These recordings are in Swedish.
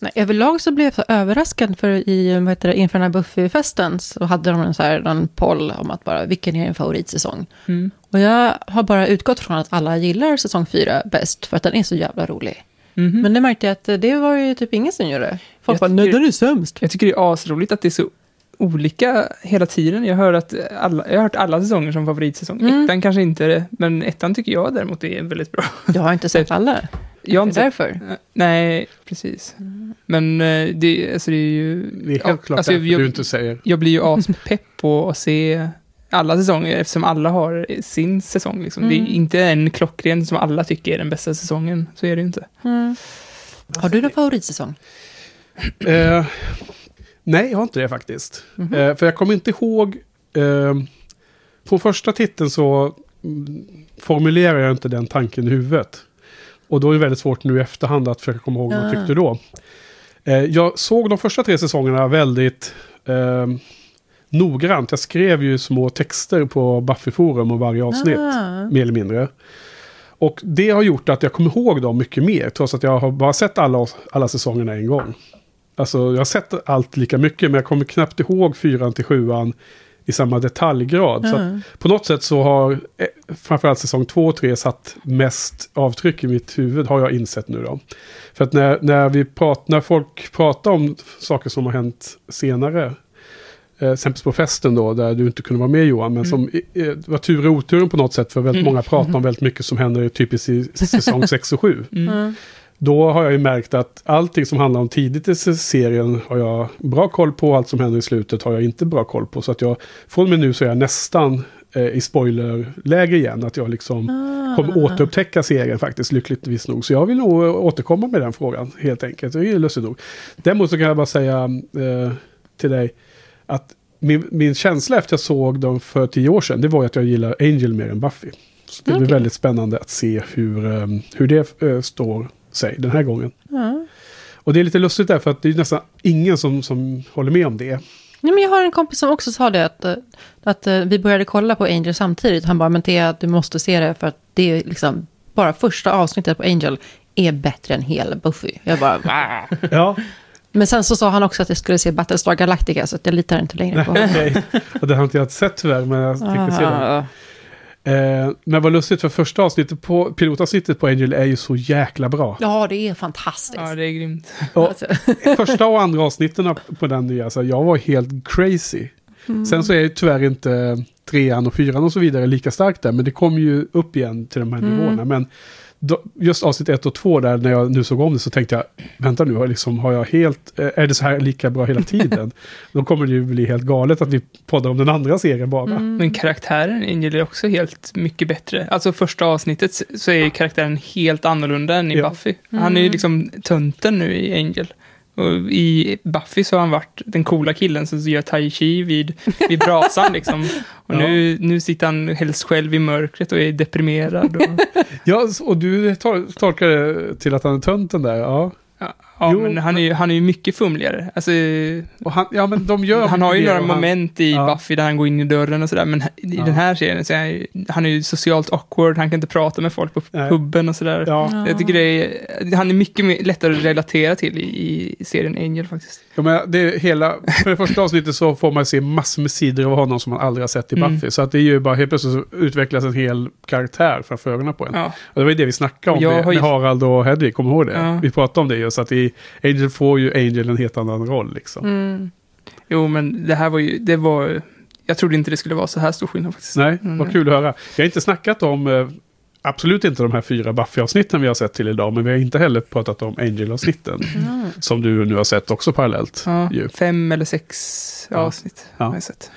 Nej, överlag så blev jag så överraskad för i, vad heter det, inför den här Buffy-festen så hade de en, så här, en poll om att bara, vilken är din favoritsäsong? Mm. Och jag har bara utgått från att alla gillar säsong fyra bäst, för att den är så jävla rolig. Mhm. Men det märkte jag att det var ju typ ingen som gjorde. Folk Jag bara, nej den är sämst. Jag tycker det är asroligt att det är så olika hela tiden. Jag, hör att alla, jag har hört alla säsonger som favoritsäsong. Mm. Ettan kanske inte är det, men ettan tycker jag däremot är väldigt bra. Jag har inte sett alla. Jag Det inte är sett, därför. nej, precis. Men eh, det, alltså det är ju... Det är helt ja, klart alltså, därför jag, du inte säger. jag blir ju aspepp på att se alla säsonger eftersom alla har sin säsong. Liksom. Det är Mm. inte en klockren som alla tycker är den bästa säsongen. Så är det ju inte. Mm. Har du någon favoritsäsong? Eh, nej, jag har inte det faktiskt. Mhm. Eh, för jag kommer inte ihåg... Eh, på första titeln så mm, formulerar jag inte den tanken i huvudet. Och då är det väldigt svårt nu i efterhand att försöka komma ihåg vad jag tyckte då. Eh, jag såg de första tre säsongerna väldigt eh, noggrant. Jag skrev ju små texter på Buffy-forum och varje avsnitt. Ah. Mer eller mindre. Och det har gjort att jag kommer ihåg dem mycket mer. Trots att jag har bara sett alla, alla säsongerna en gång. Alltså jag har sett allt lika mycket. Men jag kommer knappt ihåg fyran till sjuan i samma detaljgrad. Så att Mm. på något sätt så har eh, framförallt säsong två och tre satt mest avtryck i mitt huvud. Har jag insett nu då. För att när, när, vi prat, när folk pratar om saker som har hänt senare. Eh, exempelvis på festen då, där du inte kunde vara med Johan. Men som eh, var tur och oturen på något sätt. För väldigt Mm. många pratar om väldigt mycket som händer typiskt i säsong 6 och 7. Då har jag ju märkt att allting som handlar om tidigt i serien har jag bra koll på. Allt som händer i slutet har jag inte bra koll på. Så att jag, från och med nu så är jag nästan eh, i spoilerläge igen. Att jag liksom Ah. kommer återupptäcka serien faktiskt, lyckligtvis nog. Så jag vill nog eh, återkomma med den frågan, helt enkelt. Det är lustigt nog. Däremot så kan jag bara säga eh, till dig att min, min känsla efter jag såg dem för tio år sedan, det var att jag gillar Angel mer än Buffy. Så det blir Okej. väldigt spännande att se hur, eh, hur det eh, står sig den här gången. Ja. Och det är lite lustigt därför att det är nästan ingen som, som håller med om det. Nej, men jag har en kompis som också sa det, att, att eh, vi började kolla på Angel samtidigt. Han bara, men Thea, du måste se det för att det är liksom, bara första avsnittet på Angel är bättre än hela Buffy. Jag bara, va? Ja, Men sen så sa han också att jag skulle se Battlestar Galactica, så jag litar inte längre på honom. okej. Och det har inte jag sett tyvärr, men jag fick se den. Eh, men vad lustigt, för första avsnittet på, pilotavsnittet på Angel är ju så jäkla bra. Ja, det är fantastiskt. Ja, det är grymt. Och Alltså. första och andra avsnitten på den nya, alltså, jag var helt crazy. Sen så är ju tyvärr inte trean och fyran och så vidare lika starkt där, men det kom ju upp igen till de här Mm. nivåerna. Men just avsnitt ett och två där, när jag nu såg om det, så tänkte jag, vänta nu, har, liksom, har jag helt, eh, är det så här lika bra hela tiden? Då kommer det ju bli helt galet att vi poddar om den andra serien bara. Mm. Men karaktären Angel är också helt mycket bättre. Alltså första avsnittet så- så är ju karaktären helt annorlunda än i Ja. Buffy. Han är ju liksom tönten nu i Angel. Och i Buffy så har han varit den coola killen som gör tai chi vid, vid brasan liksom. Och Ja. nu, nu sitter han helst själv i mörkret och är deprimerad. Och, Ja, och du tol- tolkar det till att han är tönten där, ja. ja, ja, Jo. men han är ju han är ju mycket fumligare. Alltså, han, ja, men de gör han har ju det några moment i Ja. Buffy där han går in i dörren och sådär, men i Ja. den här serien så är han ju, han är ju socialt awkward, han kan inte prata med folk på Nej. puben och sådär. Ja, Jag tycker det är, han är mycket lättare att relatera till i, i serien Angel faktiskt. Ja, men det hela, för det första avsnittet så får man se massor med sidor av honom som man aldrig har sett i Mm. Buffy. Så att det är ju bara helt plötsligt så utvecklas en hel karaktär framför ögonen på en. Ja, Och det var ju det vi snackade om Jag med, med Harald och Hedvig, kommer ihåg det? Vi pratade om det ju, så att Angel får ju Angel en helt annan roll liksom. Mm. jo men det här var ju, det var, jag trodde inte det skulle vara så här stor skillnad faktiskt. Nej, Mm. vad kul att höra. Jag har inte snackat om, eh, absolut inte de här fyra Buffy-avsnitten vi har sett till idag, men vi har inte heller pratat om Angel-avsnitten. Mm. Som du nu har sett också parallellt. Ja, fem eller sex Ja. avsnitt Ja. har jag sett.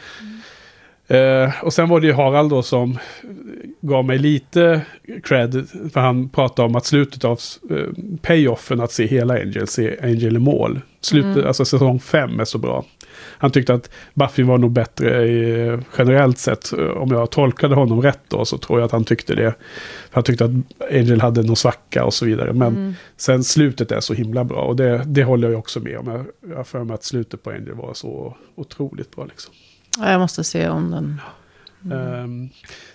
Eh, och sen var det ju Harald då som gav mig lite cred. För han pratade om att slutet av eh, payoffen att se hela Angel, se Angel i mål. Slutet, Mm. alltså säsong fem är så bra. Han tyckte att Buffy var nog bättre i, generellt sett. Eh, Om jag tolkade honom rätt då så tror jag att han tyckte det. Han tyckte att Angel hade någon svacka och så vidare. Men Mm. sen slutet är så himla bra. Och det, det håller jag också med om. Jag- Jag har för mig att slutet på Angel var så otroligt bra liksom. Ja, jag måste se om den. Ehm,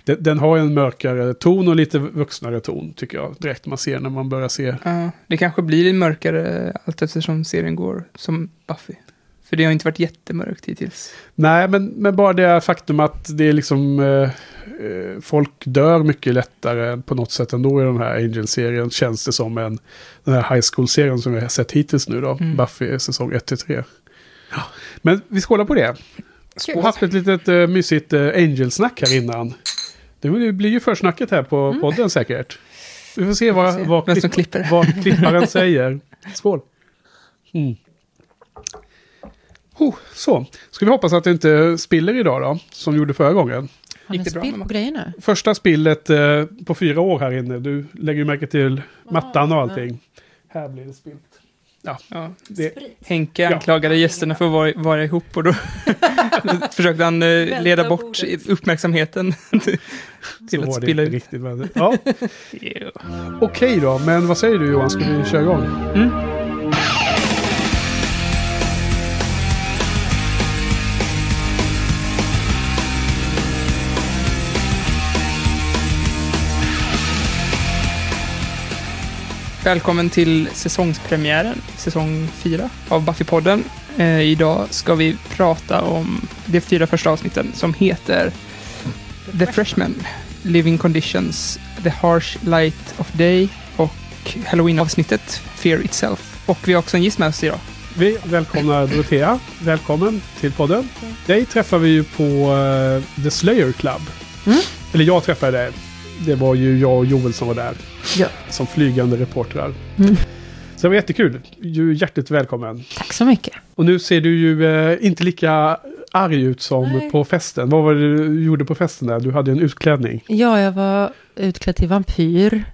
den, den har en mörkare ton och lite vuxnare ton tycker jag. Direkt man ser när man börjar se. Ja, det kanske blir mörkare allt eftersom serien går som Buffy. För det har inte varit jättemörkt hittills. Nej, men, men bara det faktum att det är liksom... Eh, eh, folk dör mycket lättare på något sätt ändå i den här Angel-serien. Känns det som en... Den här High School-serien som vi har sett hittills nu då. Mm. Buffy säsong 1-3. Ja. Men vi skålar på det. Skål. haft ett litet uh, mysigt uh, Angel-snack här innan. Det blir ju försnacket här på podden säkert. Vi får se vad, se vad, som klipp- klipper. vad klipparen säger. Skål. Mm. Oh, så, ska vi hoppas att det inte spiller idag då, som gjorde förra gången. Har Gick ni det bra spilt med på grejerna? Första spillet eh, på fyra år här inne. Du lägger ju märke till mattan och allting. Här blir det spilt. Ja, Det, Henke Ja. anklagade gästerna för att vara, vara ihop och då försökte han eh, leda bort bordet. uppmärksamheten till så att spilla ut. riktigt. Men, ja, Ja. Okej då, men vad säger du Johan? Ska vi köra igång? Mm. Välkommen till säsongspremiären, säsong 4 av Buffy-podden. Eh, idag ska vi prata om de fyra första avsnitten som heter The Freshman, Living Conditions, The Harsh Light of Day och Halloween-avsnittet Fear Itself. Och vi har också en gäst med oss idag. Vi välkomnar Dorotea. Välkommen till podden. Dig träffar vi ju på eh, The Slayer Club. Mm. Eller jag träffade dig. Det var ju jag och Joel som var där. Ja. Som flygande reportrar. Mm. Så det var jättekul. Du är hjärtligt välkommen. Tack så mycket. Och nu ser du ju eh, inte lika arg ut som Nej. på festen. Vad var det du gjorde på festen där? Du hade en utklädning. Ja, jag var utklädd till vampyr.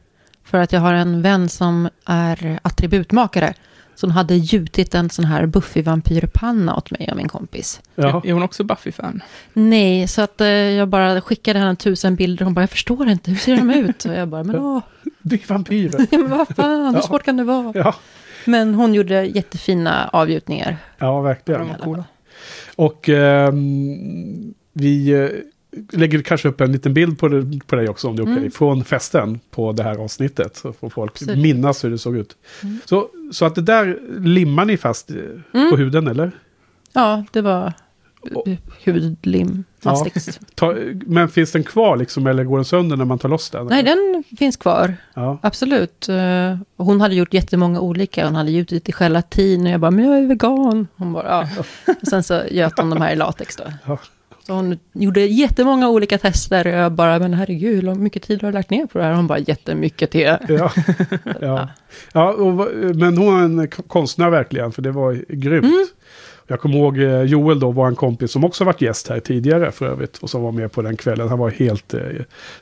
För att jag har en vän som är attributmakare. Som hade gjutit en sån här Buffy-vampyrpanna åt mig och min kompis. Ja. Är hon också Buffy-fan? Nej, så att eh, jag bara skickade henne tusen bilder. Hon bara, jag förstår inte, hur ser de ut? Och jag bara, men åh, Du är vampyrer. men vad fan, hur Ja. svårt kan det vara? Ja, Men hon gjorde jättefina avgjutningar. ja verkligen. de var coola. Och ehm, vi eh, lägger kanske upp en liten bild på, det, på dig också om det är okej. Mm. Från festen på det här avsnittet. Så får folk Absolut. minnas hur det såg ut. Mm. Så, så att det där limmar ni fast eh, Mm. på huden eller? Ja, det var hudlim. Ja. Ta, men finns den kvar liksom eller går den sönder när man tar loss den? Nej, den finns kvar. Ja. Absolut. Eh, Hon hade gjort jättemånga olika. Hon hade gjutit i gelatin och jag bara, men jag är vegan. Hon bara, ja. Och sen så göt hon de här i latex då. Ja. Så hon gjorde jättemånga olika tester och jag bara, men herregud, hur mycket tid har du lagt ner på det här? Hon bara, jättemycket till. Ja. ja. ja och, men hon är en konstnär verkligen, för det var grymt. Mm. Jag kommer ihåg eh, Joel då var en kompis som också varit gäst här tidigare för övrigt. Och som var med på den kvällen. Han var helt... Eh,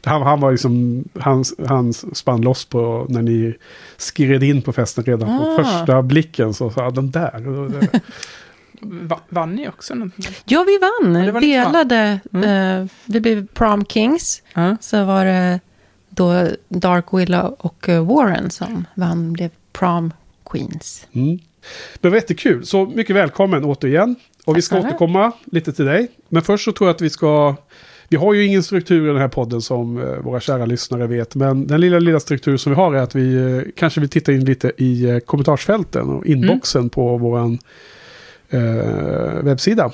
han, han var liksom... Han, han spann loss på när ni skred in på festen redan på Ah. första blicken. Så sa den där. Vann ni också någonting? Ja, vi vann. Ja. Delade. eh, vi blev prom kings. Ja. Så var det då Dark Willow och eh, Warren som vann, blev prom queens. Mm. Det var jättekul. Så mycket välkommen återigen. Och vi ska återkomma lite till dig. Men först så tror jag att vi ska... Vi har ju ingen struktur i den här podden som eh, våra kära lyssnare vet. Men den lilla, lilla struktur som vi har är att vi eh, kanske vill titta in lite i kommentarsfälten och inboxen på vår eh, webbsida.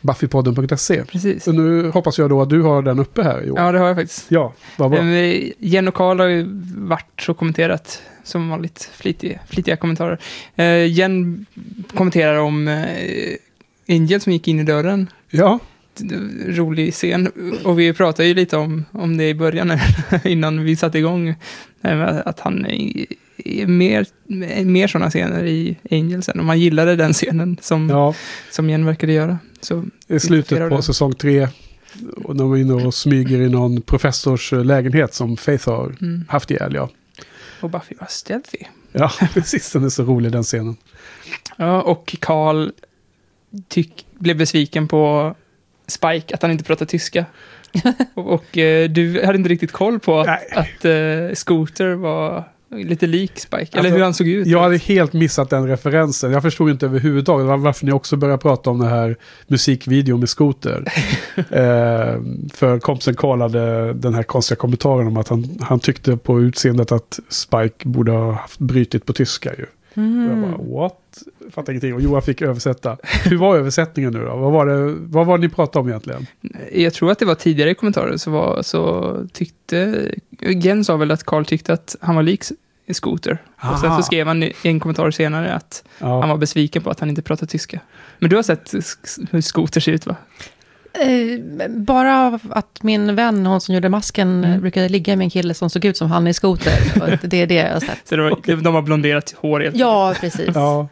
Buffypodden.se. Precis. Så nu hoppas jag då att du har den uppe här Johan. Ja, det har jag faktiskt. Ja, vad bra. Eh, Jen och Karl har ju varit och kommenterat som vanligt flitiga, flitiga kommentarer. Eh, Jen kommenterar om eh, Angel som gick in i dörren. Ja, Rolig scen. Och vi pratade ju lite om, om det i början innan vi satte igång. eh, Att han mer, mer sådana scener i Angel sen. Och man gillade den scenen som, ja. som Jen verkade göra. Så I slutet på dem. säsong tre. Och de är inne och smyger i någon professors eh, lägenhet som Faith har mm. haft ihjäl. Ja. Och Buffy var stealthy. ja, precis. Den är så rolig den scenen. Ja, och Carl tyck, blev besviken på Spike, att han inte pratar tyska. och och eh, du hade inte riktigt koll på att, att eh, Scooter var Lite lik Spike, eller Alltså, hur han såg ut. Jag hade helt missat den referensen. Jag förstod inte överhuvudtaget var- varför ni också började prata om den här musikvideon med skoter. eh, för kompisen kollade den här konstiga kommentaren om att han, han tyckte på utseendet att Spike borde ha haft brytit på tyska ju. Och jag Mm. bara, what? Fattar ingenting. Och Johan fick översätta. Hur var översättningen nu då? Vad var det, vad var det ni pratade om egentligen? Jag tror att det var tidigare i kommentarer så, var, så tyckte... Gen sa väl att Carl tyckte att han var lik Scooter. Och sen så skrev han i en kommentar senare att han Ja, var besviken på att han inte pratade tyska. Men du har sett hur Scooter ser ut va? Eh, bara av att min vän, hon som gjorde masken, Mm. brukade ligga med en kille som såg ut som han i skoter. Det är det jag har sett. Så det var, de har blonderat hår helt Ja, precis. ja.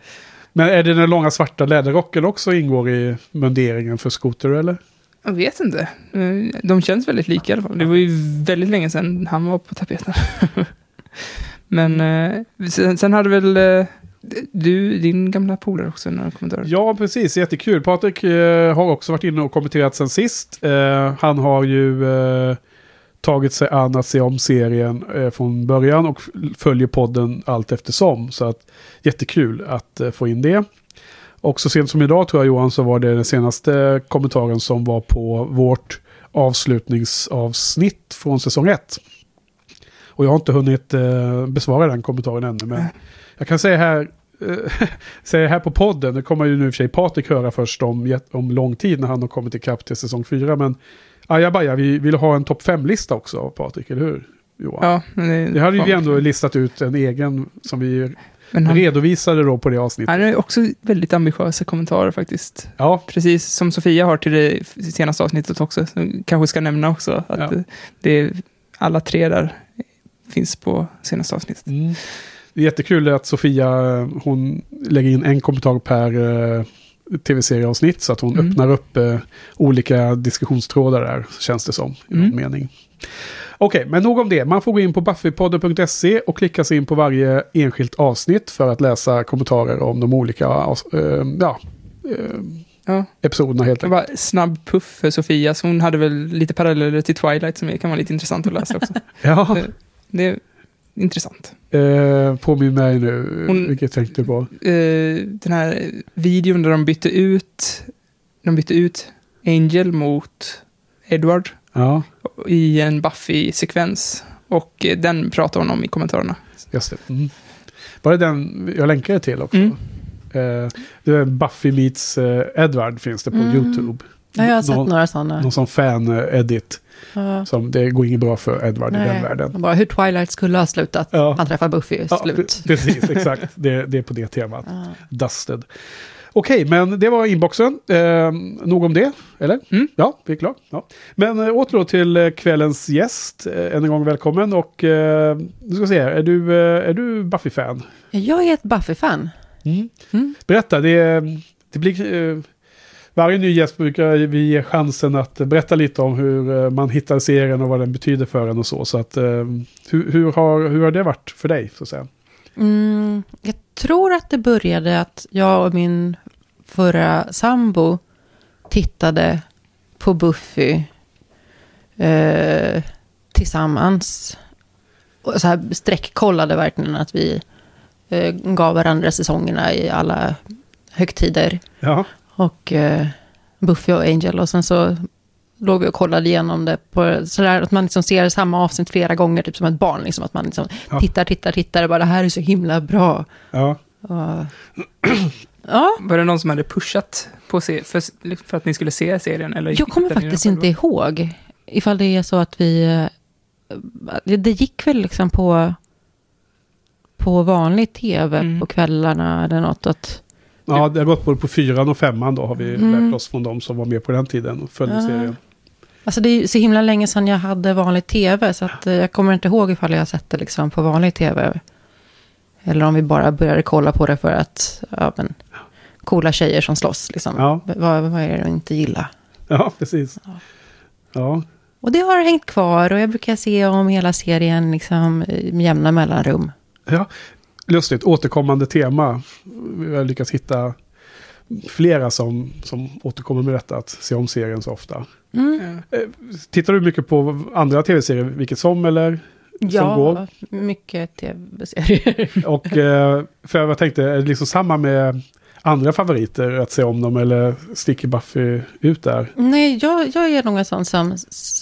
Men är det den långa svarta läderrocken också ingår i munderingen för skoter eller? Jag vet inte. Eh, De känns väldigt lika i alla fall. Det var ju väldigt länge sedan han var på tapeten. Men eh, sen, sen hade väl du, din gamla polare också, några kommentarer? Ja, precis. Jättekul. Patrik eh, har också varit inne och kommenterat sen sist. Eh, han har ju eh, tagit sig an att se om serien eh, från början och följer podden allt eftersom. Så att jättekul att eh, få in det. Och så sent som idag tror jag Johan så var det den senaste kommentaren som var på vårt avslutningsavsnitt från säsong 1. Och jag har inte hunnit eh, besvara den kommentaren ännu. Men jag kan säga här, eh, säga här på podden, det kommer ju nu i och för sig Patrik höra först om, om lång tid när han har kommit ikapp till säsong 4. Men ajabaja, vi vill ha en topp 5-lista också Patrik, eller hur? Johan? Ja, det, Det hade ju vi ändå listat ut en egen som vi Men han, redovisade då på det avsnittet. han är också väldigt ambitiösa kommentarer faktiskt. Ja, Precis som Sofia har till det senaste avsnittet också. Så kanske ska nämna också att Ja. det är alla tre där finns på senaste avsnittet. Mm. Det är jättekul att Sofia, eh, hon lägger in en kommentar per eh, tv-serieavsnitt så att hon Mm. öppnar upp eh, olika diskussionstrådar där, känns det som, i någon Mm. mening. Okej, men nog om det. Man får gå in på buffypodden.se och klicka sig in på varje enskilt avsnitt för att läsa kommentarer om de olika eh, ja, eh, Ja. episoderna helt Det enkelt. var snabb puff för Sofia, så hon hade väl lite paralleller till Twilight som kan vara lite intressant att läsa också. Ja, Det är intressant. eh, påminn mig nu, Hon- vilket tänkte du på? Eh, den här videon där de bytte ut, de bytte ut Angel mot Edward Ja, i en Buffy-sekvens. Och eh, den pratar hon om i kommentarerna. just det. Mm. Var det den jag länkade till också? Mm. Eh, Buffy meets eh, Edward finns det på Mm. YouTube. Ja, jag har sett någon, några sådana. någon sån fan-edit. Ja. Som det går inget bra för Edward i den Nej, världen. bara hur Twilight skulle ha slutat. Ja. Han träffar Buffy, Ja, slut. pre- precis, exakt. Det, det är på det temat. Ja. Dusted. Okej, men det var inboxen. Eh, nog om det, eller? Mm. Ja, vi är klara. Ja. Men eh, åter då till eh, kvällens gäst. Eh, än en gång välkommen. Och eh, nu ska se, är du, eh, är du Buffy-fan? Jag är ett Buffy-fan. Mm. Berätta, det, det blir... Varje ny gäst brukar vi ge chansen att berätta lite om hur eh, man hittar serien och vad den betyder för en och så. Så att, eh, hur, hur, har, hur har det varit för dig, så att säga? Mm, jag tror att det började att jag och min förra sambo tittade på Buffy eh, tillsammans. Och så här sträckkollade verkligen att vi eh, gav varandra säsongerna i alla högtider. Ja, Och eh, Buffy och Angel. Och sen så låg vi och kollade igenom det. På, sådär att man liksom ser samma avsnitt flera gånger, typ som ett barn. Liksom, att man liksom Ja. tittar, tittar, tittar. Och bara, det här är så himla bra. ja. Och, ja, Var det någon som hade pushat på se- för, för att ni skulle se serien? Eller jag kommer faktiskt inte ihåg. Ifall det är så att vi... eh, Det, det gick väl liksom på, på vanlig tv Mm. på kvällarna eller något. Att, ja, det har gått både på fyran och femman då har vi Mm. lärt oss från de som var med på den tiden och följde Ah. serien. alltså det är så himla länge sedan jag hade vanlig tv. Så att eh, jag kommer inte ihåg ifall jag har sett det liksom på vanlig tv. Eller om vi bara började kolla på det för att, ja men, coola tjejer som slåss liksom. Ja. Vad, vad är det att inte gilla? Ja, precis. Ja. Ja, Och det har hängt kvar och jag brukar se om hela serien liksom med jämna mellanrum. ja. Lustigt, återkommande tema. Vi har lyckats hitta flera som, som återkommer med detta, att se om serien så ofta. Mm. Ja. Tittar du mycket på andra tv-serier, vilket som eller? Ja, går. mycket tv-serier. Och eh, för jag tänkte, är det liksom samma med andra favoriter att se om dem eller sticker Buffy ut där? Nej, jag, jag är nog en sån som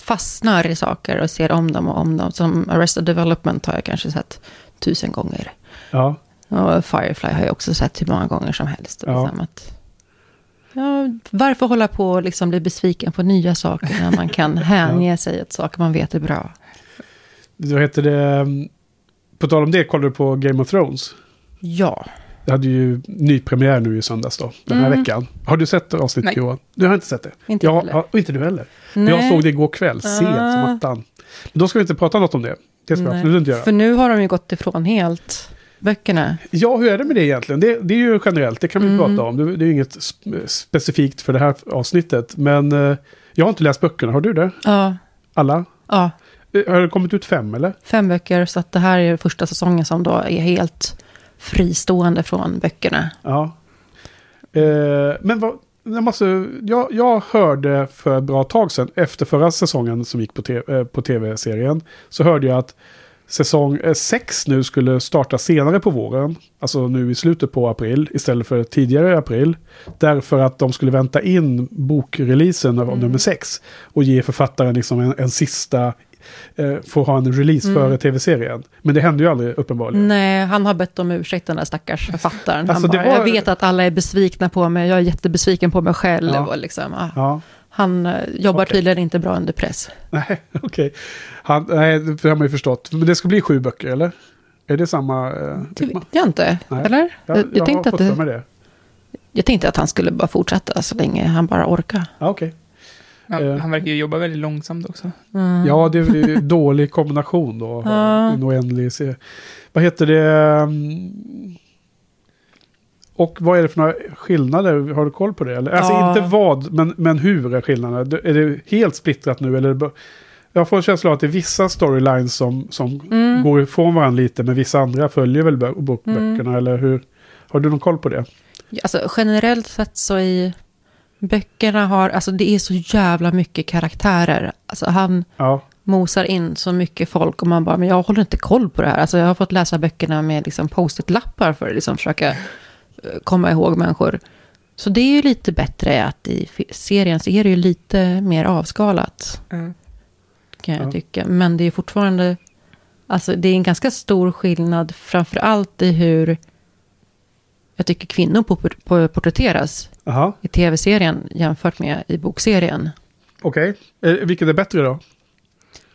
fastnar i saker och ser om dem och om dem. Som Arrested Development har jag kanske sett tusen gånger. Ja, Och Firefly har jag också sett hur många gånger som helst. Ja. Liksom att, ja, varför hålla på och liksom bli besviken på nya saker när man kan hänge sig åt saker man vet är bra? då heter det... På tal om det, kollar du på Game of Thrones? Ja, Det hade ju ny premiär nu i söndags då, den här Mm. veckan. Har du sett avsnittet Nej. Johan? Du har inte sett det? inte Ja, heller. och inte du heller. Nej. Jag såg det igår kväll, sent som Ah. attan. Men då ska vi inte prata något om det. Det ska vi absolut inte göra. För nu har de ju gått ifrån helt böckerna. Ja, hur är det med det egentligen? Det, det är ju generellt, det kan vi Mm. prata om. Det, det är ju inget sp- specifikt för det här avsnittet. Men eh, jag har inte läst böckerna, har du det? Ja, Alla? ja, Eh, Har det kommit ut fem eller? fem böcker. Så att det här är första säsongen som då är helt fristående från böckerna. Ja. Eh, men vad, jag, måste, jag, jag hörde för ett bra tag sedan, efter förra säsongen som gick på, te, eh, på tv-serien, så hörde jag att säsong 6 nu skulle starta senare på våren, alltså nu i slutet på april, istället för tidigare i april. Därför att de skulle vänta in bokreleasen av nummer 6 och ge författaren liksom en, en sista, eh, få ha en release Mm. före tv-serien. Men det hände ju aldrig uppenbarligen. Nej, han har bett om ursäkt den där stackars författaren. Alltså, bara, var- jag vet att alla är besvikna på mig, jag är jättebesviken på mig själv. Ja. Och liksom, ah, Ja. Han eh, jobbar Okej. tydligen inte bra under press. Nej, okej. Han- Nej, det har man ju förstått. Men det ska bli sju böcker, eller? Är det samma? Eh, Det vet jag inte, Nej. eller? jag, Jag, jag, tänkte har att det, det. jag tänkte att han skulle bara fortsätta så länge han bara orkar. Ja, okej. Ja, Eh. han verkar ju jobba väldigt långsamt också. Mm. Ja, det är ju en dålig kombination då. En oändlig serie. Vad heter det? Mm, Och vad är det för några skillnader? Har du koll på det? Eller? Alltså Ja. inte vad, men, men hur är skillnaderna? Är det helt splittrat nu? Eller jag får en känsla av att det är vissa storylines som, som Mm. går ifrån varandra lite, men vissa andra följer väl bö- bokböckerna, eller hur? Har du någon koll på det? Alltså, generellt sett så i böckerna har, alltså det är så jävla mycket karaktärer. Alltså han Ja, mosar in så mycket folk och man bara, men jag håller inte koll på det här. Alltså jag har fått läsa böckerna med liksom post-it-lappar för att liksom försöka komma ihåg människor. Så det är ju lite bättre att i serien så är det ju lite mer avskalat, kan jag Ja. tycka. Men det är fortfarande, alltså det är en ganska stor skillnad, framför allt i hur jag tycker kvinnor por- por- porträtteras aha, i tv-serien jämfört med i bokserien. okej. Eh, Vilket är bättre då?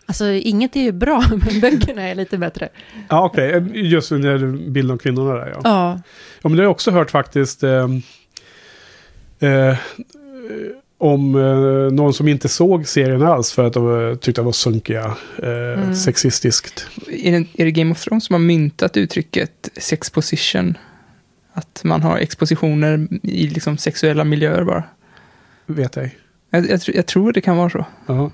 Alltså inget är ju bra, men böckerna är lite bättre. Ja, okej. Eh, Just när det är bilden av kvinnorna där, ja. Ja, Ja, men det har jag också hört faktiskt. Eh, eh, om eh, någon som inte såg serien alls för att de eh, tyckte det var sunkiga, eh, Mm. sexistiskt. Är det, är det Game of Thrones som har myntat uttrycket sexposition? Att man har expositioner i liksom sexuella miljöer bara. Vet jag. Jag, jag, tror- jag tror det kan vara så. Ja.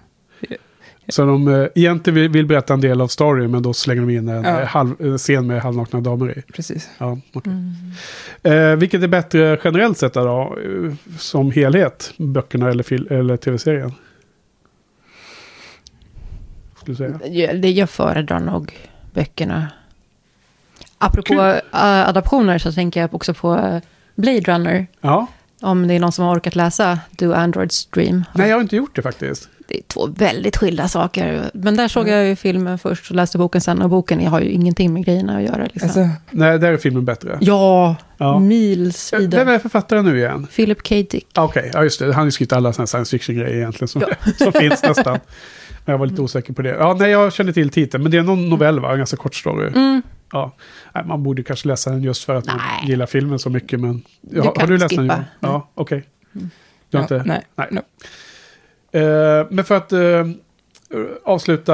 Så de eh, egentligen vill, vill berätta en del av storyn, men då slänger de in en Ja. eh, halv, en scen med halvnakna damer i. Precis. Ja, okej. Mm. eh, vilket är bättre generellt sett då, eh, som helhet? Böckerna eller, eller tv-serien? Skulle du säga? Jag, det- jag föredrar nog böckerna. Apropå äh, adaptioner så tänker jag också på Blade Runner. Ja. Om det är någon som har orkat läsa Do Androids Dream. Nej, jag har inte gjort det faktiskt. Det är två väldigt skilda saker. Men där såg jag ju filmen först och läste boken sen. Och boken har ju ingenting med grejerna att göra. Liksom. Alltså, Nej, där är filmen bättre. ja, Ja. mils Vem vidare. är författaren nu igen? Philip K. Dick. Ah, Okej, ja just det. Han har ju skrivit alla här science fiction-grejer egentligen som, som finns nästan. Men jag var lite osäker på det. Ja, nej, jag kände till titeln. Men det är någon novell, va? En ganska kort story. Mm. Ja. Nej, man borde kanske läsa den just för att man Nej. gillar filmen så mycket. Men Du har, har du läst den? skippa. Johan? Ja, okej. Du har ja, inte? nej. Nej. No. Eh, men för att eh, avsluta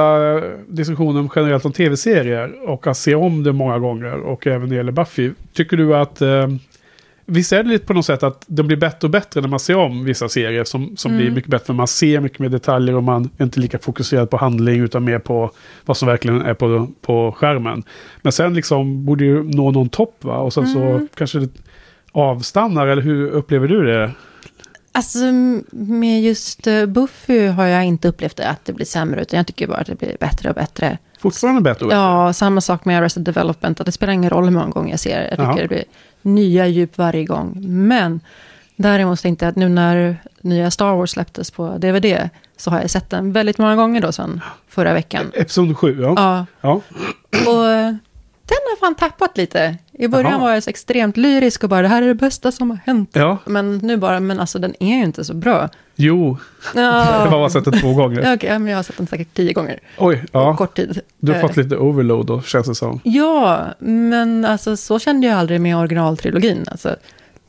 diskussionen generellt om tv-serier och att se om det många gånger och även när det gäller Buffy. Tycker du att... Eh, visst är det lite på något sätt att det blir bättre och bättre när man ser om vissa serier som, som Mm. blir mycket bättre. Man ser mycket mer detaljer och man är inte lika fokuserad på handling utan mer på vad som verkligen är på, på skärmen. Men sen liksom borde ju nå någon topp va? Och sen så Mm. kanske det avstannar eller hur upplever du det? Alltså med just eh, Buffy har jag inte upplevt att det blir sämre, utan jag tycker bara att det blir bättre och bättre. Fortfarande bättre och bättre. Ja, samma sak med Arrested Development. Att det spelar ingen roll hur många gånger jag ser det. Jag tycker det blir nya djup varje gång. Men däremot tänkte jag att nu när nya Star Wars släpptes på DVD så har jag sett den väldigt många gånger då sedan förra veckan. Episod 7, ja. Ja, ja. och eh, den har fan tappat lite. I början Jaha. var jag så extremt lyrisk och bara det här är det bästa som har hänt. Ja, Men nu bara, men alltså den är ju inte så bra. jo. Jag har Ja, bara sett den två gånger. Okej, men jag har sett den säkert tio gånger. Oj, ja. kort tid. Du har Eh, fått lite overload då, känns det som. Ja, men alltså så kände jag aldrig med originaltrilogin. Alltså,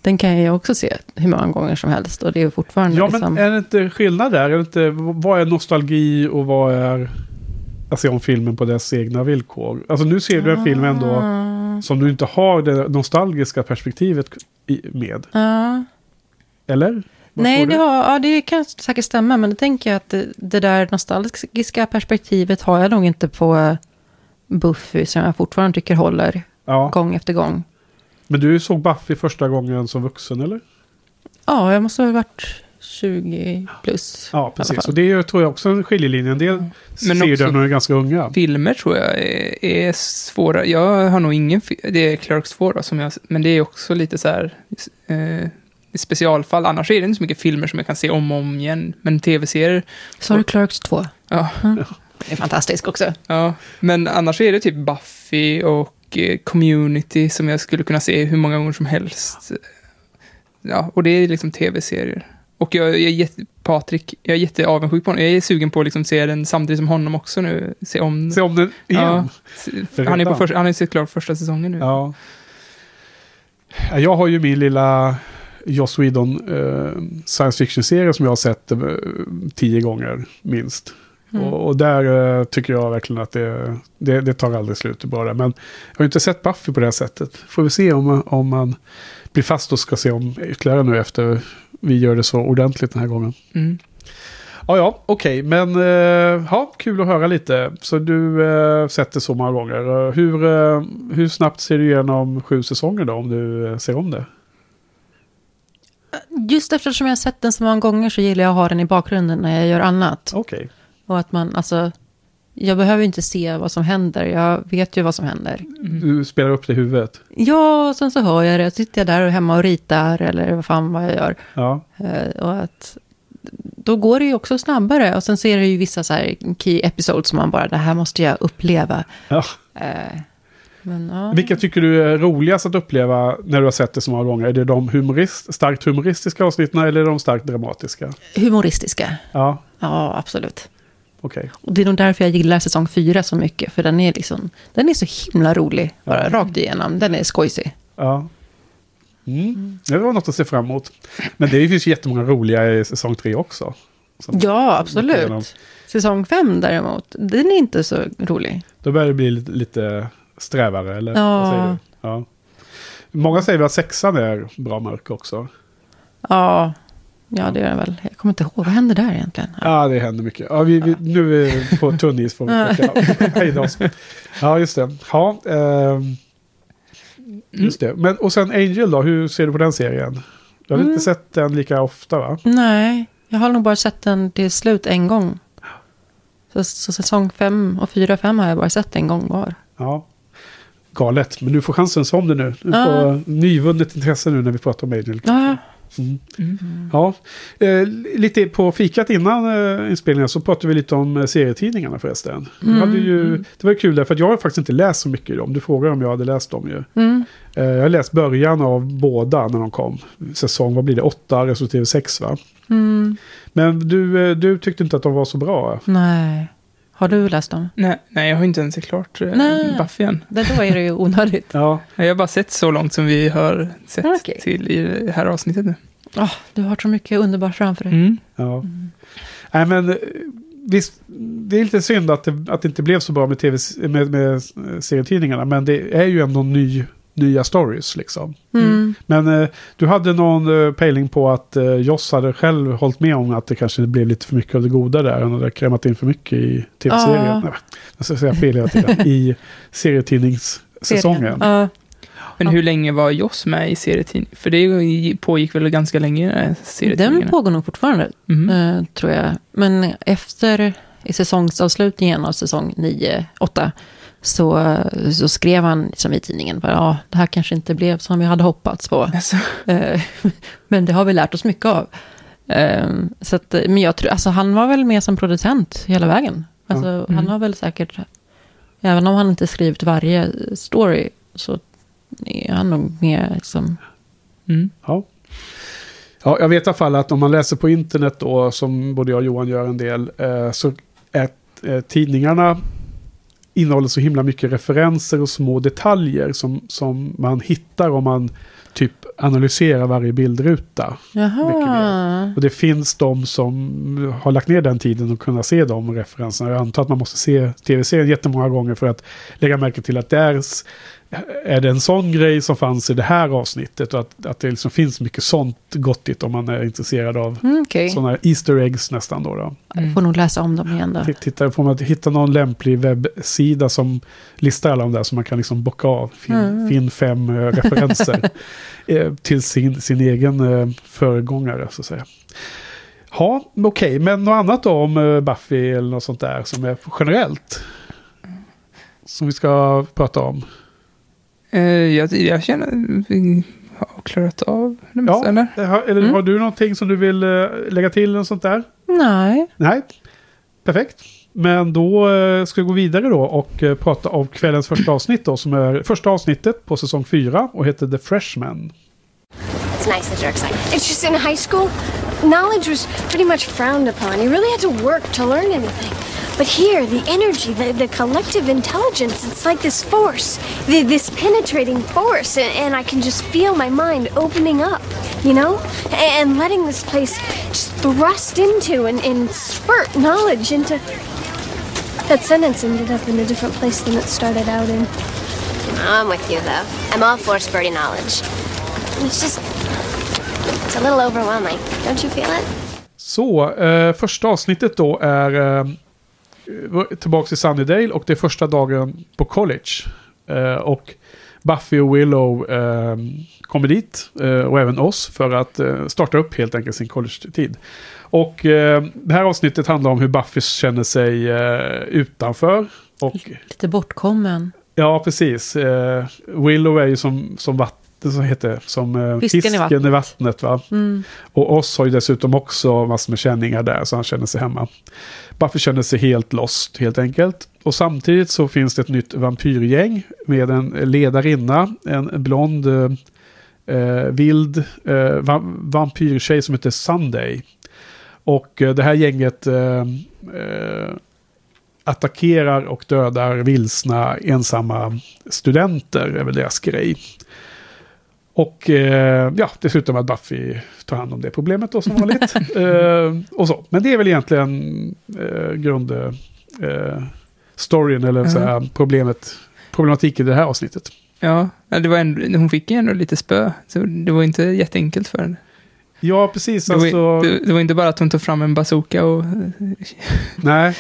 den kan jag ju också se hur många gånger som helst och det är fortfarande Ja, liksom... men är det inte skillnad där? Är det inte, vad är nostalgi och vad är att se om filmen på dess egna villkor? Alltså nu ser du en film ändå Som du inte har det nostalgiska perspektivet med. ja. Eller? Vad Nej, det, har, ja, det kan säkert stämma, men då tänker jag att det, det där nostalgiska perspektivet har jag nog inte på Buffy, som jag fortfarande tycker håller Ja, gång efter gång. men du såg Buffy första gången som vuxen, eller? Ja, jag måste ha varit 20 plus. Ja, precis. Och det är ju, tror jag också en skiljelinje. En del Men ser ju också- den när de är ganska unga. Filmer tror jag är, är svåra. Jag har nog ingen... Det är Clerks 2 då, som jag... Men det är också lite så här... Eh, i specialfall. Annars är det inte så mycket filmer som jag kan se om och om igen. Men tv-serier... Så har du Clerks 2. Ja, Det är fantastiskt också. ja. Men annars är det typ Buffy och eh, Community som jag skulle kunna se hur många gånger som helst. Ja, och det är liksom tv-serier. Och jag, jag är jätte... Patrik, jag är jätteavundsjuk på honom. Jag är sugen på att liksom se den samtidigt som honom också nu. Se om... Se om den igen. Ja, han är på första, han ju sett klart första säsongen nu. Ja. Jag har ju min lilla Joss Whedon eh, science fiction-serie som jag har sett eh, tio gånger minst. Mm. Och, och där eh, tycker jag verkligen att det, det, det tar aldrig slut bara. Men jag har inte sett Buffy på det här sättet. Får vi se om, om man blir fast och ska se om ytterligare nu efter vi gör det så ordentligt den här gången. Mm. Ja, ja, okej, men eh, ja, kul att höra lite. Så du eh, sett det så många gånger. Eh, Hur, eh, hur snabbt ser du igenom sju säsonger då, om du eh, ser om det? Just eftersom jag har sett den så många gånger så gillar jag att ha den i bakgrunden när jag gör annat. Okej. Och att man, alltså, jag behöver inte se vad som händer. Jag vet ju vad som händer. Mm. Du spelar upp det i huvudet. Ja, och sen så hör jag det. Sitter jag där och hemma och ritar eller vad fan vad jag gör. Ja, Eh, och att då går det ju också snabbare. Och sen ser det ju vissa så här key episodes som man bara, det här måste jag uppleva. ja. Eh, men, ja. Vilka tycker du är roligast att uppleva när du har sett det så många gånger? Är det de humorist, starkt humoristiska avsnitten eller de starkt dramatiska? Humoristiska. Ja, Ja, absolut. Okej. Och det är nog därför jag gillar säsong fyra så mycket. För den är liksom, den är så himla rolig. Bara rakt igenom. Den är skojsig. Ja. Mm. Det var något att se fram emot. Men det finns ju jättemånga roliga i säsong tre också. Som- Ja, absolut. Säsong fem däremot, den är inte så rolig. Då börjar det bli lite, lite strävare, eller? Ja. Vad säger du? Ja. Många säger att sexan är bra mörk också. Ja, ja det är den väl. Jag kommer inte ihåg, vad händer där egentligen? Ja, det händer mycket. Ja, vi, vi, nu är vi på tunn is. Ja, just det. Ja, ehm, just det. Men, och sen Angel då, hur ser du på den serien? Du har Mm. inte sett den lika ofta va? Nej, jag har nog bara sett den till slut en gång. Så, så säsong fem och fyra, fem har jag bara sett en gång var. Ja. Galet, men du får chansen som det nu. Du får nyvunnet intresse nu när vi pratar om Angel. Ja, Mm. Mm. Ja, eh, lite på fikat innan eh, inspelningen så pratade vi lite om eh, serietidningarna förresten. Mm. hade ju, det var kul där, för att jag har faktiskt inte läst så mycket i dem. Du frågade om jag hade läst dem ju. mm. Eh, jag har läst början av båda när de kom. Säsong, vad blir det, åtta respektive sex va? Mm. Men du, eh, du tyckte inte att de var så bra? Nej. Har du läst dem? Nej, nej, jag har inte ens sett klart eh, Nej. Buffy än. Det, då är det ju onödigt. Ja, Jag har bara sett så långt som vi har sett Okej. till i det här avsnittet nu. Åh, du har så mycket underbart framför dig. Mm. ja. Nej men eh, visst, det är lite synd att det, att det inte blev så bra med, TV, med, med serietidningarna. Men det är ju ändå ny, nya stories liksom. Mm. Men eh, du hade någon eh, pejling på att eh, Joss hade själv hållit med om att det kanske blev lite för mycket av det goda där. Han hade krämat in för mycket i tv-serien. Nej, jag ska säga fel hela tiden. I serietidningssäsongen. Ja. Men hur länge var Joss med i serietidningen? För det pågick väl ganska länge, den pågår nog fortfarande, Mhm. eh, tror jag. Men efter i säsongsavslutningen av säsong 9, 8, så, så skrev han liksom i tidningen, bara, ja, det här kanske inte blev som vi hade hoppats på. Alltså, Eh, men det har vi lärt oss mycket av. Eh, så att, men jag tror, alltså han var väl med som producent hela vägen. Alltså, Ja. Han har väl säkert, även om han inte skrivit varje story, så är han nog med liksom, mm. Ja. ja, jag vet i alla fall att om man läser på internet då, som både jag och Johan gör en del, eh, så är eh, tidningarna innehåller så himla mycket referenser och små detaljer som, som man hittar om man typ analyserar varje bildruta. Och det finns de som har lagt ner den tiden och kunna se de referenserna. Jag antar att man måste se tv-serien jättemånga gånger för att lägga märke till att där s- är det en sån grej som fanns i det här avsnittet. Och att, att det liksom finns mycket sånt gottigt om man är intresserad av Mm, Okej, sådana Easter eggs nästan då. då. jag får nog läsa om dem igen då. Titta, får man hitta någon lämplig webbsida som listar alla de där så man kan liksom bocka av. Fin, Mm. fin fem eh, referenser eh, till sin, sin egen eh, föregångare så att säga. Ja, okej, men något annat då om Buffy eller något sånt där som är generellt? Som vi ska prata om. Eh, jag, jag känner att vi har klarat av det mesta, Ja, eller? har, eller Mm. har du någonting som du vill eh, lägga till eller sånt där? Nej, Nej, perfekt. Men då eh, ska vi gå vidare då och eh, prata om kvällens första avsnitt då, som är första avsnittet på säsong 4 och heter The Freshman. It's nice that you're excited. It's just in high school, knowledge was pretty much frowned upon. You really had to work to learn anything. But here, the energy, the, the collective intelligence, it's like this force, the, this penetrating force, and, and I can just feel my mind opening up, you know? And, and letting this place just thrust into and, and spurt knowledge into. That sentence ended up in a different place than it started out in. I'm with you, though. I'm all for spurting knowledge. It's just. It's a little overwhelming. Don't you feel it? Så, eh, första avsnittet då är eh, tillbaka till Sunnydale och det är första dagen på college. Eh, och Buffy och Willow eh, kommer dit eh, och även oss för att eh, starta upp helt enkelt sin college-tid. Och eh, det här avsnittet handlar om hur Buffy känner sig eh, utanför. Och lite bortkommen. Ja, precis. Eh, Willow är ju som, som vatten, som heter som eh, Fisken fisken, i vattnet. i vattnet. Va? Mm. Och oss har ju dessutom också massor med känningar där, så han känner sig hemma. Buffy känner sig helt lost, helt enkelt. Och samtidigt så finns det ett nytt vampyrgäng med en ledarinna, en blond, eh, eh, vild eh, va vampyrtjej som heter Sunday. Och eh, det här gänget eh, eh, attackerar och dödar vilsna ensamma studenter, är väl deras grej. Och eh, ja, dessutom att Buffy tar hand om det problemet då som vanligt. eh, och så. Men det är väl egentligen eh, grund... Eh, storyn eller så här, problemet, problematiken i det här avsnittet. Ja, det var ändå, hon fick ju ändå lite spö. Så det var inte jätteenkelt för henne. Ja, precis. Det, Alltså, var, det, det var inte bara att hon tog fram en bazooka och... Nej.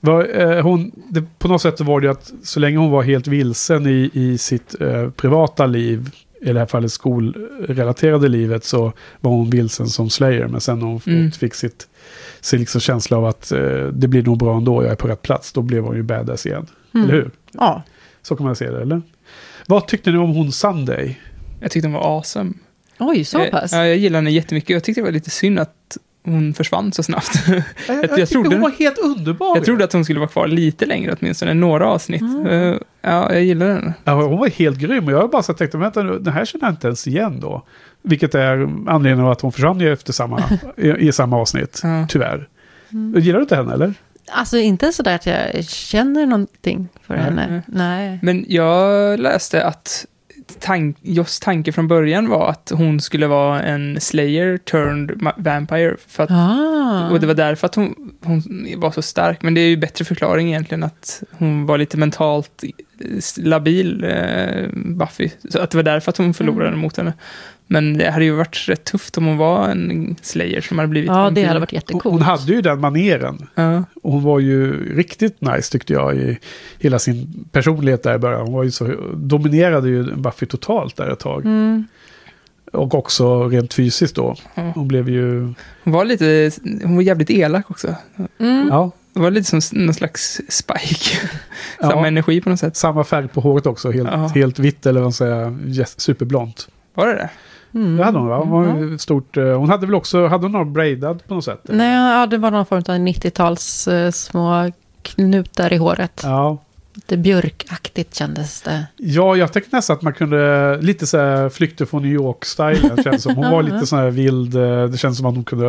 Var, eh, hon, det, på något sätt var det att så länge hon var helt vilsen i, i sitt eh, privata liv, i det här fallet skolrelaterade livet, så var hon vilsen som Slayer. Men sen när hon Mm. fick sitt, sin liksom känsla av att eh, det blir nog bra ändå, jag är på rätt plats, då blev hon ju badass igen. Mm. Eller hur? Ja, Så kan man se det, eller? Vad tyckte ni om hon Sunday? Jag tyckte hon var awesome. oj, så Jag- pass. Ja, jag gillar henne jättemycket. Jag tyckte det var lite synd att hon försvann så snabbt. Jag, jag, jag tyckte trodde- hon var helt underbar. jag trodde att hon skulle vara kvar lite längre åtminstone, några avsnitt. Mm. Eh, Ja, jag gillar henne. Ja, hon var helt grym. Och jag har bara så tänkt, vänta nu, den här känner jag inte ens igen då. Vilket är anledningen av att hon försvann ju efter samma, i, i samma avsnitt, Ja. tyvärr. Mm. Gillar du inte henne eller? Alltså inte sådär att jag känner någonting för Nej. henne. Nej. Men jag läste att tank, Joss tanke från början var att hon skulle vara en slayer turned vampire. För att, Ah. Och det var därför att hon, hon var så stark. Men det är ju bättre förklaring egentligen att hon var lite mentalt labil, eh, Buffy. Så att det var därför att hon förlorade Mm. mot henne. Men det hade ju varit rätt tufft om hon var en slayer som hade blivit Ja, det vampyr. hade varit Hon, jättecoolt. hon hade ju den maneren. Ja. Och hon var ju riktigt nice tyckte jag i hela sin personlighet där i början. Hon var ju så, dominerade ju Buffy totalt där ett tag. Mm. Och också rent fysiskt då. Ja. Hon blev ju... Hon var lite, hon var jävligt elak också. Mm. Ja, Det var lite som någon slags spike. Ja. Samma energi på något sätt. Samma färg på håret också, helt, Ja. helt vitt eller vad man säger, yes, superblont. Var det det? Mm. Det hade hon va? Hon, var ju stort, eh, hon hade väl också, hade hon någon braidad på något sätt? Nej, ja, det var någon form av 90-tals eh, små knutar i håret. Ja. Lite björkaktigt kändes det. Ja, jag tänkte nästan att man kunde, lite så här flykter från New York-style. som. Hon var lite så här vild, eh, det känns som att hon kunde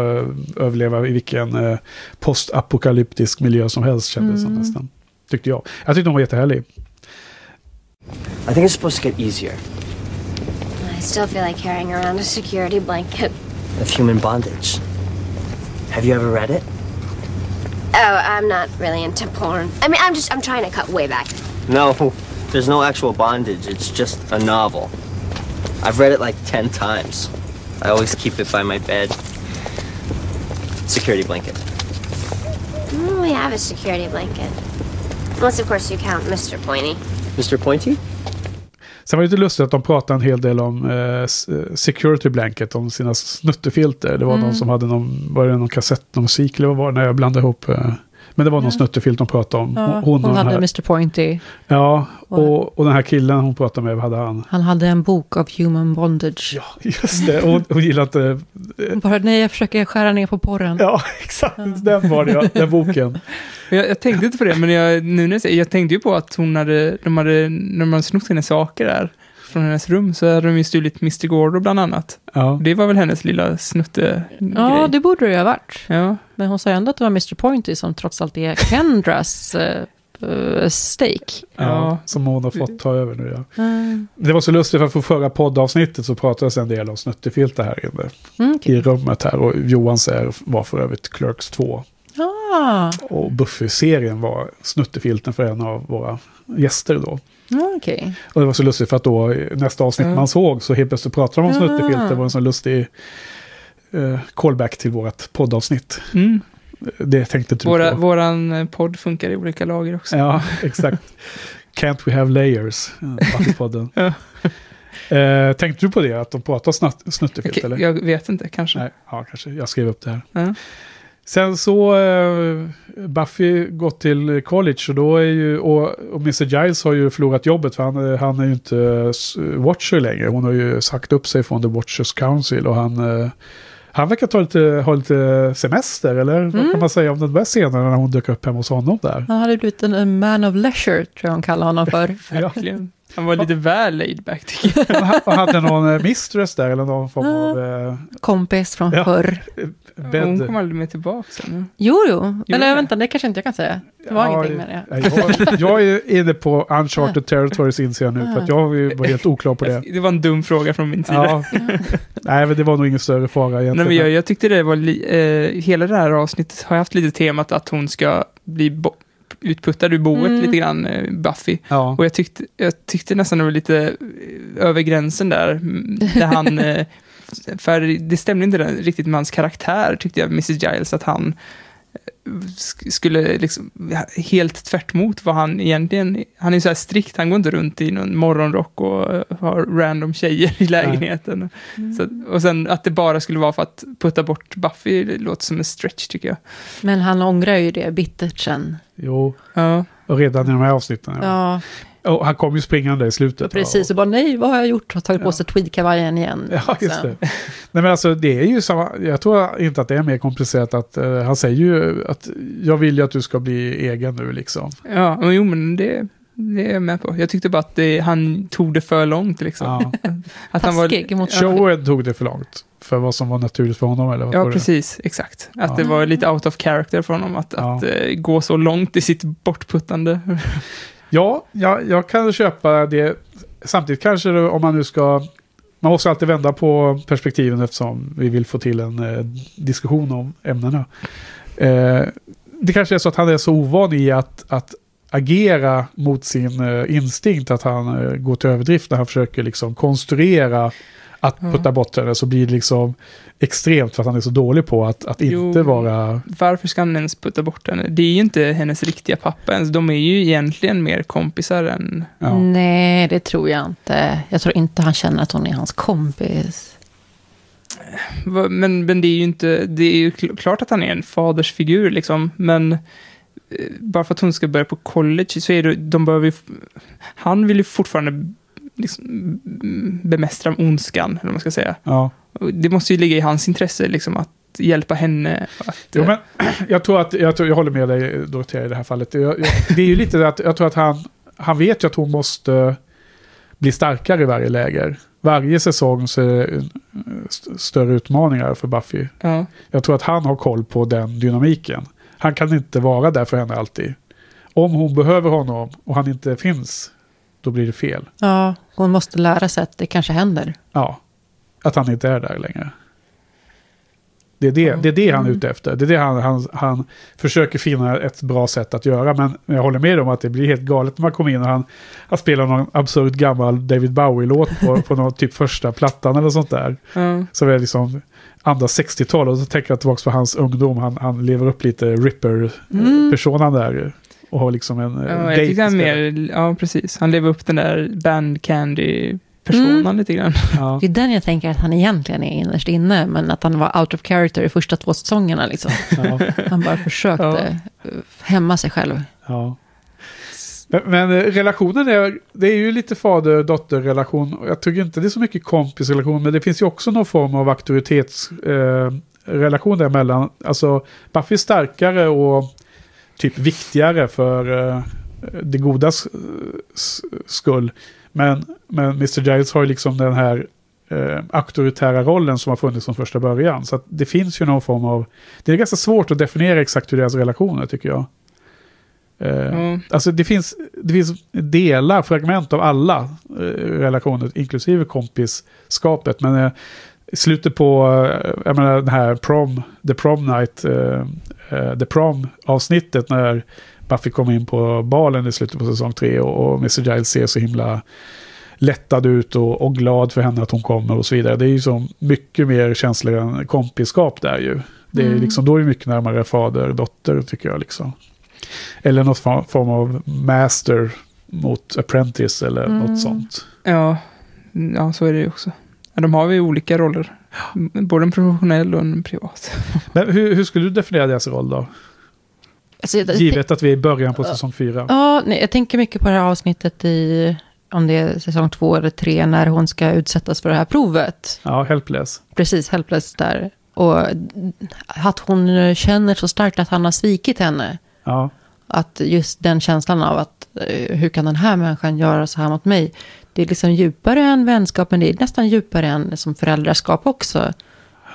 överleva i vilken postapokalyptisk miljö som helst kändes det som nästan. Tyckte jag. Jag tyckte hon var jättehärlig. I think it's supposed to get easier. I still feel like carrying around a security blanket. Of human bondage. Have you ever read it? Oh, I'm not really into porn. I mean, I'm just, I'm trying to cut way back. No, there's no actual bondage. It's just a novel. I've read it like 10 times. I always keep it by my bed. Security blanket. Mm, we have a security blanket. Unless, of course, you count Mr. Pointy. Mr. Pointy? Sen var det lite lustigt att de pratade en hel del om eh, eh, security blanket, om sina snuttefilter. Det var någon som hade någon, var det någon kassett, någon musik eller vad var det? När jag blandade ihop. Eh, men det var någon snuttefilt de pratade om. Ja, Hon, hon, hade här, Mr Pointy. Ja, och, och den här killen hon pratade med, vad hade han? Han hade en bok av human bondage. Ja, just det. Och hon gillade inte... Hon bara, nej jag försöker skära ner på porren. Ja, exakt. Den var det, ja. Den boken. Jag, jag tänkte inte på det, men jag, nu när jag, säger- jag tänkte ju på att hon hade, de hade, när de hade snott hennes saker där från hennes rum så hade de ju stulit Mr. Gordo bland annat. Ja. Det var väl hennes lilla snutte Ja, det borde det ju ha varit. Ja, Men hon sa ändå att det var Mr Pointy som trots allt är Kendras eh, stake. Ja, Ja. som hon har fått ta över nu. Ja. Mm. Det var så lustigt för att på förra poddavsnittet så pratades en del om snuttefilter här inne. Mm, okej. I rummet här. Och Johans är, var för övrigt Clerks 2. Ah, Och Buffy-serien var snuttefilten för en av våra gäster då. Okej. Och det var så lustigt för att då i nästa avsnitt Ja. man såg så helt plötsligt pratade de om snuttefilter. Det var en sån lustig eh, callback till vårt poddavsnitt. mm. Det tänkte inte Våra, på. våran eh, podd funkar i olika lager också. Ja, exakt. Can't we have layers? Buffy-podden. Ja. Eh, tänkte du på det, att de pratar snutt, snuttefilt? Eller? jag vet inte, kanske. Nej, ja, kanske. Jag skrev upp det här. Ja. Sen så eh, Buffy gått till college och då är ju, och, och Mr. Giles har ju förlorat jobbet för han, eh, han är ju inte eh, Watcher längre. Hon har ju sagt upp sig från The Watchers Council och han, eh, han verkar ta lite, ha lite semester eller vad kan man säga om den där scenen när hon dök upp hemma hos honom där? Han hade blivit en, en man of leisure, tror jag hon kallar honom för. Verkligen. Han var lite väl laid back tycker jag. Och hade någon eh, mistress där eller någon form av eh, Kompis från Ja. förr. Hon bädd. kom aldrig mer tillbaka sen. Jo, jo. Eller det? vänta, det kanske inte jag kan säga. Det var Ja, ingenting med det. nej, Jag, jag är inne på uncharted territories inser jag nu, för att jag var helt oklar på det. Det var en dum fråga från min sida. Ja. Nej, men det var nog ingen större fara Nej, egentligen. men jag, jag tyckte det var, li, eh, hela det här avsnittet har haft lite temat att hon ska bli bo- utputtad ur boet Mm. lite grann, eh, Buffy. ja. Och jag tyckte, jag tyckte nästan det var lite eh, över gränsen där, mm, där han, eh, för det stämde inte riktigt med hans karaktär tyckte jag, Mrs Giles, att han skulle liksom, helt tvärt emot vad han egentligen, han är så här strikt, han går inte runt i någon morgonrock och eh, har random tjejer i lägenheten. Så, och sen att det bara skulle vara för att putta bort Buffy, det låter som en stretch tycker jag. Men han ångrar ju det bittert sen. Jo, Ja, och redan i de här avsnitten. Ja. Ja, Och han kom ju springande i slutet. precis. Och bara nej, vad har jag gjort? Har tagit på sig tweedkavajen igen. Ja, just det. Nej, men alltså det är ju samma, jag tror inte att det är mer komplicerat att eh, han säger ju att jag vill ju att du ska bli egen nu liksom. ja men jo men det, det är jag med på. Jag tyckte bara att det, han tog det för långt liksom. Ja. Att han var, mot Showen tog det för långt. För vad som var naturligt för honom eller vad Ja, var det? precis. Exakt. Att Ja. det var lite out of character för honom att, Ja. att eh, gå så långt i sitt bortputtande. Ja, jag, jag kan köpa det. Samtidigt kanske det, om man nu ska... Man måste alltid vända på perspektiven eftersom vi vill få till en eh, diskussion om ämnena. Eh, det kanske är så att han är så ovan i att, att agera mot sin eh, instinkt att han eh, går till överdrift när han försöker liksom konstruera att Ja. putta bort henne så blir det liksom extremt för att han är så dålig på att, att inte Jo. vara... Varför ska han ens putta bort henne? Det är ju inte hennes riktiga pappa ens. De är ju egentligen mer kompisar än... Ja. Nej, det tror jag inte. Jag tror inte han känner att hon är hans kompis. Men, men det är ju inte... Det är ju kl- klart att han är en fadersfigur liksom, men eh, bara för att hon ska börja på college så är det, de behöver ju, han vill ju fortfarande liksom, bemästra ondskan, eller vad man ska säga. Ja. Det måste ju ligga i hans intresse, liksom, att hjälpa henne. Att, Jo, men jag tror att, jag, tror, jag håller med dig Dorotea i det här fallet. Jag, jag, det är ju lite att jag tror att han, han vet ju att hon måste bli starkare i varje läger. Varje säsong så är det st- större utmaningar för Buffy. ja. Jag tror att han har koll på den dynamiken. Han kan inte vara där för henne alltid. Om hon behöver honom och han inte finns, då blir det fel. Ja, hon måste lära sig att det kanske händer. Ja, att han inte är där längre. Det är det, det, är det han är ute efter. Det är det han, han, han försöker finna ett bra sätt att göra. Men jag håller med om att det blir helt galet när man kommer in och han, han spelar någon absurd gammal David Bowie-låt på, på någon typ första plattan eller sånt där. Ja. Som är liksom andra 60-tal. Och så tänker jag tillbaka på hans ungdom. Han, han lever upp lite Ripper-personan där. Och har liksom en eh, Ja, jag date tyckte han mer, ja precis, han lever upp den där band candy-personan Mm. lite grann. Ja. Det är den jag tänker att han egentligen är innerst inne, men att han var out of character i första två säsongerna. Liksom. Ja. Han bara försökte eh, hämma sig själv. Ja. Men, men eh, relationen är, det är ju lite fader-dotter-relation. Och Jag tycker inte det är så mycket kompisrelation, men det finns ju också någon form av auktoritetsrelation eh, relation däremellan. Alltså, Buffy är starkare och typ viktigare för eh, det godas s- skull. Men, men Mr. Giles har ju liksom den här eh, auktoritära rollen som har funnits från första början. Så det finns ju någon form av... Det är ganska svårt att definiera exakt hur deras relationer tycker jag. Eh, Ja. Alltså det finns, det finns delar, fragment av alla eh, relationer, inklusive kompisskapet. Men eh, i slutet på, eh, jag menar den här prom, the prom night, eh, eh, the prom avsnittet när Buffy kom in på balen i slutet på säsong tre och, och Mr. Giles ser så himla lättad ut och, och glad för henne att hon kommer och så vidare. Det är ju så mycket mer känslor än kompisskap där ju. Det är Mm. liksom, då är det mycket närmare fader-dotter tycker jag liksom. Eller något form av master mot apprentice eller Mm. något sånt. Ja, ja, så är det ju också. Ja, de har ju olika roller. Både en professionell och en privat. Men hur, hur skulle du definiera deras roll då? Alltså, jag- Givet att vi är i början på säsong fyra. Ja, nej, jag tänker mycket på det här avsnittet i, om det är säsong två eller tre, när hon ska utsättas för det här provet. Ja, helpless. Precis, helpless där. Och att hon känner så starkt att han har svikit henne. Ja, Att just den känslan av att eh, hur kan den här människan göra så här mot mig? Det är liksom djupare än vänskap, men det är nästan djupare än som föräldraskap också.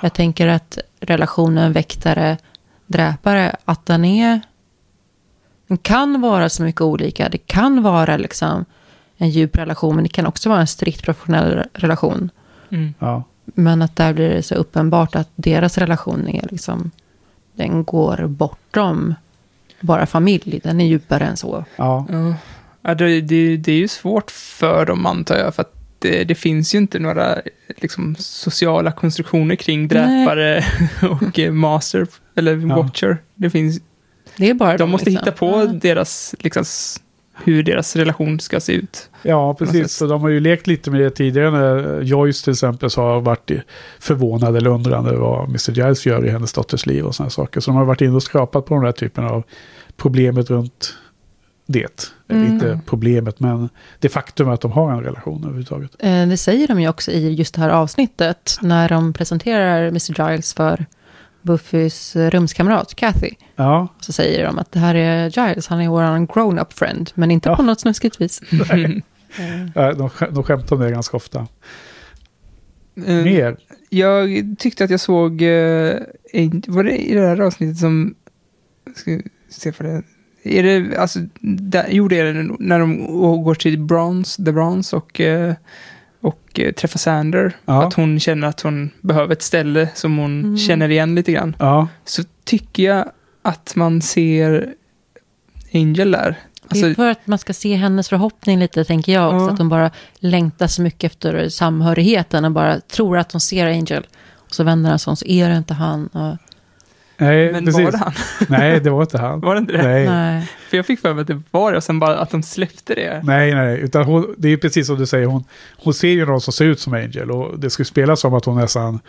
Jag tänker att relationen väktare-dräpare, att den är... Den kan vara så mycket olika. Det kan vara liksom en djup relation, men det kan också vara en strikt professionell relation. ja. Men att där blir det så uppenbart att deras relation är liksom... Den går bortom bara familj. Den är djupare än så. ja. Ja. Ja, det, det, det är ju svårt för dem antar jag, för att det, det finns ju inte några liksom, sociala konstruktioner kring dräpare och master, eller Ja. watcher. Det finns, Det är bara de måste liksom. hitta på deras, liksom, hur deras relation ska se ut. Ja, precis. Så de har ju lekt lite med det tidigare när Joyce till exempel så har varit förvånad eller undrande vad Mr. Giles gör i hennes dotters liv och sådana saker. Så de har varit inne och skrapat på den här typen av problemet runt det. Mm. Inte problemet, men det faktum att de har en relation överhuvudtaget. Eh, Det säger de ju också i just det här avsnittet. När de presenterar Mr. Giles för Buffys eh, rumskamrat Kathy. Ja, Så säger de att det här är Giles, han är vår grown-up friend. Men inte Ja. på något snuskigt vis. Eh, de, sk- de skämtar om det ganska ofta. Eh, Mer? Jag tyckte att jag såg, en, var det i det här avsnittet som, ska se för det, är det, alltså, där, jo det är det när de går till Bronze, The Bronze och, eh, och eh, träffar Sander. Ja. Att hon känner att hon behöver ett ställe som hon Mm. känner igen lite grann. Ja, Så tycker jag att man ser Angel där. Det är Alltså, för att man ska se hennes förhoppning lite, tänker jag också. Ja. Att hon bara längtar så mycket efter samhörigheten och bara tror att hon ser Angel. Och så vänder han sig om, så är det inte han. Och, nej, men precis. var det han? Nej, det var inte han. Var det inte det? Nej. nej. För jag fick för mig att det var det och sen bara att de släppte det. Nej, nej, utan hon, det är ju precis som du säger, hon, hon ser ju någon som ser ut som Angel och det skulle spelas som att hon nästan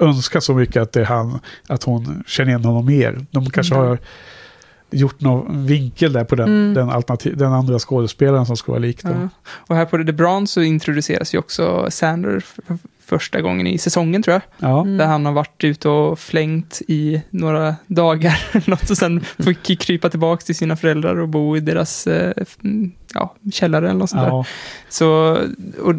önskar så mycket att det är han, att hon känner igen honom mer. De kanske Mm. har gjort någon vinkel där på den, den, alternativ, den andra skådespelaren som ska vara lik. Ja. Och här på The Bronze så introduceras ju också Sander första gången i säsongen tror jag. Ja. Där han har varit ute och flängt i några dagar. något, och sen fick krypa tillbaka till sina föräldrar och bo i deras eh, f- ja, källare eller något sånt där. Ja. Så, och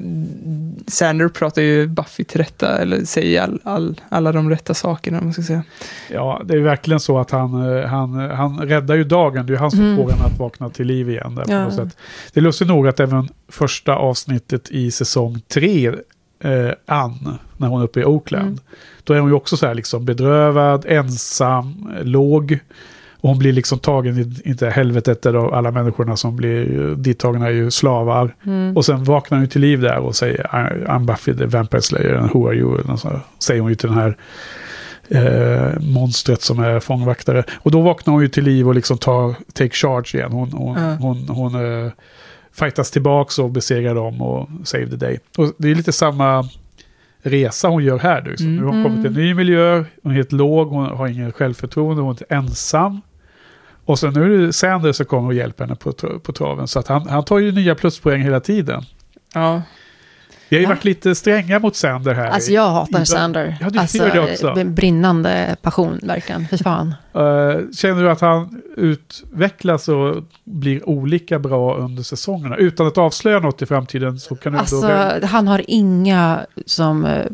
Sander pratar ju Buffy till rätta, eller säger all, all, alla de rätta sakerna, om man ska säga. ja, det är verkligen så att han, eh, han, han räddar ju dagen. Det är ju han som Mm. får henne att vakna till liv igen. Där på något sätt. Det är lustigt nog att även första avsnittet i säsong tre, eh, Ann, när hon är uppe i Oakland, Mm. då är hon ju också så här liksom bedrövad, ensam, låg. Och hon blir liksom tagen i, inte helvetet där då alla människorna som blir dittagna är ju slavar. Mm. Och sen vaknar hon till liv där och säger "I- I'm Buffy the Vampire Slayer, and who are you? Något sånt. Säger hon ju till den här eh, monstret som är fångvaktare. Och då vaknar hon ju till liv och liksom tar take charge igen. Hon, hon, Ja. hon, hon eh, fightas tillbaks och besegrar dem och save the day. Och det är lite samma resa hon gör här. Liksom. Mm. Nu har hon kommit till en ny miljö, hon är helt låg, hon har ingen självförtroende, hon är ensam. Och så nu är det Sanders som kommer och hjälper henne på, på traven. Så att han, han tar ju nya pluspoäng hela tiden. Ja, Vi har ju Ja. varit lite stränga mot Sander här. Alltså jag hatar I- Sander. Ja, du alltså, det också. med Brinnande passion, verkligen. Fy fan. Eh, känner du att han utvecklas och blir olika bra under säsongerna? Utan att avslöja något i framtiden så kan du ändå... Alltså, han har inga som eh,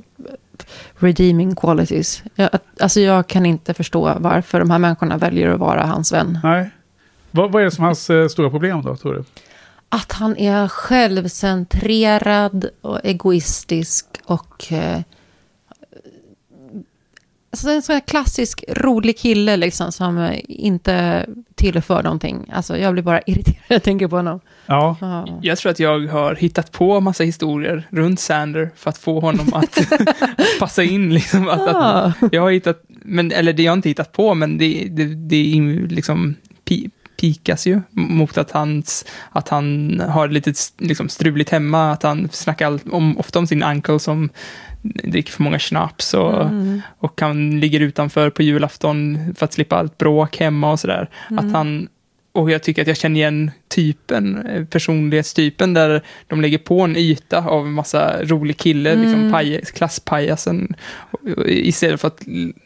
redeeming qualities. Jag, alltså jag kan inte förstå varför de här människorna väljer att vara hans vän. Nej. Vad, vad är det som hans eh, stora problem då, tror du? Att han är självcentrerad och egoistisk och... Eh, alltså en sån här klassisk rolig kille liksom som inte tillför någonting. Alltså jag blir bara irriterad när jag tänker på honom. Ja, Ja. jag tror att jag har hittat på massa historier runt Sander för att få honom att passa in. Liksom, att, att, Ah. jag har hittat, men, eller det har jag inte hittat på, men det, det, det är ju liksom pi, pikas ju mot att, hans, att han har lite liksom, struligt hemma, att han snackar om, ofta om sin uncle som dricker för många schnapps och, Mm. och han ligger utanför på julafton för att slippa allt bråk hemma och sådär. Att han, och jag tycker att jag känner igen typen, eh, personlighetstypen där de lägger på en yta av en massa rolig kille, Mm. liksom paj, klasspajasen, istället för att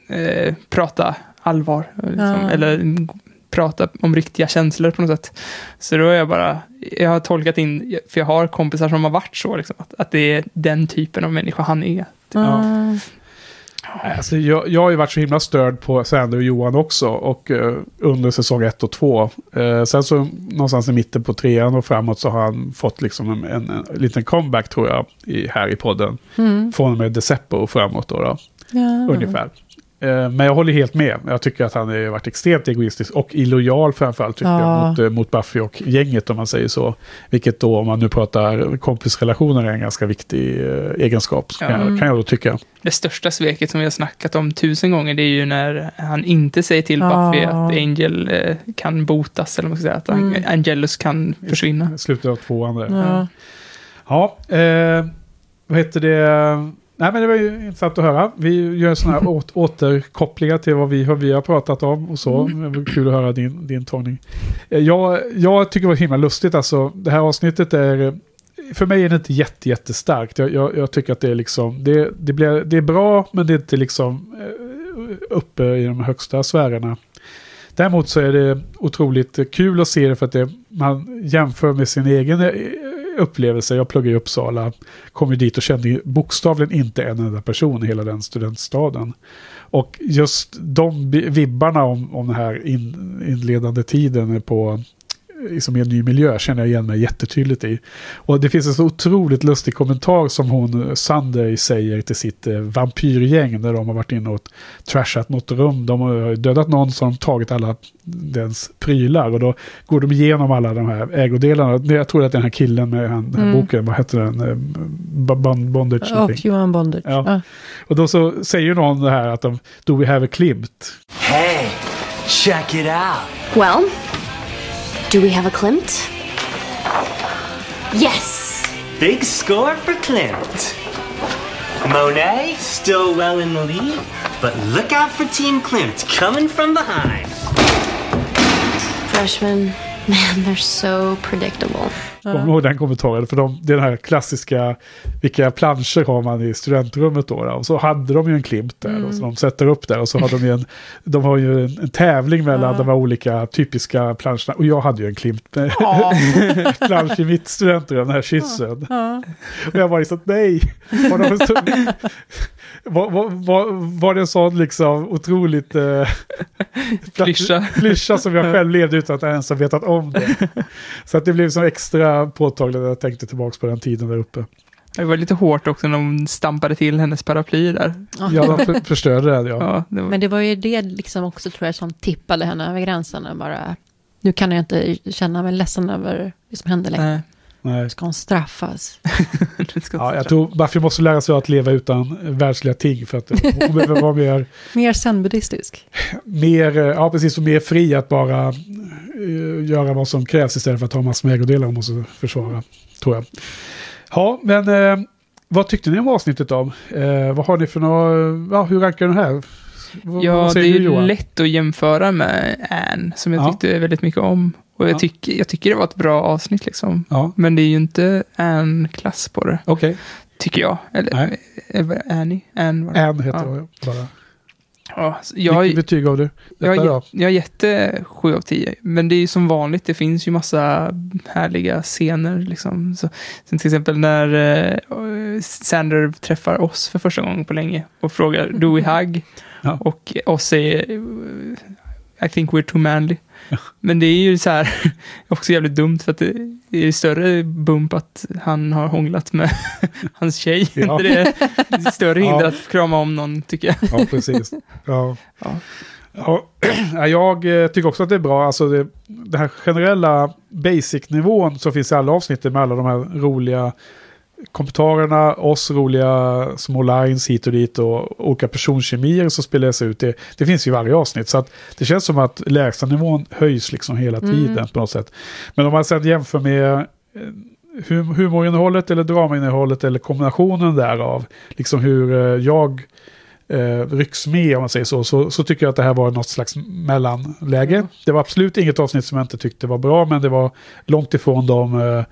eh, prata allvar. Liksom, Ja. Eller mm, prata om riktiga känslor på något sätt. Så då är jag bara, jag har tolkat in, för jag har kompisar som har varit så, liksom, att, att det är den typen av människa han är. Ja. Mm. alltså, jag, jag har ju varit så himla störd på Sander och Johan också. Och eh, under säsong ett och två. Eh, sen så någonstans i mitten på trean och framåt så har han fått liksom en, en, en liten comeback tror jag i, här i podden. Mm. Från och med Deceppo och framåt då. då. Ja. Ungefär. Eh, Men jag håller helt med. Jag tycker att han har varit extremt egoistisk och illojal framförallt tycker Ja. jag mot, eh, mot Buffy och gänget om man säger så. Vilket då om man nu pratar kompisrelationer är en ganska viktig eh, egenskap kan, Ja. jag, kan jag då tycka. Det största sveket som vi har snackat om tusen gånger, det är ju när han inte säger till Ja. Buffy att Angel eh, kan botas, eller man ska säga, att Mm. Angelus kan försvinna. I slutet av tvåan där. Ja. Ja, eh, vad heter det? Nej, men det var ju intressant att höra. Vi gör sådana här åt, återkopplingar till vad vi, vad vi har pratat om och så. Det var kul att höra din, din tolkning. Eh, Jag, jag tycker det var himla lustigt alltså. Det här avsnittet är... För mig är det inte jätte, jättestarkt. Jag, jag, jag tycker att det är liksom... Det, det, blir, det är bra, men det är inte liksom eh, uppe i de högsta sfärerna. Däremot så är det otroligt kul att se det för att det, man jämför med sin egen eh, upplevelse. Jag pluggade i Uppsala, kom ju dit och kände bokstavligen inte en enda person i hela den studentstaden. Och just de vibbarna om, om den här in, inledande tiden på liksom i en ny miljö känner jag igen mig jättetydligt i. Och det finns en så otroligt lustig kommentar som hon, Sunday, säger till sitt eh, vampyrgäng när de har varit inne och trashat något rum. De har dödat någon som har tagit alla dens prylar och då går de igenom alla de här ägodelarna. Jag tror att den här killen med han, den här Mm. boken, vad heter den? Eh, Bond- Bondage. Och Johan Bondage. Ja. Ja. Och då så säger någon det här att de, do we have a Klimt? Hey, check it out. Well, do we have a Klimt? Yes! Big score for Clint. Monet still well in the lead, but look out for Team Klimt coming from behind. freshmen, man, they're so predictable. Kommer du ihåg den kommentaren? För de, det är den här klassiska, vilka planscher har man i studentrummet då? då? Och så hade de ju en klimp där, och så de sätter upp där och så har de ju en, de har ju en, en tävling mellan de här olika typiska planscherna. Och jag hade ju en klimp med plansch i mitt studentrum, den här kyssen. Och jag var liksom, nej! Var, de så, var, var, var, var det en sån liksom otroligt eh, Klyscha. klyscha som jag själv levde utan att jag ens ha vetat om det. Så att det blev så extra påtagligt när jag tänkte tillbaka på den tiden där uppe. Det var lite hårt också när de stampade till hennes paraply där. Ja, de för, förstörde det, ja. Ja, det var, Men det var ju det liksom också tror jag som tippade henne över gränsen. Bara, nu kan jag inte känna mig ledsen över det som hände längre. Nej. Ska hon straffas? ska Ja, jag tror Buffy måste lära sig att leva utan världsliga ting för att hon behöver vara mer, Mer zen-buddhistisk. mer, ja precis, och mer fri att bara eh, göra vad som krävs istället för att ha massor med ägodelar hon måste försvara, tror jag. Ja, men eh, vad tyckte ni om avsnittet då? Eh, vad har ni för några, ja, hur rankar den här? Ja, det är ju lätt att jämföra med Anne, som jag Ja. tyckte väldigt mycket om. Och jag, Ja. tycker, jag tycker det var ett bra avsnitt liksom. Men det är ju inte Anne-klass på det, okej. tycker jag. Eller, Nej. eller Annie? Anne var det. En heter Ja. jag bara. Ja, jag, Vilket betyg gav du? jag, jag, jag har gett det 7 av 10. Men det är ju som vanligt, det finns ju massa härliga scener. Liksom. Så, till exempel när eh, Sander träffar oss för första gången på länge och frågar do we hug? Ja. Och oss säger eh, I think we're too manly. Men det är ju så här också jävligt dumt för att det är större bump att han har hånglat med hans tjej. Ja. Det är större hinder Ja. att krama om någon tycker jag. Ja, precis. Ja. Ja. Ja, jag eh, tycker också att det är bra. Alltså det, den här generella basic-nivån som finns i alla avsnitt med alla de här roliga kommentarerna, oss roliga små lines hit och dit och olika personkemier som spelas ut. Det, det finns ju i varje avsnitt. Så det känns som att lägsta nivån höjs liksom hela tiden på något sätt. Men om man sedan jämför med eh, hum- humorinnehållet eller draminnehållet eller kombinationen därav, liksom hur eh, jag eh, rycks med om man säger så, så, så tycker jag att det här var något slags mellanläge. Det var absolut inget avsnitt som jag inte tyckte var bra, men det var långt ifrån de eh,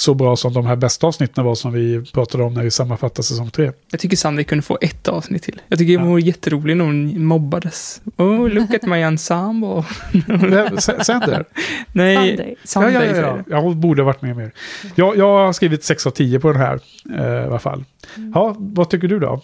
så bra som de här bästa avsnitten var som vi pratade om när vi sammanfattade säsong tre. Jag tycker Sandy kunde få ett avsnitt till. Jag tycker hon var jätterolig när hon mobbades. Oh, look at my ensemble. Sander? Nej, Sunday. Ja, Sunday ja, ja, ja. det. ja, hon borde ha varit med mer. Jag, jag har skrivit 6 av 10 på den här eh, i alla fall. Ja, vad tycker du då?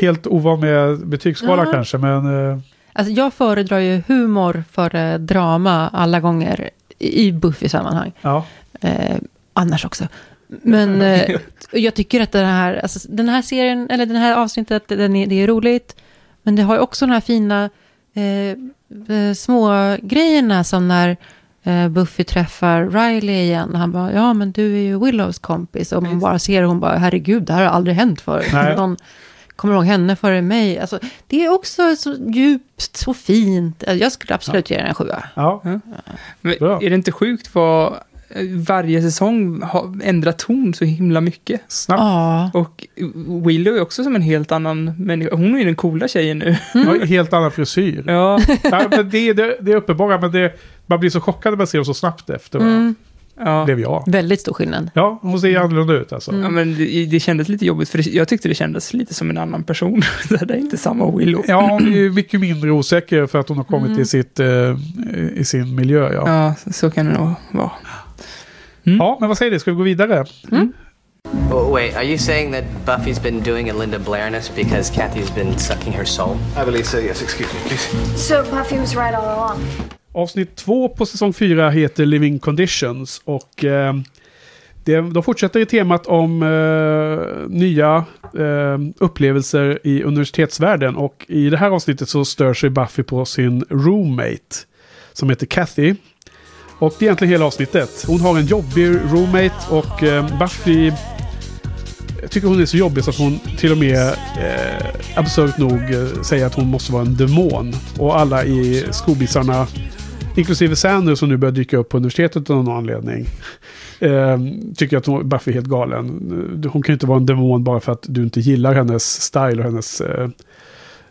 Helt ovan med betygsskala Ja. kanske, men... Eh, Alltså jag föredrar ju humor före drama alla gånger i Buffy-sammanhang. ja. Eh, annars också. Men eh, jag tycker att den här, alltså, den här serien, eller den här avsnittet, den är, det är roligt. Men det har ju också de här fina eh, eh, små grejerna som när eh, Buffy träffar Riley igen. Han bara, ja men du är ju Willows kompis. Och man bara ser hon bara, herregud, det här har aldrig hänt förut. Nej. Någon kommer ihåg henne före mig. Alltså, det är också så djupt, så fint. Jag skulle absolut ge den en sjua. ja. Men Bra. är det inte sjukt vad varje säsong har ändrat ton så himla mycket? Snabbt. Ja, Och Willow är också som en helt annan människa. Hon är ju den coola tjejen nu. Ja, helt annan frisyr. Ja, ja, men det, det, det är uppenbara, men det, man blir så chockad när man ser dem så snabbt efter. Mm. ja. Blev jag. väldigt stor skillnad. Ja, hon ser annorlunda ut alltså. Ja, men det, det kändes lite jobbigt, för det, jag tyckte det kändes lite som en annan person. det är inte samma Willow. Ja, hon är ju mycket mindre osäker för att hon har kommit i, sitt, eh, i sin miljö. Ja. Ja, så kan det nog vara. Ja, men vad säger du? Ska vi gå vidare? Oh, wait, are you saying that Buffy's been doing a Linda Blairness because Kathy's been sucking her soul? I believe so, yes. Excuse me, please. So Buffy was right all along. Avsnitt två på säsong fyra heter Living Conditions. Och eh, det, de fortsätter i temat om eh, nya eh, upplevelser i universitetsvärlden. Och i det här avsnittet så stör sig Buffy på sin roommate. Som heter Kathy. Och det är egentligen hela avsnittet. Hon har en jobbig roommate och eh, Buffy jag tycker hon är så jobbig så att hon till och med eh, absurt nog eh, säger att hon måste vara en demon. Och alla i skobisarna, inklusive Sander som nu börjar dyka upp på universitetet av någon anledning, eh, tycker att hon, Buffy är helt galen. Eh, hon kan ju inte vara en demon bara för att du inte gillar hennes style och hennes, eh,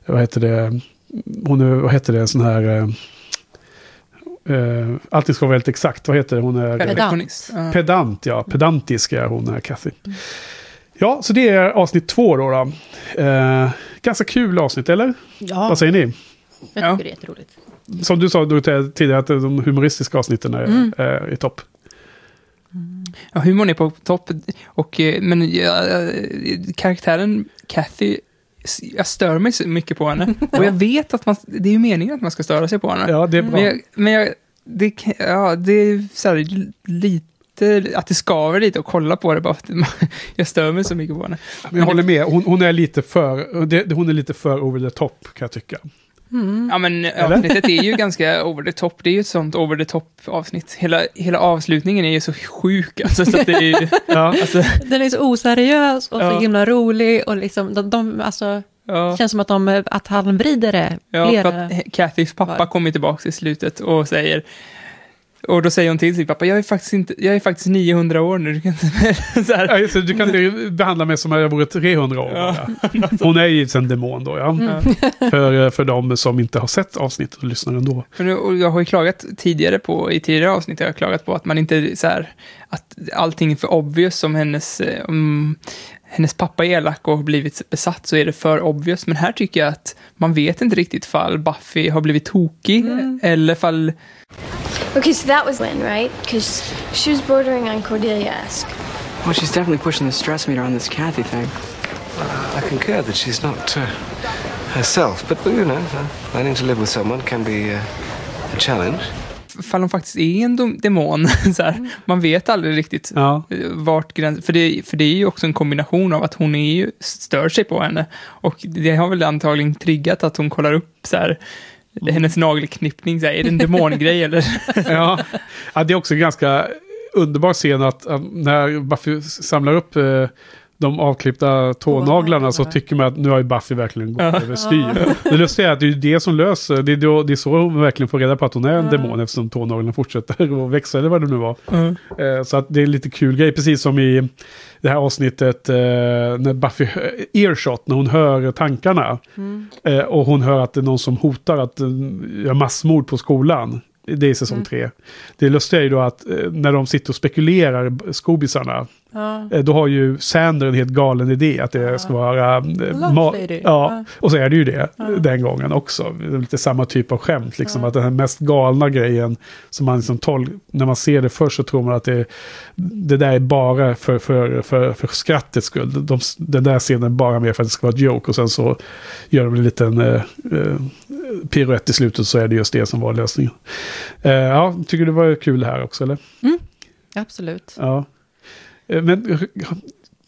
vad heter det, hon är, vad heter det, en sån här, eh, eh, allting ska vara väldigt exakt. Vad heter det? Hon är... Ja. Pedant, ja. Pedantisk är hon, här, Kathy. Ja, så det är avsnitt två då. då. Eh, ganska kul avsnitt, eller? Ja, Vad säger ni? jag Ja. tycker det är jätteroligt. Som du sa tidigare, att de humoristiska avsnitten är, Mm. är i topp. Ja, humorn är på topp. Och, eh, men ja, eh, karaktären Kathy, s- jag stör mig så mycket på henne. Och jag vet att man, det är ju meningen att man ska störa sig på henne. Ja, det är bra. Men, jag, men jag, det, ja, det är så här, lite, att det skaver lite att kolla på det bara för att jag stör mig så mycket på henne. Men jag håller med, hon, hon är lite för, hon är lite för over the top kan jag tycka. Ja, men Eller? avsnittet är ju ganska over the top. Det är ju ett sånt over the top avsnitt. Hela, hela avslutningen är ju så sjuk. Alltså, så att det är ju, Ja, alltså, Den är så oseriös och Ja. så himla rolig och liksom, de, de alltså, ja. det känns som att, de, att han vrider det Ja, för flera... att Kathys pappa var. kommer tillbaka i slutet och säger och då säger hon till sin pappa, jag är faktiskt, inte, jag är faktiskt 900 år nu. Du kan inte, så här. Ja, just det, du kan behandla mig som om jag vore 300 år Ja. bara. Hon är ju en demon då, ja. För, för de som inte har sett avsnittet och lyssnar ändå. Och jag har ju klagat tidigare på, i tidigare avsnitt har jag klagat på att man inte så här, att allting är för obvious som hennes, eh, om hennes pappa är elak och har blivit besatt så är det för obvious. Men här tycker jag att man vet inte riktigt fall Buffy har blivit tokig eller fall Okay, so that was Lynn, right? Because she was bordering on Cordelia-esque. Well, she's definitely pushing the stress meter on this Kathy thing. I concur that she's not uh, herself, but you know, uh, learning to live with someone can be uh, a challenge. fall hon faktiskt är en demon. så här. Man vet aldrig riktigt Ja. eh, vart gränsen... För det, för det är ju också en kombination av att hon är ju, stör sig på henne. Och det har väl antagligen triggat att hon kollar upp så här, hennes nagelknippning. Så här, är det en demongrej eller? Ja. ja, det är också en ganska underbar scen att, att när Buffy samlar upp eh, de avklippta tånaglarna så tycker man att nu har ju Buffy verkligen gått överstyr. Det lustiga är att det är det som löser, det är, då, det är så hon verkligen får reda på att hon är en demon eftersom tånaglarna fortsätter att växa eller vad det nu var. Eh, Så att det är en lite kul grej, precis som i det här avsnittet eh, när Buffy, earshot, när hon hör tankarna. Eh, och hon hör att det är någon som hotar att göra massmord på skolan. Det är säsong tre. Det lustiga är ju då att när de sitter och spekulerar, skobisarna, Ja. eh, då har ju Sander en helt galen idé att det ska vara... eh, ja, Ja. och så är det ju det den gången också. Det lite samma typ av skämt, liksom att den här mest galna grejen som man liksom tol- när man ser det först så tror man att det, det där är bara för, för, för, för skrattets skull. De, den där scenen är bara med för att det ska vara ett joke och sen så gör de en liten eh, eh, piruett i slutet så är det just det som var lösningen. Eh, ja, tycker du det var kul här också eller? Absolut. Ja. Eh, Men eh,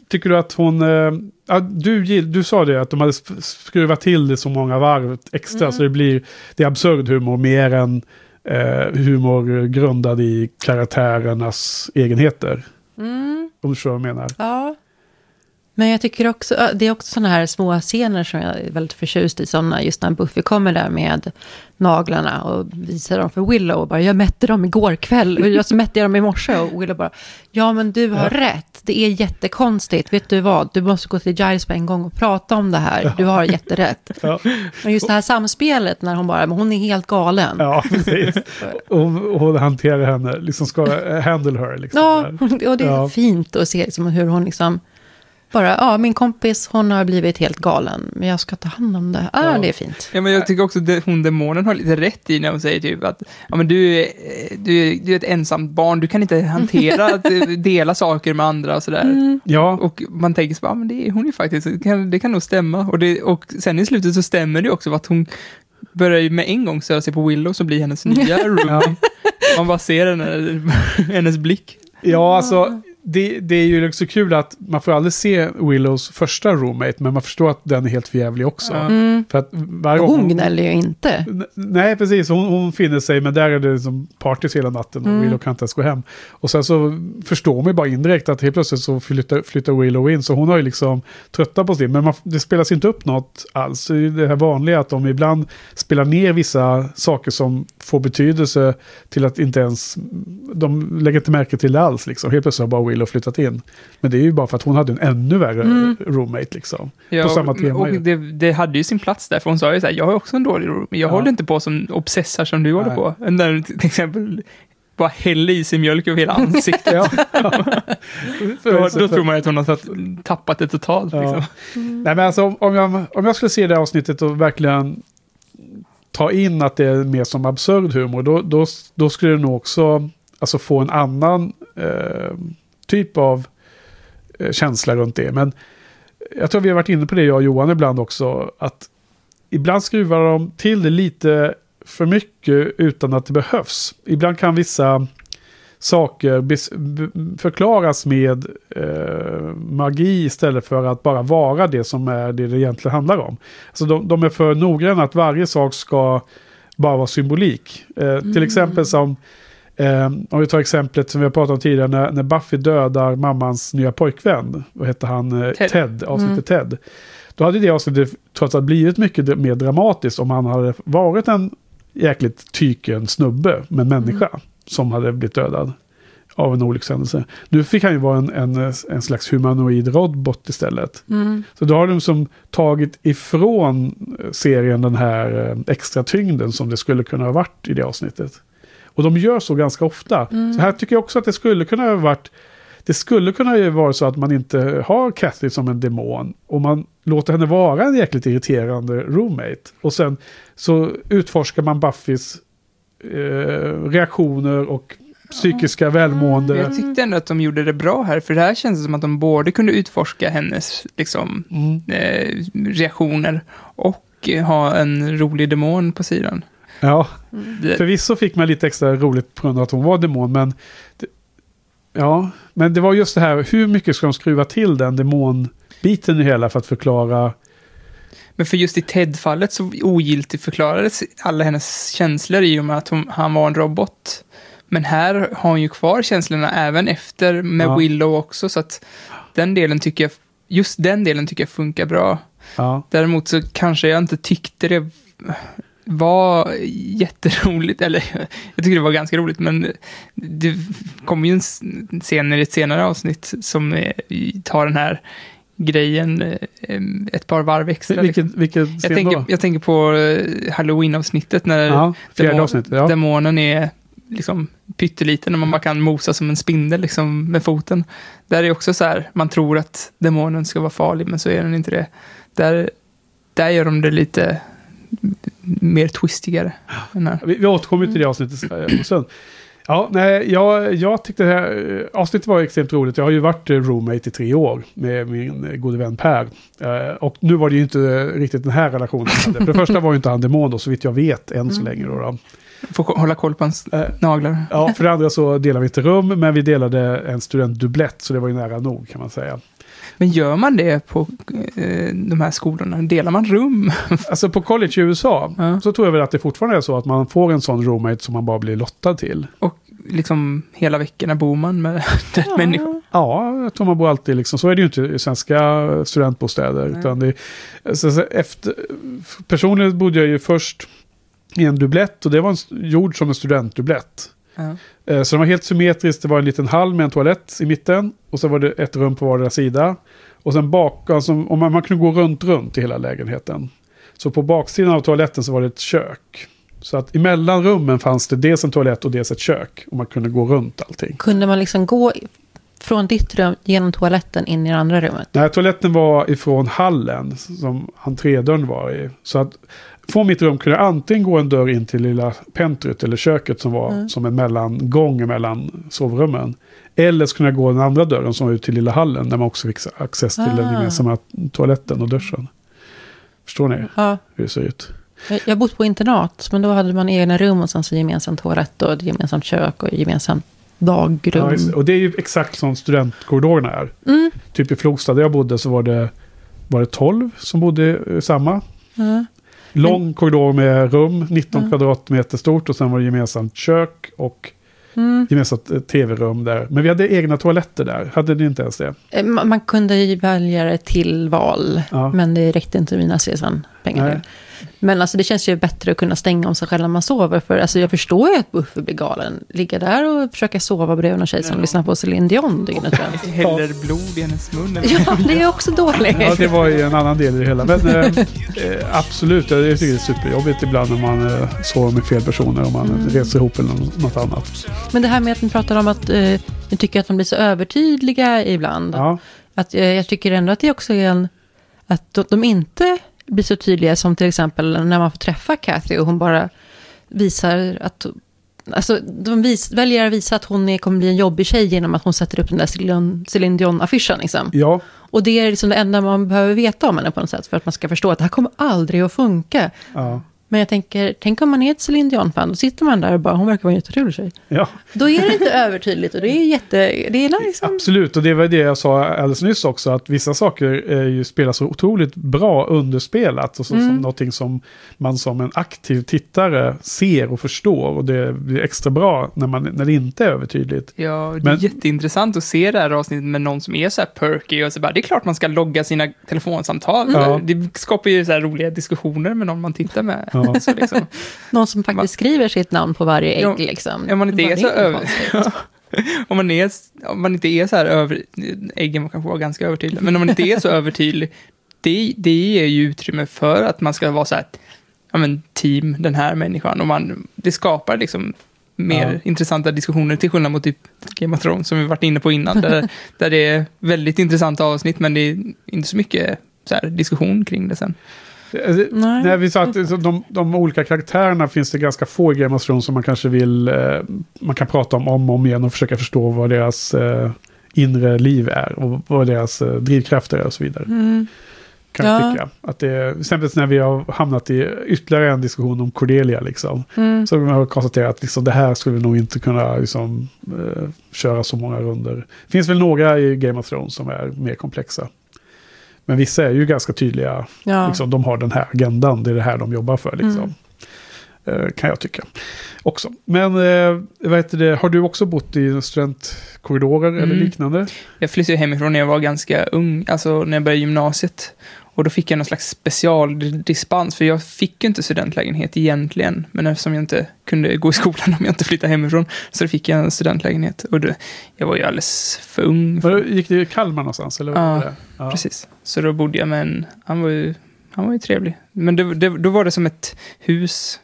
tycker du att hon... eh, Ja, du, du sa det att de hade skruvat till det så många varv extra så det blir... Det är absurd humor mer än eh, humor grundad i karaktärernas egenheter. Mm. Om du förstår vad jag menar. Ja. Men jag tycker också, ja, det är också sådana här små scener som jag är väldigt förtjust i. När, just när Buffy kommer där med naglarna och visar dem för Willow. Och bara, jag mätte dem igår kväll och jag så mätte jag dem i morse. Och Willow bara, ja men du har rätt. Det är jättekonstigt. Vet du vad, du måste gå till Giles på en gång och prata om det här. Du har jätterätt. Ja, Men just det här samspelet när hon bara, men hon är helt galen. ja precis. Och, och hon hanterar henne, liksom ska handle her. Liksom, Ja, och det är Ja. fint att se liksom hur hon liksom bara, ja, min kompis, hon har blivit helt galen, men jag ska ta hand om det. Ja, Ja. det är fint. Ja, men jag tycker också att hon demonen har lite rätt i när hon säger typ att ja, men du, är- du, du är ett ensamt barn, du kan inte hantera att dela saker med andra och sådär. Ja, Och man tänker så bara, ja, men det är hon ju faktiskt, det kan, det kan nog stämma. Och, det, och sen i slutet så stämmer det också att hon börjar ju med en gång störa sig på Willow som blir hennes nya roomie. Man bara ser henne, hennes blick. Ja, alltså det, det är ju också kul att man får aldrig se Willows första roommate, men man förstår att den är helt förjävlig också. Mm. För att varje hon gnäller ju inte. Nej, precis. Hon, hon finner sig, men där är det som partys hela natten och Mm. Willow kan inte ens gå hem. Och sen så förstår man ju bara indirekt att helt plötsligt så flyttar, flyttar Willow in, så hon har ju liksom tröttat på det. Men man, det spelas inte upp något alls. Det är ju det här vanliga att de ibland spelar ner vissa saker som får betydelse till att inte ens, de lägger inte märke till det alls liksom. Helt plötsligt har bara Willow flyttat in. Men det är ju bara för att hon hade en ännu värre Mm. roommate liksom. Ja, på samma tema. och det, det hade ju sin plats där, för hon sa ju så här, jag har också en dålig room, men jag Ja. håller inte på som obsessar som du håller Nej. på. När du till exempel bara häller i sig mjölk över hela ansiktet. Ja. då, då tror man att hon har tappat det totalt. Ja. Liksom. Nej, men alltså, om, om, jag, om jag skulle se det här avsnittet och verkligen ta in att det är mer som absurd humor, då, då, då skulle det nog också alltså, få en annan eh, typ av eh, känsla runt det. Men jag tror vi har varit inne på det, jag och Johan, ibland också, att ibland skruvar de till det lite för mycket utan att det behövs. Ibland kan vissa saker förklaras med eh, magi istället för att bara vara det som är det det egentligen handlar om. Alltså de, de är för noggranna att varje sak ska bara vara symbolik. Eh, Till exempel som, eh, om vi tar exemplet som vi har pratat om tidigare, när, när Buffy dödar mammans nya pojkvän, vad hette han, eh, Ted. Ted, avsnittet Ted. Då hade det avsnittet trots allt blivit mycket mer dramatiskt om han hade varit en jäkligt tyken snubbe, men människa, som hade blivit dödad av en olyckshändelse. Nu fick han ju vara en, en, en slags humanoid robot istället. Mm. Så då har de som tagit ifrån serien den här eh, extra tyngden som det skulle kunna ha varit i det avsnittet. Och de gör så ganska ofta. Så här tycker jag också att det skulle kunna ha varit det skulle kunna ju vara så att man inte har Kathy som en demon och man låter henne vara en jäkligt irriterande roommate. Och sen så utforskar man Buffys eh, reaktioner och psykiska välmående. Jag tyckte ändå att de gjorde det bra här, för det här känns som att de både kunde utforska hennes liksom, Mm. eh, reaktioner och ha en rolig demon på sidan. Ja, Det, förvisso fick man lite extra roligt på grund av att hon var demon, men det, ja, men det var just det här, hur mycket ska de skruva till den demonbiten i hela för att förklara Men för just i Ted-fallet så ogiltigt förklarades alla hennes känslor i och med att hon, han var en robot. Men här har hon ju kvar känslorna även efter med Ja. Willow också, så att den delen tycker jag, just den delen tycker jag funkar bra. Ja, Däremot så kanske jag inte tyckte det var jätteroligt, eller jag tycker det var ganska roligt, men det kommer ju en scen i ett senare avsnitt som eh, tar den här grejen eh, ett par varv extra. liksom. vilket, vilket Jag tänker, jag tänker på eh, Halloween-avsnittet när Ja, demon- avsnittet, ja. demonen är liksom pytteliten och man bara kan mosa som en spindel liksom med foten. Där är också så här, man tror att demonen ska vara farlig, men så är den inte det. Där, där gör de det lite mer twistigare. Vi, vi återkommer till det avsnittet sen. Ja, nej, jag, jag tyckte det här eh, avsnittet var extremt roligt. Jag har ju varit eh, roommate i tre år med min eh, gode vän Per. Och nu var det ju inte riktigt den här relationen. För det första var ju inte han demon då, så vitt jag vet, än så länge. Då, då. Får hålla koll på hans Eh, naglar. Ja, för det andra så delade vi inte rum, men vi delade en studentdubblett, så det var ju nära nog kan man säga. Men gör man det på eh, de här skolorna? Delar man rum? Alltså på college i USA Ja. så tror jag väl att det fortfarande är så att man får en sån roommate som man bara blir lottad till. Och liksom hela veckorna bor man med den människan? Ja, jag tror man bor alltid liksom. Så är det ju inte i svenska studentbostäder. Nej. Utan det, så, så efter, personligen bodde jag ju först i en dubblett och det var en, gjord som en studentdubblett. Eh, Så den var helt symmetriskt. Det var en liten hall med en toalett i mitten. Och så var det ett rum på vardera sida. Och sen bak, alltså, om man, man kunde gå runt, runt i hela lägenheten. Så på baksidan av toaletten så var det ett kök. Så att emellan rummen fanns det dels en toalett och dels ett kök. Och man kunde gå runt allting. Kunde man liksom gå från ditt rum genom toaletten in i det andra rummet? Nej, toaletten var ifrån hallen som entrédörren var i. Så att från mitt rum kunde jag antingen gå en dörr in till lilla pentryt eller köket som var som en mellangång mellan sovrummen. Eller så kunde jag gå den andra dörren som var ut till lilla hallen där man också fick access till den Ah. gemensamma toaletten och duschen. Förstår ni Ja, hur det ser ut? jag har bott på internat, men då hade man egna rum och sen så gemensam toalett och ett gemensamt kök och gemensamt dagrum. Ja, och det är ju exakt som studentkorridorerna är. Mm. Typ i Flogstad där jag bodde så var det, var det 12 som bodde i samma. Ja. Lång korridor med rum, 19 Ja. kvadratmeter stort och sen var det gemensamt kök och Mm. gemensamt eh, tv-rum där. Men vi hade egna toaletter där, hade ni inte ens det? Eh, Man kunde ju välja till val, Ja. men det räckte inte mina CSN-pengar. Men alltså det känns ju bättre att kunna stänga om sig själv när man sover. För alltså jag förstår ju att Buffy blir galen. Ligga där och försöka sova bredvid någon tjej som lyssnar på Celine Dion dygnet runt. Häller blod i hennes mun. Ja, det är också dåligt. Ja, det var ju en annan del i det hela. Men eh, absolut, jag tycker det är superjobbigt ibland när man eh, sover med fel personer och man Mm. reser ihop eller nå- något annat. Men det här med att ni pratar om att eh, ni tycker att de blir så övertydliga ibland. Ja, Att, jag tycker ändå att det också är en... Att de, de inte blir så tydliga som till exempel när man får träffa Kathy och hon bara visar att... Alltså, de vis, väljer att visa att hon är, kommer bli en jobbig tjej genom att hon sätter upp den där Celine Dion-affischen. Liksom. ja, Och det är liksom det enda man behöver veta om henne på något sätt. För att man ska förstå att det här kommer aldrig att funka. ja, Men jag tänker, tänk om man är ett Celine Dion-fan. Då sitter man där och bara, hon verkar vara en jätterolig tjej. ja. Då är det inte övertydligt och det är jätte... Det är liksom... Absolut, och det var det jag sa alldeles nyss också, att vissa saker är ju, spelas så otroligt bra underspelat. Och så, Mm. som någonting som man som en aktiv tittare ser och förstår. Och det blir extra bra när, man, när det inte är övertydligt. Ja, det är Men- jätteintressant att se det här avsnittet med någon som är så här perky och så bara, det är klart man ska logga sina telefonsamtal. Ja. Det skapar ju så här roliga diskussioner med någon man tittar med. Ja. Så liksom. Någon som faktiskt skriver sitt namn på varje ägg Ja, liksom. Om man inte är så bara, över... konstigt. om, man är, om man inte är så här över... Äggen kanske var ganska övertydlig, men om man inte är så övertydlig, det, det ger ju utrymme för att man ska vara så här, ja men team, den här människan, och man, det skapar liksom mer Ja. intressanta diskussioner till skillnad mot typ Game of Thrones som vi varit inne på innan, där, där det är väldigt intressanta avsnitt, men det är inte så mycket så här, diskussion kring det sen. Alltså, Nej. Vi sa att de, de olika karaktärerna finns det ganska få i Game of Thrones som man kanske vill, eh, man kan prata om om och om igen och försöka förstå vad deras eh, inre liv är och vad deras eh, drivkrafter är och så vidare. Mm. Kan jag Ja. tycka. Att det, exempelvis när vi har hamnat i ytterligare en diskussion om Cordelia liksom. Mm. Så har vi konstaterat att liksom, det här skulle vi nog inte kunna liksom, köra så många runder. Det finns väl några i Game of Thrones som är mer komplexa. Men vissa är ju ganska tydliga. Ja. Liksom, de har den här agendan, det är det här de jobbar för. Liksom. Mm. Eh, kan jag tycka. Också. Men eh, vad det, har du också bott i studentkorridorer eller Mm. liknande? Jag flyttade hemifrån när jag var ganska ung, alltså när jag började gymnasiet. Och då fick jag någon slags specialdispens, för jag fick ju inte studentlägenhet egentligen. Men eftersom jag inte kunde gå i skolan om jag inte flyttade hemifrån, så då fick jag en studentlägenhet. Och det, jag var ju alldeles för ung. Det- Gick det i Kalmar någonstans? Eller Ja, det? ja. Precis. Så då bodde jag med en, han var ju, han var ju trevlig. Men det, det, då var det som ett hus.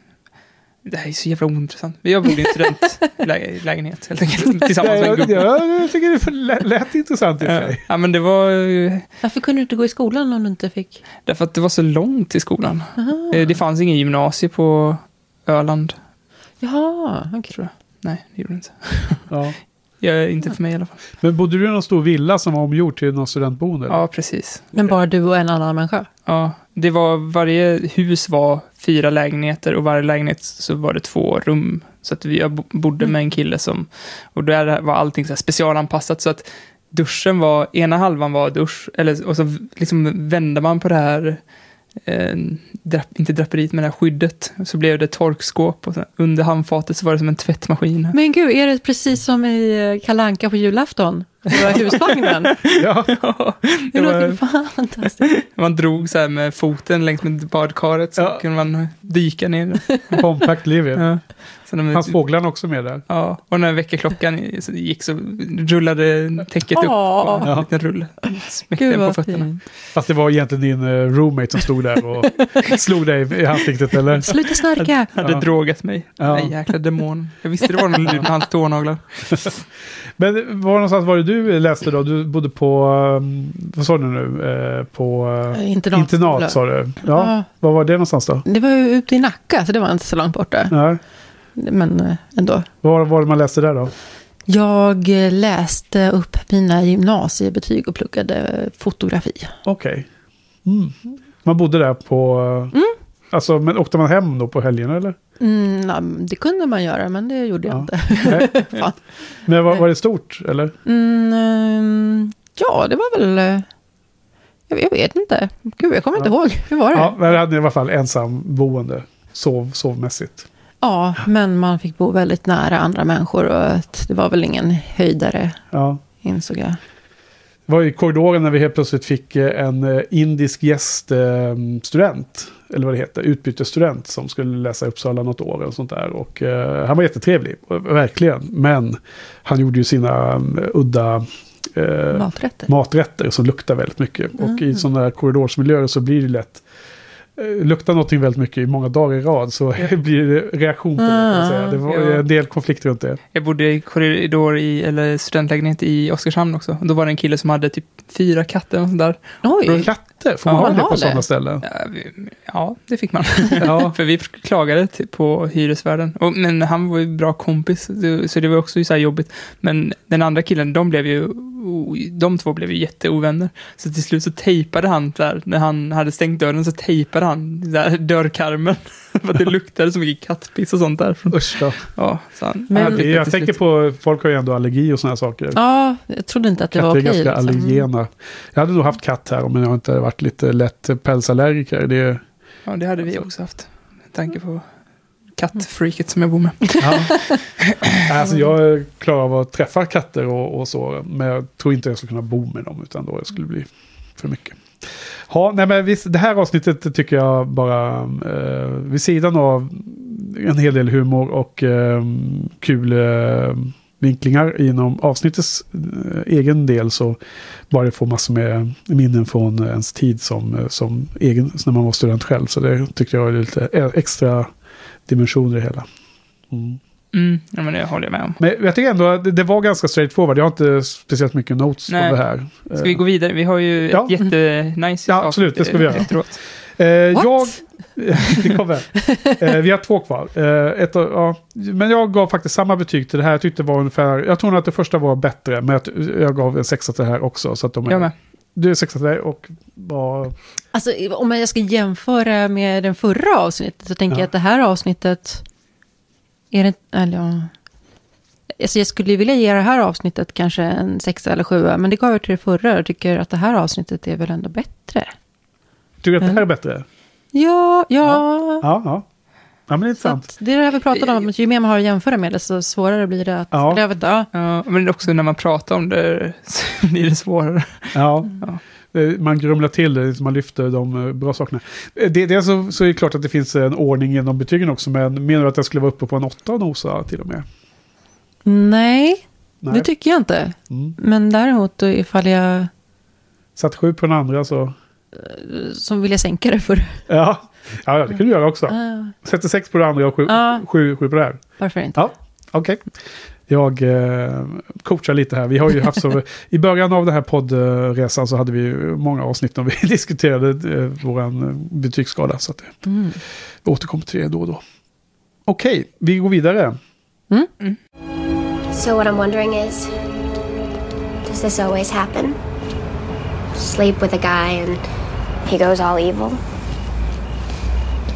Det här är så jävla ointressant. Jag bodde i en studentlägenhet helt enkelt, tillsammans med en Ja, gubbe. ja, jag tycker det lät, intressant i och för Ja, sig. ja, men det var Varför kunde du inte gå i skolan om du inte fick? därför att det var så långt till skolan. Aha. Eh, Det fanns ingen gymnasie på Öland, Jaha, okej. tror jag. Nej, det gjorde det inte. Ja. Jag, inte för mig i alla fall. Men bodde du i någon stor villa som var omgjord till någon studentboende? Ja, precis. Men bara du och en annan människa? Ja, det var, varje hus var fyra lägenheter och varje lägenhet så var det två rum. Så att jag bo- bodde med en kille som, och där var allting så specialanpassat så att duschen var, ena halvan var dusch, eller, och så liksom vände man på det här, eh, drap, inte draperiet men det här skyddet, så blev det torkskåp och så, under handfatet så var det som en tvättmaskin. Men gud, är det precis som i eh, Kalle Anka på julafton? Det var husvagnen. Ja. Det Det låter var, fantastiskt. man drog så här med foten längs med badkaret så Ja. kunde man dyka ner. Compact living. Ja. Fanns fåglarna också med där? Ja, och när väckarklockan gick så rullade täcket upp på en liten rulle. Smäckte på fötterna. fint. Fast det var egentligen din eh, roommate som stod där och slog dig i ansiktet, eller? Sluta snarka. Hade Ja. drogat mig. Ja. Den jäkla demon. Jag visste det var någon med hans tånaglar. Men var någonstans var det du läste då? Du bodde på, um, vad sa du nu? Eh, på uh, Internatskola. internat sa du? Ja. Ja. Var var det någonstans då? Det var ju ute i Nacka, så det var inte så långt borta. Nej. Men eh, ändå. Var var det man läste där då? Jag eh, läste upp mina gymnasiebetyg och pluggade fotografi. Okej. Mm. Man bodde där på... Mm. Alltså, men åkte man hem då på helgerna eller? Mm, ja, det kunde man göra, men det gjorde jag Ja. inte. Men var, var det stort eller? Mm, ja, det var väl... eh, Jag, jag vet inte. Gud, jag kommer inte Ja. ihåg. Hur var det? Ja, men jag hade i alla fall ensam boende. Sov, sovmässigt. Men man fick bo väldigt nära andra människor och det var väl ingen höjdare, Ja. insåg jag. var i korridoren när vi helt plötsligt fick eh, en eh, indisk gäststudent. Eller vad det heter, utbytesstudent som skulle läsa i Uppsala något år och sånt där. Och eh, han var jättetrevlig, eh, verkligen. Men han gjorde ju sina um, udda eh, Maträtter. maträtter som luktar väldigt mycket. Och i sådana här korridorsmiljöer så blir det lätt eh, luktar någonting väldigt mycket i många dagar i rad så blir det reaktion på det. kan säga. Det var Ja. en del konflikt runt det. Jag bodde i korridor i, eller studentlägenhet i Oskarshamn också. Då var det en kille som hade typ fyra katter och sånt där. Oj, Katter, får man Ja, ha det på det. sådana ställen? Ja, vi, ja det fick man. Ja. För vi klagade till- på hyresvärden. Och, men han var ju bra kompis, det- så det var också så här jobbigt. Men den andra killen, de blev ju, de två blev ju jätteovänner. Så till slut så tejpade han där, när han hade stängt dörren så tejpade han där dörrkarmen. För att det luktade så mycket kattpiss och sånt där. Usch då. Ja, så han, Men- han jag tänker på, folk har ju ändå allergi och sådana saker. ja, jag trodde inte att det Katter var är okej. ganska liksom. allergena. Jag hade nog haft katt här om jag inte varit lite lätt pälsallergiker. Det, Ja, det hade vi också haft. Med tanke på kattfreaket som jag bor med. ja. alltså, jag klarar av att träffa katter och, och så. Men jag tror inte jag skulle kunna bo med dem. Utan då det skulle bli för mycket. Ja, nej men visst, det här avsnittet tycker jag bara, eh, vid sidan av en hel del humor och eh, kul eh, vinklingar inom avsnittets eh, egen del så bara det får massor med minnen från ens tid som, eh, som egen, när man var student själv. Så det tycker jag är lite eh, extra dimensioner i det hela. Mm. Mm, ja, men det håller jag med om. Men jag tycker ändå att det, det var ganska straightforward. Jag har inte speciellt mycket notes Nej. om det här. Ska vi gå vidare? Vi har ju Ja. ett jättenice Ja, absolut, det ska vi göra. efteråt. Eh, What? jag... det kommer. Eh, vi har två kvar. Eh, ett, ja. Men jag gav faktiskt samma betyg till det här. Jag tyckte det var ungefär... Jag tror nog att det första var bättre. Men jag, jag gav en sexa till det här också. Så att de är, Jag med. Du är sexa till dig och var... Alltså, om jag ska jämföra med den förra avsnittet så tänker Ja. jag att det här avsnittet... Är det, eller, ja. alltså jag skulle vilja ge det här avsnittet kanske en sexa eller sjua, men det gav jag till det förra och tycker att det här avsnittet är väl ändå bättre. Tycker du att det här är bättre? Ja, ja. Ja, ja. Ja, men det är att det är det här vi pratade om, ju mer man har att jämföra med det, så svårare blir det att... Ja. eller vet, ja. Ja, men också när man pratar om det så blir det svårare. Ja. Ja. Eh, Man grumlar till det, man lyfter de eh, bra sakerna. Eh, Det, det är så, så är det klart att det finns en ordning genom betygen också, men menar du att jag skulle vara uppe på en åtta och nosa till och med? Nej, Nej. det tycker jag inte. Mm. Men däremot ifall jag... Satt sju på den andra så... Vill jag sänka det för... Ja, ja ja, det kan du göra också. Uh, Sätter sex på det andra och sju, Ja. sju, sju på det här. varför inte? Ja, okej. Jag eh, coachar lite här. Vi har ju haft så... I början av den här poddresan så hade vi många avsnitt när vi diskuterade eh, vår betygsskala. Så att det, Mm. vi återkommer till det då och då. Okej, vi går vidare. So what I'm wondering is, does this always happen? Sleep with a guy and he goes all evil?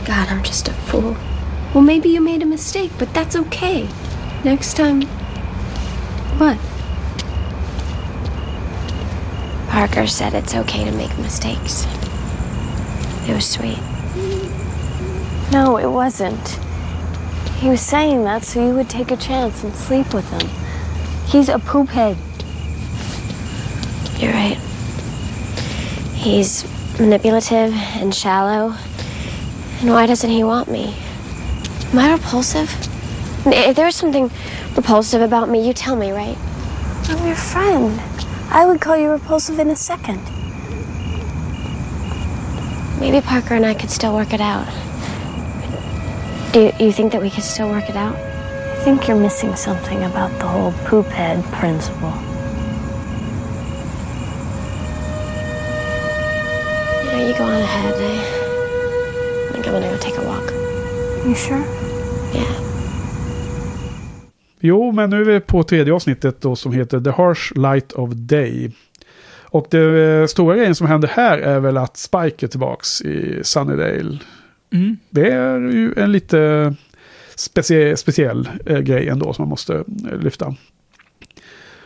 God, I'm just a fool. Well, maybe you made a mistake, but that's okay. Next time. What? Parker said it's okay to make mistakes. It was sweet. No, it wasn't. He was saying that so you would take a chance and sleep with him. He's a poop head. You're right. He's manipulative and shallow. And why doesn't he want me? Am I repulsive? If there's something repulsive about me, you tell me, right? I'm your friend. I would call you repulsive in a second. Maybe Parker and I could still work it out. Do you, think that we could still work it out? I think you're missing something about the whole poop head principle. Yeah, you go on ahead. I think I'm gonna go take a walk. You sure? Yeah. Jo, men nu är vi på tredje avsnittet då som heter The Harsh Light of Day. Och det eh, stora grejen som händer här är väl att Spike är tillbaks i Sunnydale. Mm. Det är ju en lite specie speciell eh, grej ändå som man måste eh, lyfta.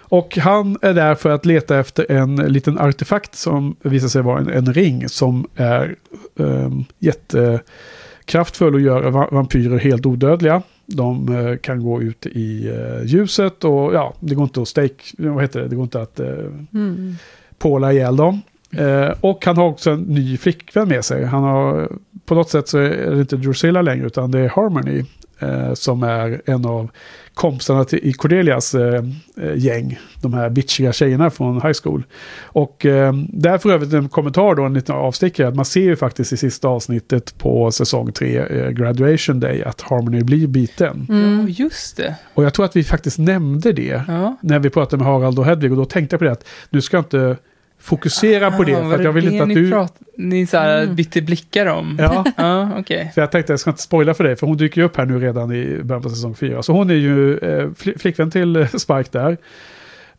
Och han är där för att leta efter en liten artefakt som visar sig vara en, en ring som är um, jättekraftfull och gör va- vampyrer helt odödliga. De eh, kan gå ut i eh, ljuset och ja, det går inte att stake, vad heter det, det går inte att eh, Mm. påla ihjäl dem. Eh, och han har också en ny flickvän med sig. Han har, på något sätt så är det inte Drusilla längre utan det är Harmony. Eh, som är en av kompisarna till, i Cordelias eh, eh, gäng. De här bitchiga tjejerna från high school. Och eh, det är för övrigt en kommentar då, en liten avstickare. Att man ser ju faktiskt i sista avsnittet på säsong 3, eh, Graduation Day, att Harmony blir biten. Mm. Just det. Och jag tror att vi faktiskt nämnde det Ja. när vi pratade med Harald och Hedvig. Och då tänkte jag på det att nu ska jag inte fokusera på det. Ah, För att jag vill det inte att ni du... Prat, ni så här Mm. bytte blickar om? Ja, okej. för jag tänkte jag ska inte spoila för dig. För hon dyker ju upp här nu redan i början på säsong 4. Så hon är ju eh, fl- flickvän till Spike där.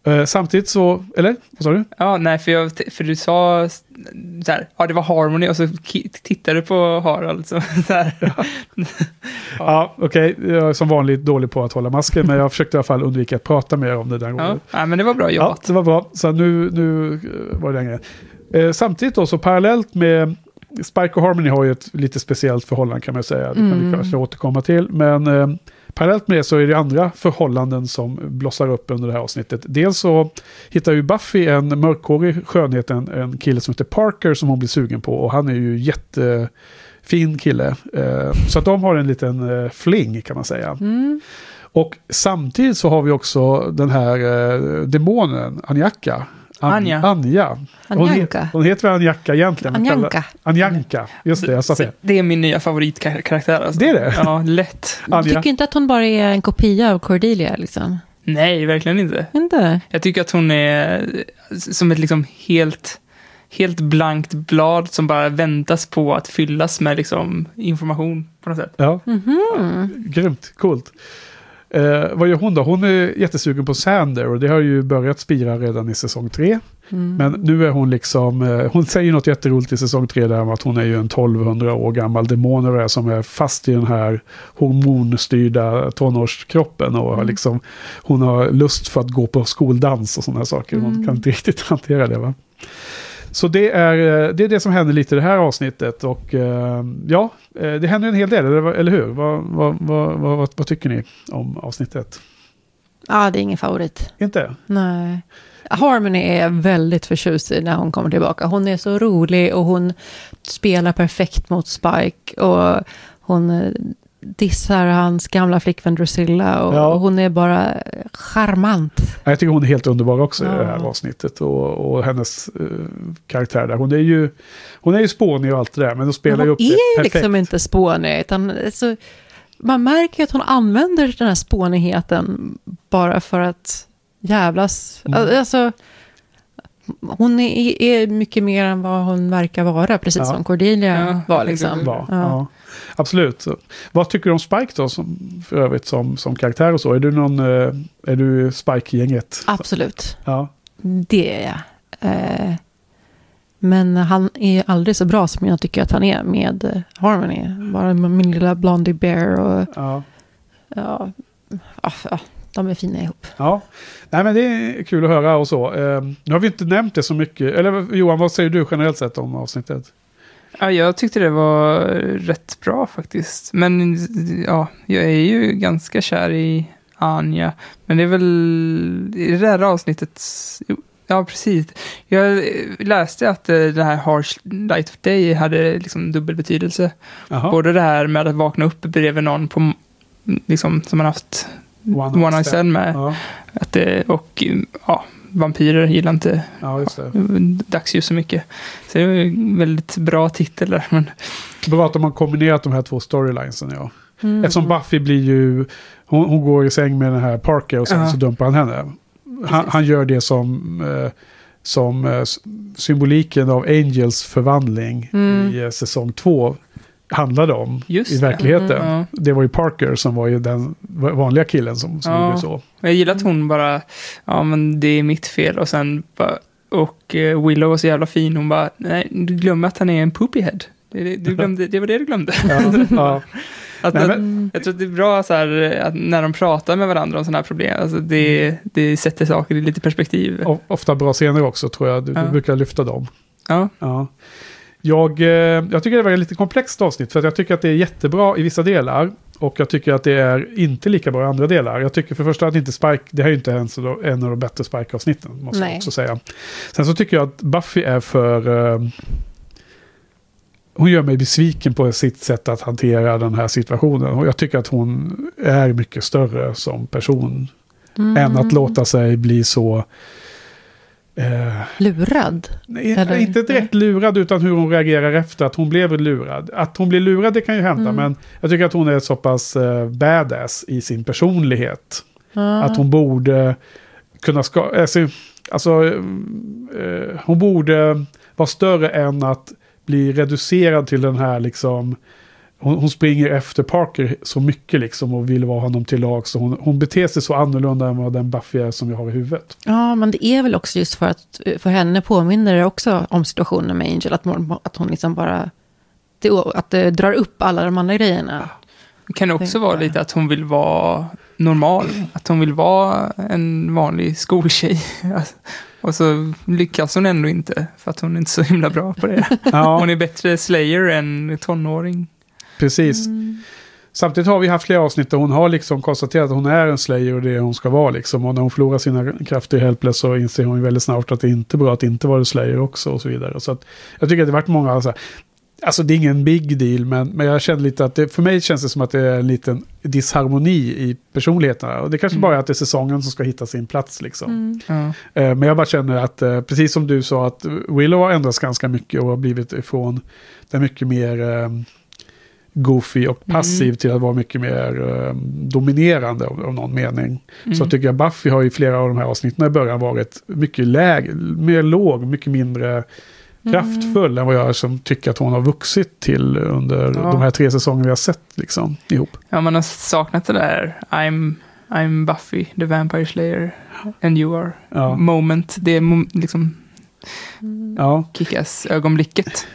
Eh, samtidigt så, eller? Vad sa du? Ja, nej, för, jag, för du sa så här, ja det var Harmony och så tittade du på Harald. Så, så här. Ja, okej. Jag är som vanligt dålig på att hålla masken. men jag försökte i alla fall undvika att prata mer om det den Ja, gången. nej, men det var bra Ja, jobbat. det var bra. Så nu, nu eh, var det den grejen. Eh, samtidigt då, så parallellt med Spike och Harmony har ju ett lite speciellt förhållande kan man säga. Det kan vi Mm. kanske återkomma till. Men parallellt med det så är det andra förhållanden som blossar upp under det här avsnittet. Dels så hittar ju Buffy en mörkhårig skönhet, en, en kille som heter Parker som hon blir sugen på. Och han är ju jättefin kille. Eh, så att de har en liten eh, fling kan man säga. Mm. Och samtidigt så har vi också den här eh, demonen, Anjaka. An- Anja. Anja. Hon, Anjanka. hon heter väl Anjaka egentligen? kallar- Anjanka. Anjanka, just det, jag sa fel. det är min nya favoritkaraktär. Alltså. Det är det? Ja, lätt. Du Anja. tycker inte att hon bara är en kopia av Cordelia liksom? Nej, verkligen inte. Inte? Jag tycker att hon är som ett liksom helt, helt blankt blad som bara väntas på att fyllas med liksom information på något sätt. Ja, Mhm. grymt, coolt. Eh, vad gör hon då? Hon är jättesugen på Sander och det har ju börjat spira redan i säsong tre. Mm. Men nu är hon liksom, eh, hon säger något jätteroligt i säsong tre där om att hon är ju en 1200 år gammal demon och det som är fast i den här hormonstyrda tonårskroppen och har liksom, hon har lust för att gå på skoldans och sådana saker. Hon Mm. kan inte riktigt hantera det va. Så det är, eh, det är det som händer lite i det här avsnittet och eh, ja, eh, det händer en hel del, eller, hur? Vad, vad, vad, vad, vad, tycker ni om avsnittet? Ja, det är ingen favorit. Inte? Nej. Harmony är väldigt förtjust i när hon kommer tillbaka. Hon är så rolig och hon spelar perfekt mot Spike. Och hon dissar hans gamla flickvän Drusilla. Och Ja. hon är bara charmant. Ja, Jag tycker hon är helt underbar också i Ja. det här avsnittet. Och, och hennes eh, karaktär där. Hon är ju, hon är ju spånig och allt det där. Men hon spelar Men ju hon upp det är ju perfekt. liksom inte spånig. Utan, så, man märker ju att hon använder den här spånigheten bara för att jävlas. Mm. Alltså, hon är, är mycket mer än vad hon verkar vara, precis Ja. som Cordelia Ja, var. Liksom. Var, Ja. ja. Absolut. Så, vad tycker du om Spike då? Som, för övrigt som, som karaktär och så. Är du någon, eh, är du Spike-gänget? Absolut, Ja. det är jag. Eh, men han är ju aldrig så bra som jag tycker att han är med eh, Harmony. Bara med min lilla Blondie Bear och ja. ja, ja, ja, de är fina ihop. Ja, nej men det är kul att höra och så. Eh, nu har vi inte nämnt det så mycket. Eller Johan, vad säger du generellt sett om avsnittet? Ja, jag tyckte det var rätt bra faktiskt. Men ja, jag är ju ganska kär i Anja. Men det är väl i det där avsnittet... Ja, precis. Jag läste att eh, det här Harsh Light of Day hade liksom dubbel betydelse. Jaha. Både det här med att vakna upp bredvid någon på, liksom, som man haft One one night stand med. Ja, Att det, och ja, vampyrer gillar inte ja, just det. dagsljus så mycket. Så det är en väldigt bra titel där. Men, Bra att de har kombinerat de här två storylinesen, ja. Mm. Eftersom Buffy blir ju... Hon, hon går i säng med den här Parker och sen Ja. så dumpar han henne. Han, han gör det som, eh, som eh, symboliken av Angels förvandling Mm. i eh, säsong två handlade om Just i det. verkligheten. Mm, ja. Det var ju Parker som var ju den vanliga killen som, som Ja. gjorde så. jag gillar att hon bara, ja men det är mitt fel och sen bara, och eh, Willow var så jävla fin, hon bara, nej du glömmer att han är en poopyhead. Det, det, du glömde, det var det du glömde. Ja, ja. Att, Nej, men- jag tror att det är bra så här, att när de pratar med varandra om sådana här problem, alltså det, det sätter saker i lite perspektiv. Ofta bra scener också tror jag. Du, Ja. du brukar lyfta dem. Ja, Ja. Jag, eh, jag tycker det var ett lite komplext avsnitt för jag tycker att det är jättebra i vissa delar. Och jag tycker att det är inte lika bra i andra delar. Jag tycker för det första att inte Spike, det här är ju inte ens en av de bättre Spike-avsnitten, måste jag också säga. Sen så tycker jag att Buffy är för... eh, hon gör mig besviken på sitt sätt att hantera den här situationen. Och jag tycker att hon är mycket större som person. Mm. Än att låta sig bli så... Eh, Lurad. Nej, inte direkt lurad utan hur hon reagerar efter att hon blev lurad. Att hon blir lurad det kan ju hända Mm. men jag tycker att hon är så pass eh, badass i sin personlighet. Ja. Att hon borde kunna ska... Alltså, alltså eh, hon borde vara större än att bli reducerad till den här liksom... Hon, hon springer efter Parker så mycket liksom och vill vara honom till lag. Så hon, hon beter sig så annorlunda än vad den Buffy är som jag har i huvudet. Ja, men det är väl också just för att för henne påminner det också om situationen med Angel. Att hon, att hon liksom bara... Det, att det drar upp alla de andra grejerna. Det kan också vara lite att hon vill vara normal. Att hon vill vara en vanlig skoltjej. Och så lyckas hon ändå inte, för att hon är inte så himla bra på det. Ja. Hon är bättre slayer än tonåring. Precis. Samtidigt har vi haft flera avsnitt där hon har liksom konstaterat att hon är en slayer och det är hon ska vara liksom. Och när hon förlorar sina krafter i Helpless så inser hon ju väldigt snart att det inte är bra att inte vara en slayer också och så vidare. Så att jag tycker att det har varit många så här, Alltså det är ingen big deal men, men jag känner lite att det, för mig känns det som att det är en liten disharmoni i personligheterna. Och det kanske bara är att det är säsongen som ska hitta sin plats liksom. Ja. Eh, Men jag bara känner att, eh, precis som du sa, att Willow har ändrats ganska mycket och har blivit ifrån den mycket mer eh, goofy och passiv till att vara mycket mer eh, dominerande av, av någon mening. Så tycker jag Buffy har i flera av de här avsnitten i början varit mycket lägre, mer låg, mycket mindre kraftfull än vad jag som tycker att hon har vuxit till under Ja. de här tre säsongerna vi har sett liksom, ihop. ja, man har saknat det där I'm, I'm Buffy, the Vampire Slayer, and you are. Ja. Moment, det är liksom Ja, kickass-ögonblicket.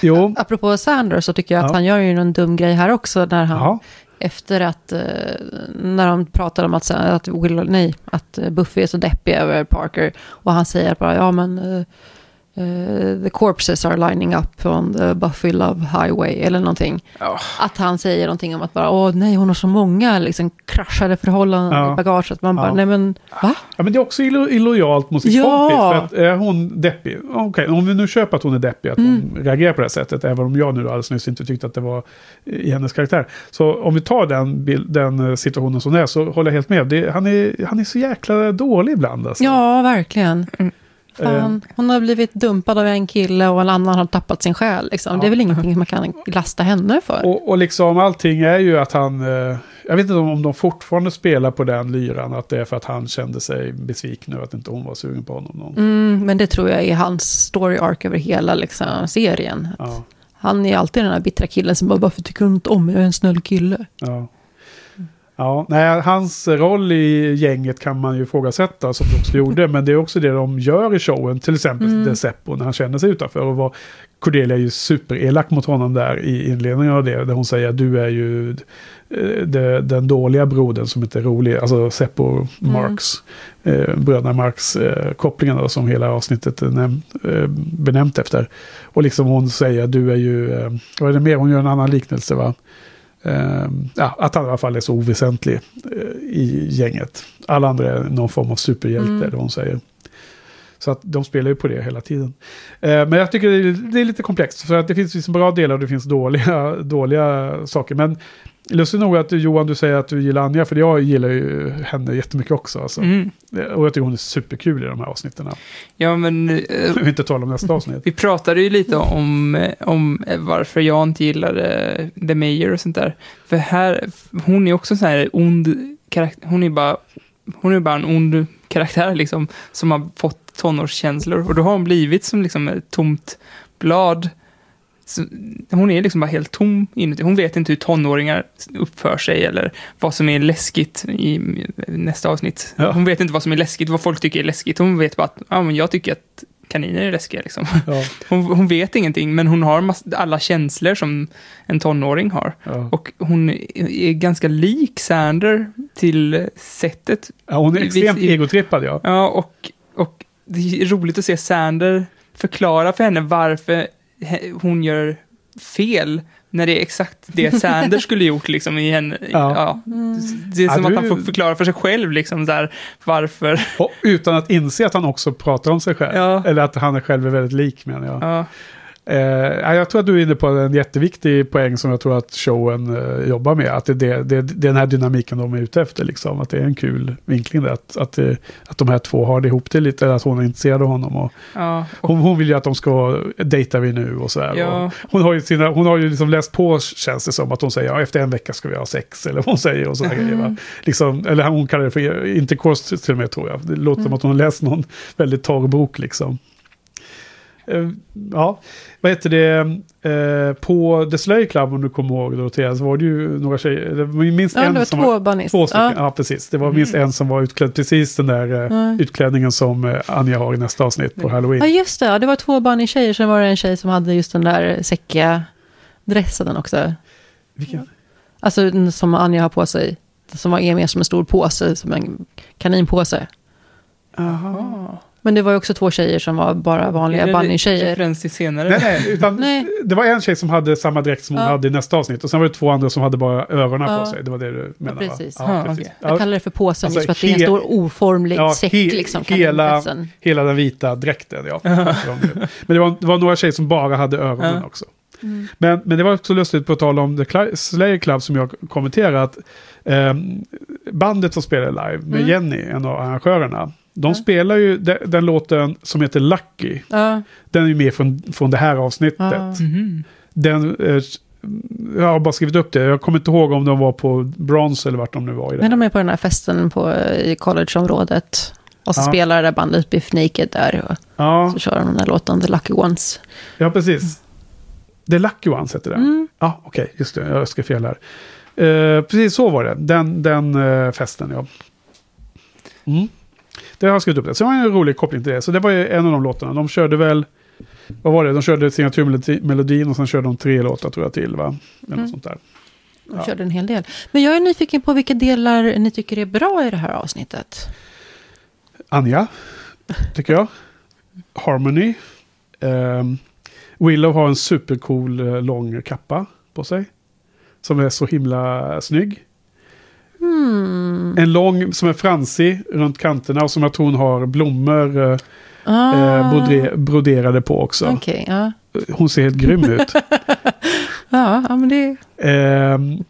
Jo. Apropå Sanders så tycker jag att Ja. han gör ju någon dum grej här också. När han, Ja. efter att, eh, när de pratar om att, att, Will, nej, att eh, Buffy är så deppig över Parker. Och han säger bara, ja men, eh, the corpses are lining up on the Buffy Love Highway, eller någonting. Ja. Att han säger någonting om att bara, åh nej, hon har så många liksom kraschade förhållanden Ja. i bagaget. Man bara, Ja. nej men, va? Ja, men det är också illo illojalt mot sin Ja. kompis. För att är hon deppig, okej, om vi nu köper att hon är deppig, att hon reagerar på det här sättet, även om jag nu alldeles nyss inte tyckte att det var i hennes karaktär. Så om vi tar den, bild, den eh, situationen som det är, så håller jag helt med. Det, han, är, han är så jäkla dålig ibland. Alltså. Ja, verkligen. Fan, Eh. hon har blivit dumpad av en kille och en annan har tappat sin själ. Liksom. Det är väl ingenting man kan lasta henne för. Och, och liksom allting är ju att han... Eh, jag vet inte om, de fortfarande spelar på den lyran, att det är för att han kände sig besviken över att inte hon var sugen på honom. Någon. Mm, men det tror jag är hans story arc över hela liksom, serien. Ja, Han är alltid den här bittra killen som bara, varför tycker du inte om mig? Jag är en snäll kille. ja. Ja, nej, hans roll i gänget kan man ju ifrågasätta som de också gjorde. Men det är också det de gör i showen. Till exempel Mm. Deceppo när han känner sig utanför. Och var, Cordelia är ju superelak mot honom där i inledningen av det. Där hon säger du är ju eh, det, den dåliga brodern som inte är rolig. Alltså Seppo Marx. Eh, bröderna Marx eh, då, som hela avsnittet näm- eh, benämnt efter. Och liksom hon säger du är ju, eh, vad är det mer? Hon gör en annan liknelse va? Eh, ja, att han i alla fall är så oväsentlig eh, i gänget. Alla andra är någon form av superhjälte, Mm. det hon säger. Så att de spelar ju på det hela tiden. Eh, men jag tycker det är, det är lite komplext. För att det finns liksom bra delar och det finns dåliga, dåliga saker. Men lustigt nog att du, Johan, du säger att du gillar Anja. För jag gillar ju henne jättemycket också. Alltså. Mm. Och jag tycker hon är superkul i de här avsnitten. Ja, men... eh, vill inte tala om nästa avsnitt. Vi pratade ju lite om, eh, om varför jag inte gillade The Mayor och sånt där. För här, hon är också så här ond karaktär. Hon är bara, hon är bara en ond karaktär liksom, som har fått tonårskänslor. Och då har hon blivit som liksom ett tomt blad. Så, hon är liksom bara helt tom inuti. Hon vet inte hur tonåringar uppför sig eller vad som är läskigt i nästa avsnitt. Ja. Hon vet inte vad som är läskigt, vad folk tycker är läskigt. Hon vet bara att ja, men jag tycker att kaniner är läskiga. Liksom. Ja, Hon, hon vet ingenting, men hon har alla känslor som en tonåring har. ja. Och hon är ganska lik Sander till sättet. ja, hon är extremt egotrippad ja. Ja, och, och det är roligt att se Sander förklara för henne varför hon gör fel. när det är exakt det Sanders skulle gjort liksom i en... Ja. Ja. Det är som Ja, att du- han får förklara för sig själv liksom där varför. Och utan att inse att han också pratar om sig själv. Ja. Eller att han själv är väldigt lik menar jag. Eh, ja, jag tror att du är inne på en jätteviktig poäng som jag tror att showen eh, jobbar med. Att det, det, det, det är den här dynamiken de är ute efter. Liksom. Att det är en kul vinkling där. Att, att, eh, att de här två har det ihop det lite. Att hon är intresserad av honom. Och ja. Och, hon, hon vill ju att de ska dejta vi nu och sådär. Ja. Och hon har ju, sina, hon har ju liksom läst på känns det som. Att hon säger ja, efter en vecka ska vi ha sex. Eller vad hon säger och sådana grejer. Va? Liksom, eller hon kallar det för intercourse till och med tror jag. Det låter som att hon har läst någon väldigt torr bok liksom. Eh, ja, vad heter det? Eh, på The Slay Club, om du kommer ihåg Dorotea, så var det ju några tjejer. Det var minst Ja, en det var som två bunnies. Två stycken, Ja. ja. precis. Det var minst en som var utklädd precis den där eh, Ja. utklädningen som Anja har i nästa avsnitt på Halloween. Ja, just det. Ja, det var två bunny-tjejer. Sen var det en tjej som hade just den där säckiga dressen också. Vilken? Alltså som Anja har på sig. Som var mer som en stor påse, som en kaninpåse. Aha. Men det var ju också två tjejer som var bara vanliga bunny-tjejer. Referens till senare. Nej, nej, utan Nej. det var en tjej som hade samma dräkt som hon Ja. hade i nästa avsnitt. Och sen var det två andra som hade bara ögonen Ja. på sig. Det var det du menade va? precis. Ja, precis. okej. Jag kallar det för påsen, Alltså, för att det är en stor oformlig Ja, säck. he- liksom, hela, hela den vita dräkten, ja. Men det var, det var några tjejer som bara hade ögonen Ja. också. Men, men det var också lustigt på tal om The Slayer Club som jag kommenterade att ehm, bandet som spelar live med Jenny, en av arrangörerna, de spelar ju de, den låten som heter Lucky. Ja, Den är ju med från, från det här avsnittet. Ja. Mhm. Den, eh, jag har bara skrivit upp det. Jag kommer inte ihåg om de var på Bronze eller vart de nu var i det. men de är på den här festen på, i collegeområdet. Och så Ja. spelar det där bandet Biff Naked där. Och Ja, så kör de den där låten The Lucky Ones. ja, precis. The Lucky Ones heter den. Mm. Ja, okej, just det. Jag skrev fel här. Eh, precis så var det. Den, den eh, festen, ja. Mm. Det har jag skrivit upp det. Så det var en rolig koppling till det. Så det var ju en av de låtarna. De körde väl... Vad var det? De körde signaturmelodin och sen körde de tre låtar tror jag till, va? Eller Mm. sånt där. De Ja. körde en hel del. Men jag är nyfiken på vilka delar ni tycker är bra i det här avsnittet. Anja, tycker jag. Harmony. Um, Willow har en supercool eh, lång kappa på sig. Som är så himla snygg. Hmm. En lång som är fransig runt kanterna och som jag tror hon har blommor eh, Ah, eh, broderade på också. Okej, ja. Hon ser helt grym ut. Ja, men det... Ehm,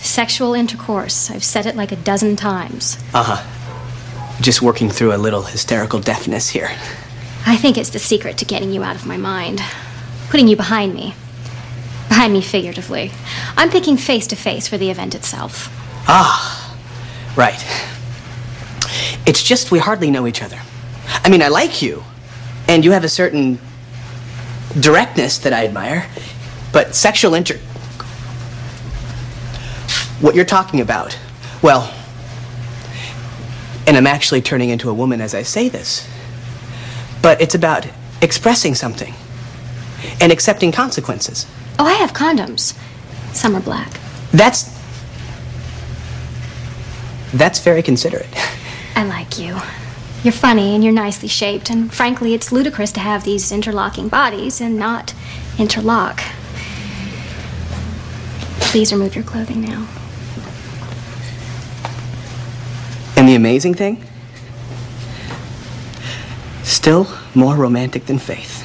Sexual intercourse. I've said it like a dozen times. Uh huh. Just working through a little hysterical deafness here. I think it's the secret to getting you out of my mind. Putting you behind me. Behind me figuratively. I'm thinking face to face for the event itself. Ah, right. It's just we hardly know each other. I mean, I like you, and you have a certain directness that I admire, but sexual inter. What you're talking about, well, and I'm actually turning into a woman as I say this, but it's about expressing something and accepting consequences. Oh, I have condoms. Some are black. That's. That's very considerate. I like you. You're funny and you're nicely shaped, and frankly, it's ludicrous to have these interlocking bodies and not interlock. Please remove your clothing now. And the amazing thing? Still more romantic than Faith.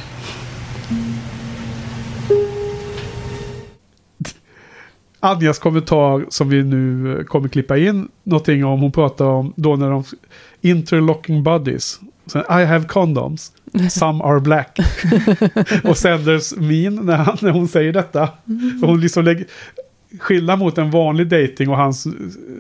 Anjas kommentar som vi nu eh, kommer klippa in någonting om. Hon pratar om då när de interlocking bodies. Sen, I have condoms. Some are black. och Sanders min när, han, när hon säger detta. För hon liksom lägger skillnad mot en vanlig dating och hans eh,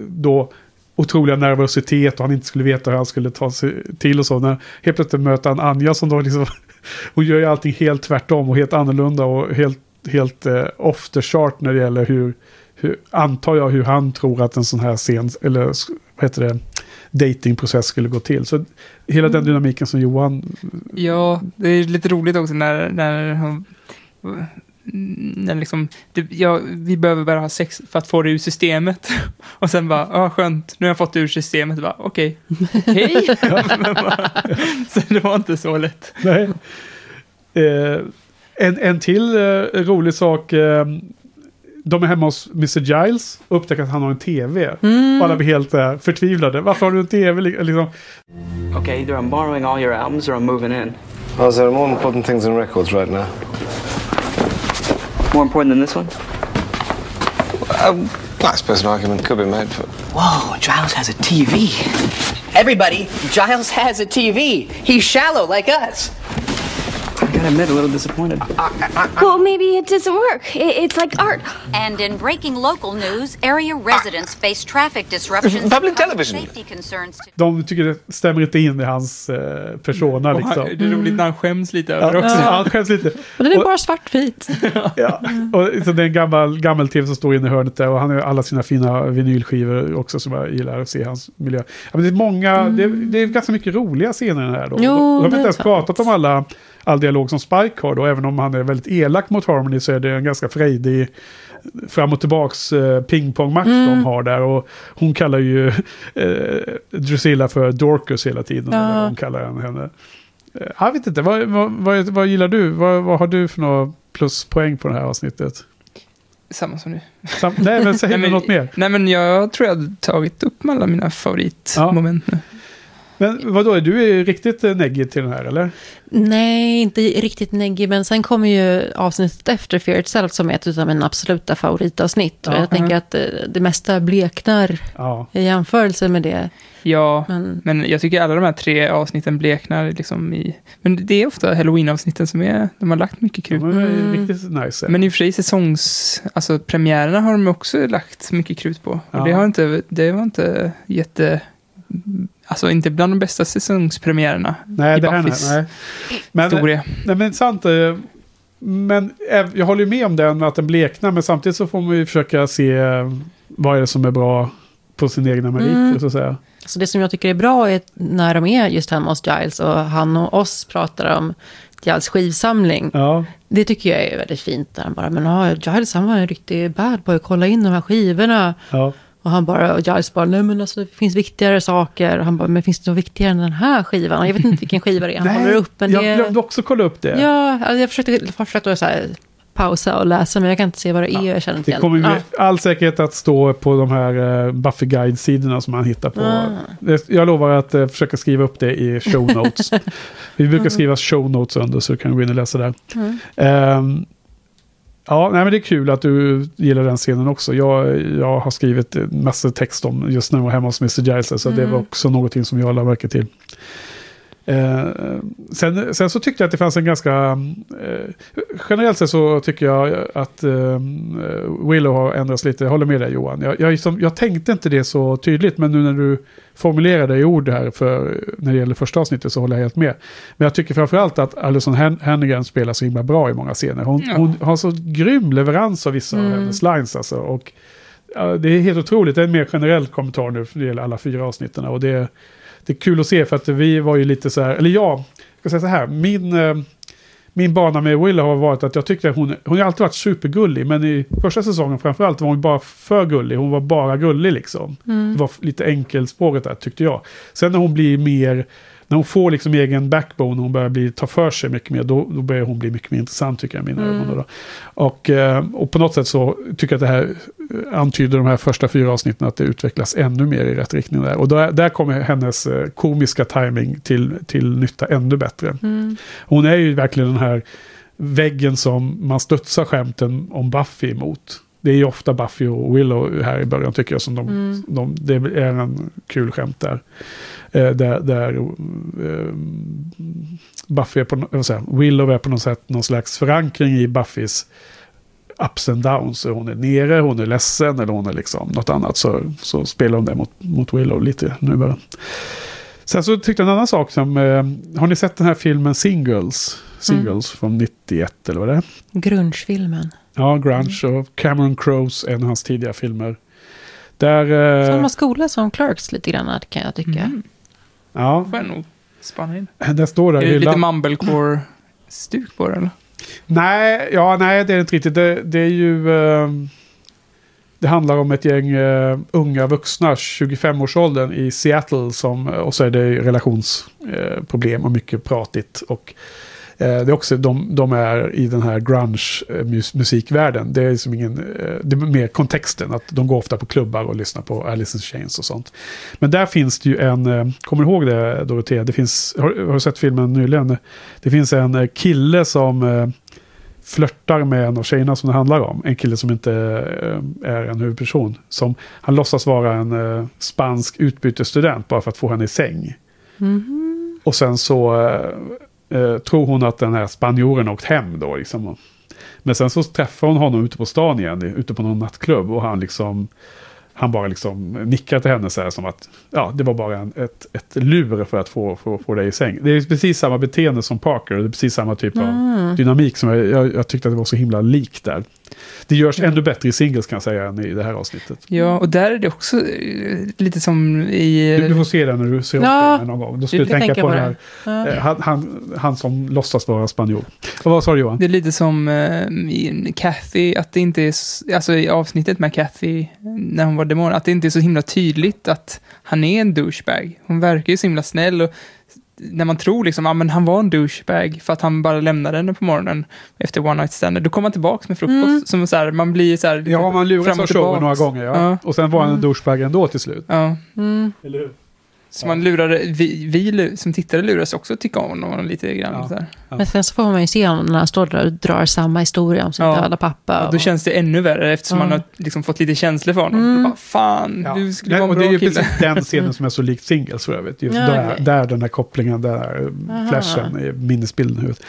då otroliga nervositet och han inte skulle veta hur han skulle ta sig till och så. När helt plötsligt möter han Anja som då liksom, hon gör ju allting helt tvärtom och helt annorlunda och helt, helt eh, off the chart när det gäller hur, hur, antar jag hur han tror att en sån här scen, eller vad heter det, datingprocess skulle gå till. Så hela den dynamiken som Johan, Ja, det är lite roligt också när, när hon... När liksom, det, ja, vi behöver bara ha sex för att få det ur systemet. Och sen bara, ja skönt, nu har jag fått det ur systemet. Bara, Okej, hej! Men bara, så det var inte så lätt. Nej. Eh, en, en till eh, rolig sak. Eh, de är hemma hos Mr. Giles och upptäcker att han har en tv. Mm. Och alla blir helt uh, förtvivlade. Varför har du en tv? Li- Liksom. Okay, either I'm borrowing all your albums or I'm moving in. Oh, there are more important things than records right now. More important than this one? Um, I suppose an argument could be made for. Whoa, Giles has a TV. Everybody, Giles has a TV. He's shallow like us. I gotta admit, a little disappointed. Well, maybe it doesn't work. It's like art. And in breaking local news, area residents face traffic disruptions. Public television. Safety concerns. To De tycker det stämmer inte in i hans eh, persona. Han, Liksom. det är roligt när han skäms lite över det Ja, också. han skäms lite. Och den är Och- bara svartvit. Ja. Och så det är en gammal, gammal tv som står inne i hörnet där och han har alla sina fina vinylskivor också som jag gillar att se hans miljö. Ja, men det, är många, det, är, det är ganska mycket roliga scener här. Då. Jo, de, de har det inte ens pratat om alla, all dialog som Spike har då, även om han är väldigt elak mot Harmony så är det en ganska frejdig fram och tillbaks eh, pingpongmatch de har där. Och hon kallar ju eh, Drusilla för Dorcas hela tiden. Ja. Eller hon kallar henne. Eh, jag vet inte, vad, vad, vad, vad gillar du? Vad, vad har du för några pluspoäng på det här avsnittet? Samma som nu. Sam, nej, men säg Nej, men- något mer. Nej, men jag tror jag hade tagit upp alla mina favoritmoment nu. Men vadå, är du riktigt eh, neggig till den här eller? Nej, inte riktigt neggig, men sen kommer ju avsnittet efter Fear Itself som är ett av mina absoluta favoritavsnitt. Och Ja. jag tänker att det, det mesta bleknar Ja. i jämförelse med det. Ja, Men men jag tycker alla de här tre avsnitten bleknar liksom i... Men det är ofta halloween-avsnitten som är... De har lagt mycket krut. Mm. riktigt nice. Men i och för sig säsongs... Alltså premiärerna har de också lagt mycket krut på. Ja. Och det har inte... Det var inte jätte... Alltså inte bland de bästa säsongspremiärerna nej, i det här Buffys nej. Men, historia. nej, men sant. Men jag håller ju med om den, att den bleknar. Men samtidigt så får man ju försöka se eh, vad är det som är bra på sin egna meriter, Mm. så att säga. så det som jag tycker är bra är när de är just hemma hos Giles och han och oss pratar om Giles skivsamling. Ja, Det tycker jag är väldigt fint. Där han bara, men ja, Giles han var en riktig bad boy, kolla in de här skivorna. ja. Och han bara, och Giles bara, nej men alltså det finns viktigare saker. Och han bara, men finns det något viktigare än den här skivan? Och jag vet inte vilken skiva det är han håller upp. Men jag det glömde också kolla upp det. Ja, alltså jag försökte, jag försökte så här, pausa och läsa, men jag kan inte se vad det är. Jag känner Det kommer med Ja. all säkerhet att stå på de här uh, Buffy Guide-sidorna som man hittar på. Ah. Jag lovar att eh, försöka skriva upp det i show notes. Vi brukar skriva show notes under så du kan gå in och läsa där. Mm. Ehm, ja, nej, men det är kul att du gillar den scenen också. Jag, jag har skrivit massa text om just jag var hemma hos Mr. Giles, så det Mm. var också någonting som jag lade märke till. Eh, sen, sen så tyckte jag att det fanns en ganska... eh, generellt sett så tycker jag att eh, Willow har ändrats lite. Jag håller med dig Johan. Jag, jag, liksom, jag tänkte inte det så tydligt, men nu när du formulerar det i ord här för, när det gäller första avsnittet så håller jag helt med. Men jag tycker framförallt att Alison Hannigan spelar så himla bra i många scener. Hon, Ja. hon har så grym leverans av vissa av Mm. hennes lines alltså. Och, det är helt otroligt. Det är en mer generell kommentar nu för det gäller alla fyra avsnitten. Och det, det är kul att se för att vi var ju lite så här, eller jag, ska säga så här, min, eh, min bana med Willow har varit att jag tyckte att hon, hon har alltid varit supergullig, men i första säsongen framförallt var hon bara för gullig, hon var bara gullig liksom. Det var lite enkelspåret där tyckte jag. Sen när hon blir mer, när hon får liksom egen backbone, hon börjar bli, ta för sig mycket mer, då, då börjar hon bli mycket mer intressant tycker jag i mina ögon. Då. Och, eh, och på något sätt så tycker jag att det här eh, antyder de här första fyra avsnitten att det utvecklas ännu mer i rätt riktning där. Och där, där kommer hennes eh, komiska timing till, till nytta ännu bättre. Hon är ju verkligen den här väggen som man studsar skämten om Buffy emot. Det är ju ofta Buffy och Willow här i början tycker jag som de, de det är en kul skämt där. Eh, där där eh, Buffy är på, jag, Willow är på något sätt någon slags förankring i Buffys ups and downs. Så Hon är nere, hon är ledsen eller hon är liksom något annat. Så, så spelar hon det mot, mot Willow lite nu början. Sen så tyckte jag en annan sak som, eh, har ni sett den här filmen Singles? Singles från 91 eller vad det är? Grungefilmen. Ja, Grunge och Cameron Crowe, en av hans tidiga filmer. Där... eh, Samma skola som Clerks lite grann kan jag tycka. Mm. ja, Får jag nog spana in. där står det. Är det lite mumblecore-stuk på det eller? Nej, ja, nej, det är inte riktigt. Det, det är ju... eh, det handlar om ett gäng eh, unga vuxna, 25-årsåldern i Seattle. Som, och så är det relationsproblem och mycket pratigt. Och det är också, de, de är i den här grunge-musikvärlden. Det är liksom ingen, eh, det är mer kontexten, att de går ofta på klubbar och lyssnar på Alice in Chains och sånt. Men där finns det ju en, eh, kommer du ihåg det Dorotea? Det finns, har, har du sett filmen nyligen? Det finns en eh, kille som eh, flörtar med en av tjejerna som det handlar om. En kille som inte eh, är en huvudperson. Som, han låtsas vara en eh, spansk utbytesstudent bara för att få henne i säng. Mhm. Och sen så eh, tror hon att den här spanjoren åkt hem då. Liksom. Men sen så träffar hon honom ute på stan igen, ute på någon nattklubb. Och han liksom... Han bara liksom nickar till henne så här som att ja, det var bara en, ett, ett lur för att få, få, få dig i säng. Det är precis samma beteende som Parker. Det är precis samma typ av Mm. dynamik som jag, jag, jag tyckte att det var så himla likt där. Det görs ännu bättre i singles kan jag säga än i det här avsnittet. Ja, och där är det också eh, lite som i... Du, du får se den när du ser Ja, filmen någon gång. Då ska du tänka tänka på på den här. Ja. eh, han, han, han som låtsas vara spanjor. Och vad sa du Johan? Det är lite som i Kathy, att det inte är, alltså i avsnittet med Kathy, när hon var demon, att det inte är så himla tydligt att han är en douchebag. Hon verkar ju så himla snäll och när man tror liksom, men han var en douchebag för att han bara lämnade henne på morgonen efter one night stand, då kommer han tillbaka med frukost. Mm. Som så här, man blir så här, Ja, man luras fram av och showen några gånger. Ja. Ja. Och sen var han en douchebag ändå till slut. Ja. Mm. Eller hur? Så man lurade, vi, vi som tittare luras också att tycka om honom lite grann. Ja. Så här. Men sen så får man ju se honom när han står där och drar samma historia om sin Ja. döda pappa. Och då känns det ännu värre eftersom Ja. man har liksom fått lite känslor för honom. Mm. Bara, fan, Ja. du skulle Nej, vara och en det är bra ju kille. precis den scenen som är så likt singles för övrigt. Just Ja, där, okej. där den här kopplingen, den här Aha. flashen, i minnesbilden huvudet.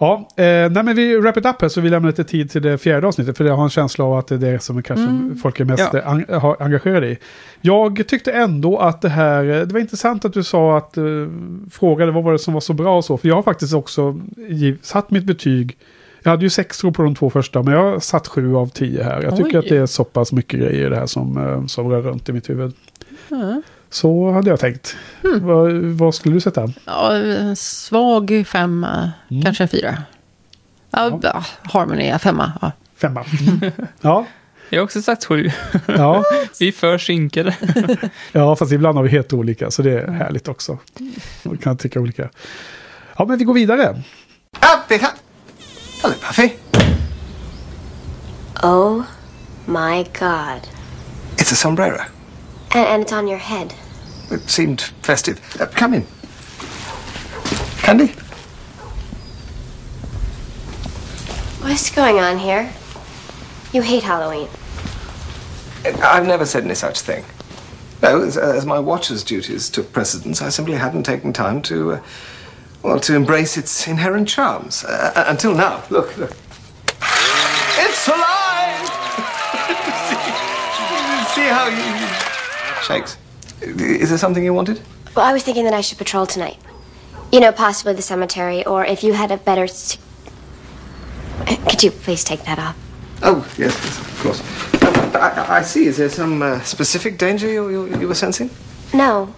Ja, eh, nej men vi wrap it up här så vi lämnar lite tid till det fjärde avsnittet. För jag har en känsla av att det är det som är kanske Mm. folk är mest Ja. engagerade i. Jag tyckte ändå att det här, det var intressant att du sa att, eh, frågade vad var det som var så bra och så. För jag har faktiskt också giv, satt mitt betyg jag hade ju sex år på de två första, men jag har satt sju av tio här. Jag tycker Oj. att det är så pass mycket grejer det här som, eh, som rör runt i mitt huvud. Ja. Så hade jag tänkt. Hmm. Vad, vad skulle du sätta? Ja, svag femma, Mm. kanske en fyra. Ja, ja. Harmony är femma. Ja. Femma. ja, Jag har också sagt sju. ja, Vi är för synkade. ja, fast ibland har vi helt olika, så det är härligt också. Man kan tycka olika. Ja, men vi går vidare. Hello, Buffy. Oh my god. It's a sombrero. And, and it's on your head. It seemed festive. Uh, come in. Candy? What's going on here? You hate Halloween. I've never said any such thing. No, as, as my watcher's duties took precedence, I simply hadn't taken time to, uh, well, to embrace its inherent charms. Uh, until now. Look, look. It's alive! see, see how he shakes. Is there something you wanted? Well, I was thinking that I should patrol tonight. You know, possibly the cemetery, or if you had a better. Could you please take that off? Oh, yes, yes of course. I, I see. Is there some uh, specific danger you, you, you were sensing? No.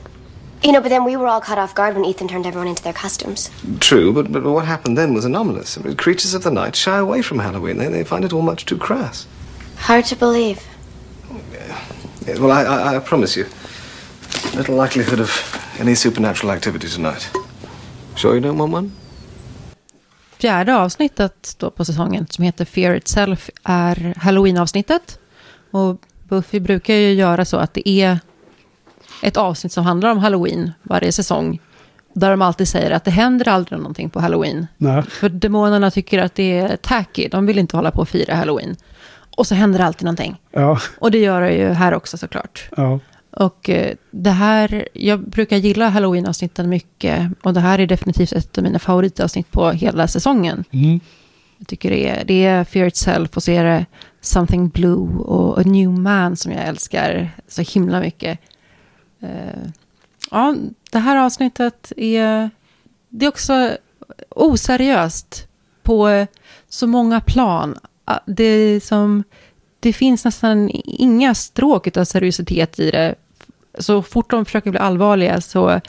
You know, but then we were all caught off guard when Ethan turned everyone into their costumes. True, but, but what happened then was anomalous. I mean, creatures of the night shy away from Halloween. They, they find it all much too crass. Hard to believe. Yeah, well, I, I, I promise you, little likelihood of any supernatural activity tonight. Sure you don't want one? Fjärde avsnittet då på säsongen som heter Fear Itself är Halloween-avsnittet. Och Buffy brukar ju göra så att det är ett avsnitt som handlar om Halloween varje säsong. Där de alltid säger att det händer aldrig någonting på Halloween. Nej. För demonerna tycker att det är tacky, de vill inte hålla på och fira Halloween. Och så händer det alltid någonting. Ja, Och det gör det ju här också såklart. ja. Och eh, det här, jag brukar gilla Halloween-avsnitten mycket. Och det här är definitivt ett av mina favoritavsnitt på hela säsongen. Mm. Jag tycker det är, det är Fear Itself och så är det Something Blue och A New Man som jag älskar så himla mycket. Eh, ja, det här avsnittet är, det är också oseriöst på så många plan. Ah, Det, är som, det finns nästan inga stråk av seriositet i det. Så fort de försöker bli allvarliga så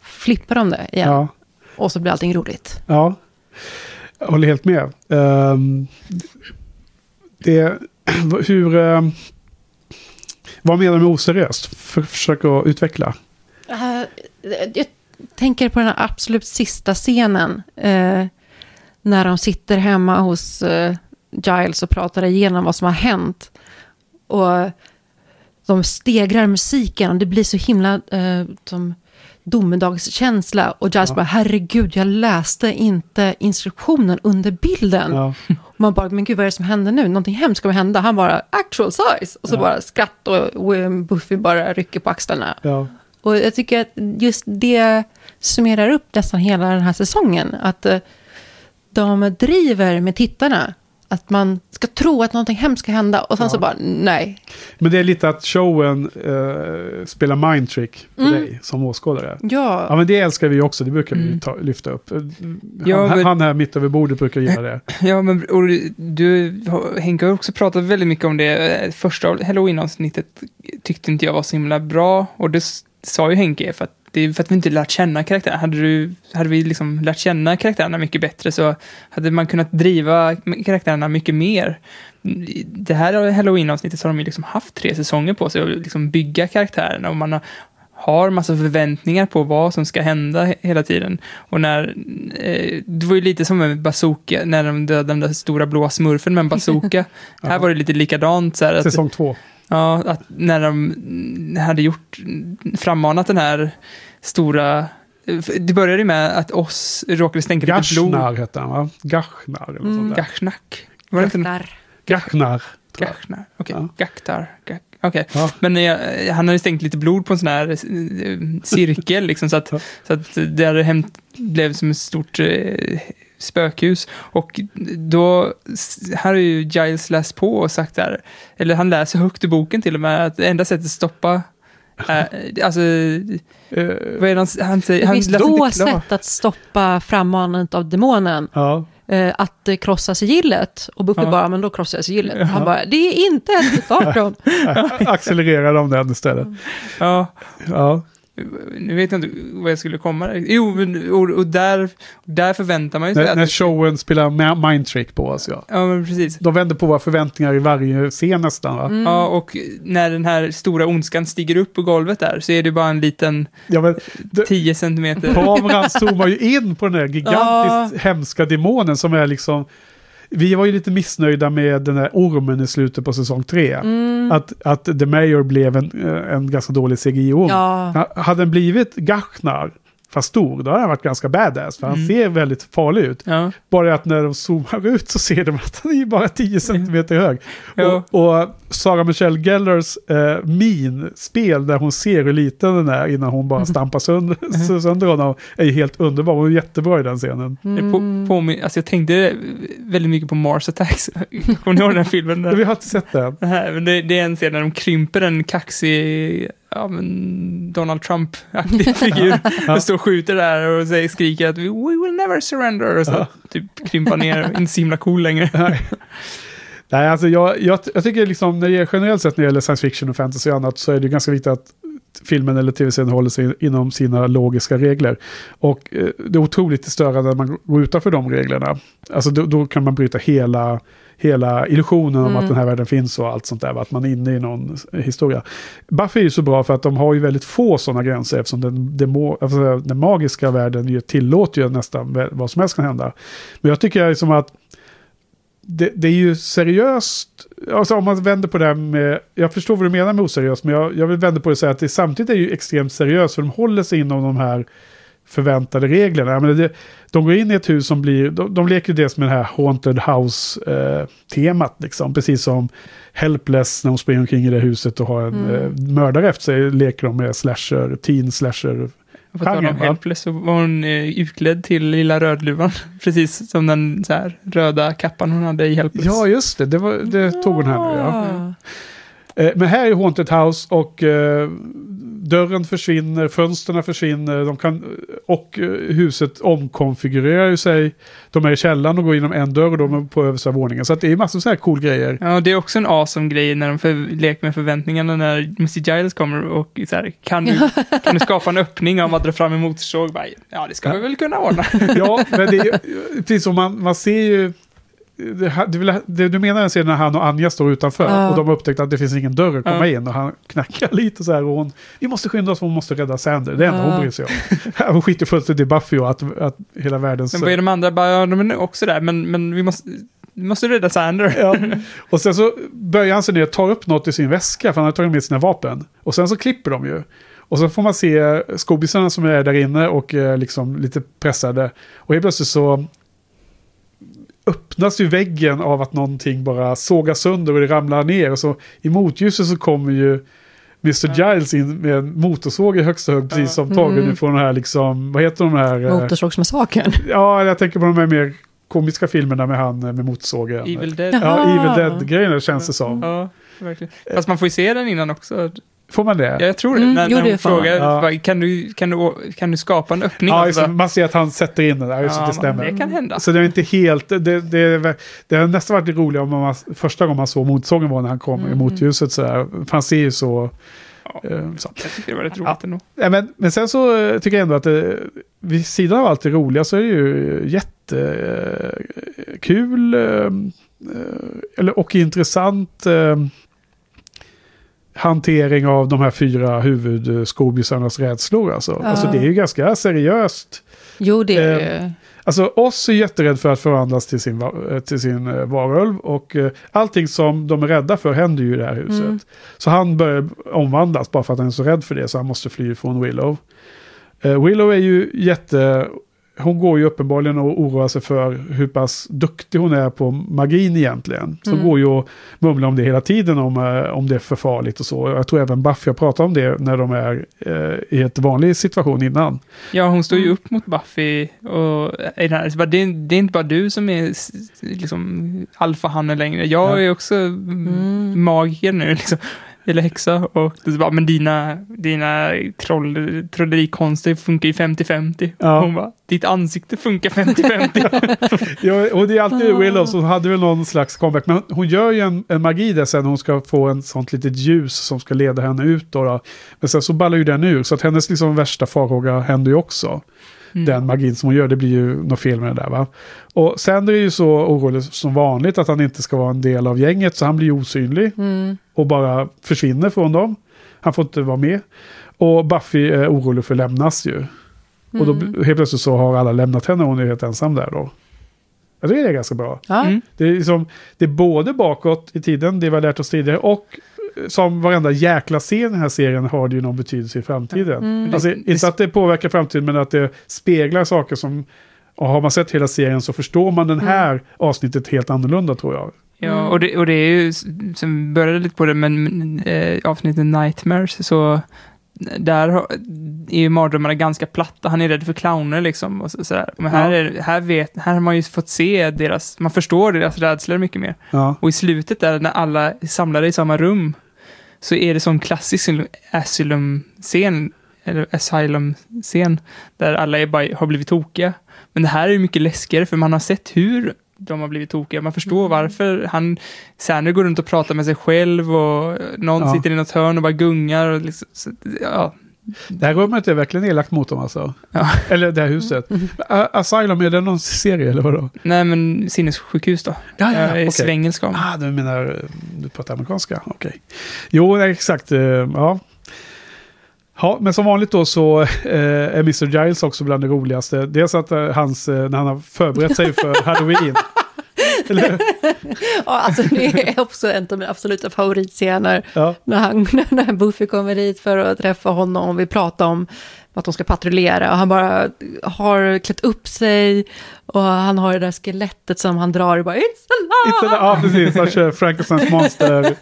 flippar de det igen. Ja. Och så blir allting roligt. Ja, jag håller helt med. Uh, det, hur, Uh, vad menar du med oseriöst? För, försök att utveckla. Uh, jag tänker på den här absolut sista scenen. Eh, när de sitter hemma hos eh, Giles och pratar igenom vad som har hänt. Och de stegrar musiken och det blir så himla som domedagskänsla. Och Giles Ja. bara, herregud, jag läste inte instruktionen under bilden. Ja. Och man bara, men gud vad är det som händer nu? Någonting hemskt kommer hända. Han bara, actual size. Och så Ja. bara skratt och och Buffy bara rycker på axlarna. Ja. Och jag tycker att just det summerar upp nästan hela den här säsongen. Att eh, de driver med tittarna. Att man ska tro att någonting hemskt ska hända. Och sen Ja. så bara, nej. Men det är lite att showen eh, spelar mind trick på Mm. dig som åskådare. Ja. Ja, men det älskar vi också. Det brukar vi Mm. ta, lyfta upp. Eh, Ja, han, men- han här mitt över bordet brukar gilla det. Ja, men och du, Henke har också pratat väldigt mycket om det. Första Halloween-avsnittet tyckte inte jag var så himla bra. Och det sa ju Henke, för att det är för att vi inte lärt känna karaktären. Hade, du, hade vi liksom lärt känna karaktärerna mycket bättre så hade man kunnat driva karaktärerna mycket mer. Det här Halloween-avsnittet så har de ju liksom haft tre säsonger på sig att liksom bygga karaktärerna och man har har massa förväntningar på vad som ska hända he- hela tiden. Och när, eh, det var ju lite som med bazooka, när de dödade den där stora blåa smurfen med en bazooka. Här var det lite likadant. Så här, att, Säsong två. Ja, att när de mm, hade gjort, frammanat den här stora... Det började ju med att oss råkade stänka lite blod. Gashnar hette han va? Gashnar eller något sånt där. Gashnak. Var det inte en- Där. Gashnar. Gashnar? Okej, Ja. Gaktar. Gak- Okej, Ja. men eh, han hade stängt lite blod på en sån här eh, cirkel, liksom, så, att, Ja. så att det hade hämt, blev som ett stort eh, spökhus. Och då här har ju Giles läst på och sagt där, eller han läser högt i boken till och med, att det enda sättet att stoppa eh, alltså, Eh, vad är det han, han säger? Det han finns läser två sätt att stoppa frammanandet av demonen. ja. Eh, att krossa sigillet. Och Buffy Ja. bara, men då krossar jag sigillet. Ja. Han bara, det är inte ett utav dem. Accelerera dem den istället. Ja, Ja. Nu vet jag inte vad jag skulle komma där. Jo, men, och, och där, där förväntar man ju sig När, att... när showen spelar ma- mind trick på oss ja. Ja, men precis. De vänder på våra förväntningar i varje scen nästan va? Ja, och när den här stora ondskan stiger upp på golvet där så är det bara en liten Ja, men, det, 10 centimeter. kameran zoomar ju in på den här gigantiskt hemska demonen som är liksom... Vi var ju lite missnöjda med den här ormen i slutet på säsong tre. Mm. Att, att The Mayor blev en, eh, en ganska dålig CGI-orm. Ja. Ha- Hade den blivit Gachnar, fast stor, då hade han varit ganska badass. För han Mm. ser väldigt farlig ut. Ja, Bara att när de zoomar ut så ser de att han är bara 10 centimeter hög. Ja. Och, och Sarah Michelle Gellers eh, min-spel där hon ser hur liten den är innan hon bara stampar sönder, sönder honom är ju helt underbar. Hon är jättebra i den scenen. det på, på, alltså jag tänkte väldigt mycket på Mars Attacks. Kommer ni ihåg den här filmen? Men Där? vi har inte sett den. Det, här, men det, det är en scen där de krymper en kaxig ja, men Donald Trump-aktig figur. Och står och skjuter där och säger, skriker att we will never surrender. Och så Ja. typ krympa ner, inte så himla cool längre. Nej. Nej, alltså jag, jag, jag tycker liksom när det är generellt sett när det gäller science fiction och fantasy och annat så är det ganska viktigt att filmen eller tv-serien håller sig inom sina logiska regler. Och eh, det är otroligt störande när man går utanför de reglerna. Alltså då, då kan man bryta hela, hela illusionen om Mm. att den här världen finns och allt sånt där. Att man är inne i någon historia. Buffy är ju så bra för att de har ju väldigt få sådana gränser eftersom den, må, alltså, den magiska världen ju tillåter ju nästan vad som helst kan hända. Men jag tycker liksom att det, det är ju seriöst. Alltså om man vänder på det här med, jag förstår vad du menar med oseriöst, men jag, jag vill vända på det och säga att det samtidigt är ju extremt seriöst, för de håller sig inom de här förväntade reglerna. Jag menar, det, de går in i ett hus som blir, de, de leker ju dels med det här Haunted House-temat, liksom. precis som Helpless när hon springer omkring i det huset och har en Mm. eh, mördare efter sig, leker de med slasher, teen slasher. På tal om? Helpless så var hon eh, utklädd till Lilla Rödluvan. Precis som den så här, röda kappan hon hade i Helpless. Ja, just det, det, var, det tog hon här nu. Ja. Ah. Eh, Men här är Haunted House och eh, dörren försvinner, fönstren försvinner, de kan, och eh, huset omkonfigurerar ju sig. De är i källaren och går inom en dörr och de är på översta våningen. Så att det är massor av så här cool grejer. Ja, det är också en awesome grej när de för, leker med förväntningarna när Mr. Giles kommer och så här, kan, du, kan du skapa en öppning om att dra fram en motorsåg? Ja, det ska vi väl kunna ordna. Ja, men det är ju- precis som man, man ser ju det, du menar scenen när han och Anja står utanför Ja. och de har upptäckt att det finns ingen dörr att komma Ja. in och han knackar lite så här och hon, vi måste skynda oss, hon måste rädda Sander. Det är enda Ja. hon bryr sig om. Hon skiter fullständigt i Buffy och att, att hela världens... Men vad är de andra? Bara, ja, de är också där, men, men vi måste, vi måste rädda Sander. Ja. Och sen så böjer han sig ner och tar upp något i sin väska, för han har tagit med sina vapen. Och sen så klipper de ju. Och så får man se skobisarna som är där inne och är liksom lite pressade. Och helt plötsligt så öppnas ju väggen av att någonting bara sågas sönder och det ramlar ner. Och så i motljuset så kommer ju Mr. Giles in med en motorsåg i högsta hugg, precis som tagen Mm. ifrån den här liksom, vad heter de här? eh, Motorsågsmassakern. Ja, jag tänker på de här mer komiska filmerna med han eh, med motorsågen. Evil Dead. Ja. Evil Dead-grejen känns det som. Ja, verkligen. Fast man får ju se den innan också. Får man det? Ja, jag tror det. Mm, när, jo, när det hon frågar, Ja. kan, du, kan, du, kan du skapa en öppning? Ja, Och just, så det. bara, man ser att han sätter in det där, just Ja, det stämmer. det kan hända. Så det är inte helt, det, det, det, det har nästan varit roligt om man, första gången man såg motsågen var när han kom Mm. i motljuset så där. För han ser ju så... eh, så. Jag tycker det var rätt roligt ändå. Ja, men, men sen så eh, tycker jag ändå att det, vid sidan av allt det roliga så är det ju jättekul eller, och intressant eh, hantering av de här fyra huvudskobisarnas rädslor. Alltså. Ja. alltså det är ju ganska seriöst. Jo, det är Eh, det. Alltså oss är jätterädd för att förvandlas till sin, eh, till sin eh, varulv. Och eh, allting som de är rädda för händer ju i det här huset. Mm. Så han börjar omvandlas bara för att han är så rädd för det. Så han måste fly från Willow. Eh, Willow är ju jätte... Hon går ju uppenbarligen och oroar sig för hur pass duktig hon är på magin egentligen. Så Mm. går ju och mumlar om det hela tiden om, eh, om det är för farligt och så. Jag tror även Buffy har pratat om det när de är eh, i ett vanlig situation innan. Ja, hon står ju upp mot Buffy och det, är, det är inte bara du som är liksom alfahanne längre. Jag Ja. är också mm. magiker nu, liksom. Eller häxa. Och är bara, men dina, dina troll, trollerikonster funkar ju 50-50. Ja. Hon bara, ditt ansikte funkar 50-50. Ja, och det är alltid Willow som hade väl någon slags comeback. Men hon gör ju en, en magi där sen. Hon ska få en sånt litet ljus som ska leda henne ut. Då, då. Men sen så ballar ju den ur. Så att hennes liksom värsta farhåga händer ju också. Mm. Den magin som hon gör, det blir ju något fel med det där va. Och Sander är ju så orolig som vanligt att han inte ska vara en del av gänget. Så han blir osynlig. Mm. Och bara försvinner från dem. Han får inte vara med. Och Buffy är orolig för att lämnas ju. Och då Mm. helt plötsligt så har alla lämnat henne och hon är helt ensam där då. Jag tycker det är ganska bra. Ja. Mm. Det är, liksom, det är både bakåt i tiden, det vi har lärt oss tidigare, och som varenda jäkla scen i den här serien har det ju någon betydelse i framtiden. Mm. Alltså, Det- det- inte att det påverkar framtiden, men att det speglar saker som... Och har man sett hela serien så förstår man den här avsnittet helt annorlunda tror jag. Ja, och det, och det är ju, som började lite på det, men äh, avsnittet Nightmares, så där är ju mardrömmarna ganska platta. Han är rädd för clowner liksom. Och så, sådär. Men här, Ja. är, här, vet, här har man ju fått se deras, man förstår deras rädslor mycket mer. Ja, Och i slutet där, när alla är samlade i samma rum, så är det sån klassisk Asylum-scen, eller Asylum-scen, där alla är bara, har blivit tokiga. Men det här är ju mycket läskigare, för man har sett hur de har blivit tokiga. Man förstår varför. Han, Sander går runt och pratar med sig själv och någon Ja. sitter i något hörn och bara gungar. Och liksom, så, ja. Det här rummet är verkligen elakt mot dem alltså. Ja. Eller det här huset. A- Asylum, är det någon serie eller vadå? Nej, men sinnessjukhus då. Ja, ja, ja, är okej. svengelska. Ah, du menar, eh, du pratar amerikanska? Okej. Jo, nej, exakt. eh, Ja. Ja, men som vanligt då så eh, är Mr. Giles också bland det roligaste. Dels att eh, hans, eh, när han har förberett sig för Halloween. Eller? Ja, alltså det är också en av mina absoluta favoritscener. Ja. När, han, när Buffy kommer dit för att träffa honom och vi pratar om att de ska patrullera. Och han bara har klätt upp sig och han har det där skelettet som han drar och bara It's It's alive! a, ja, precis. Han kör Frankensteins monster.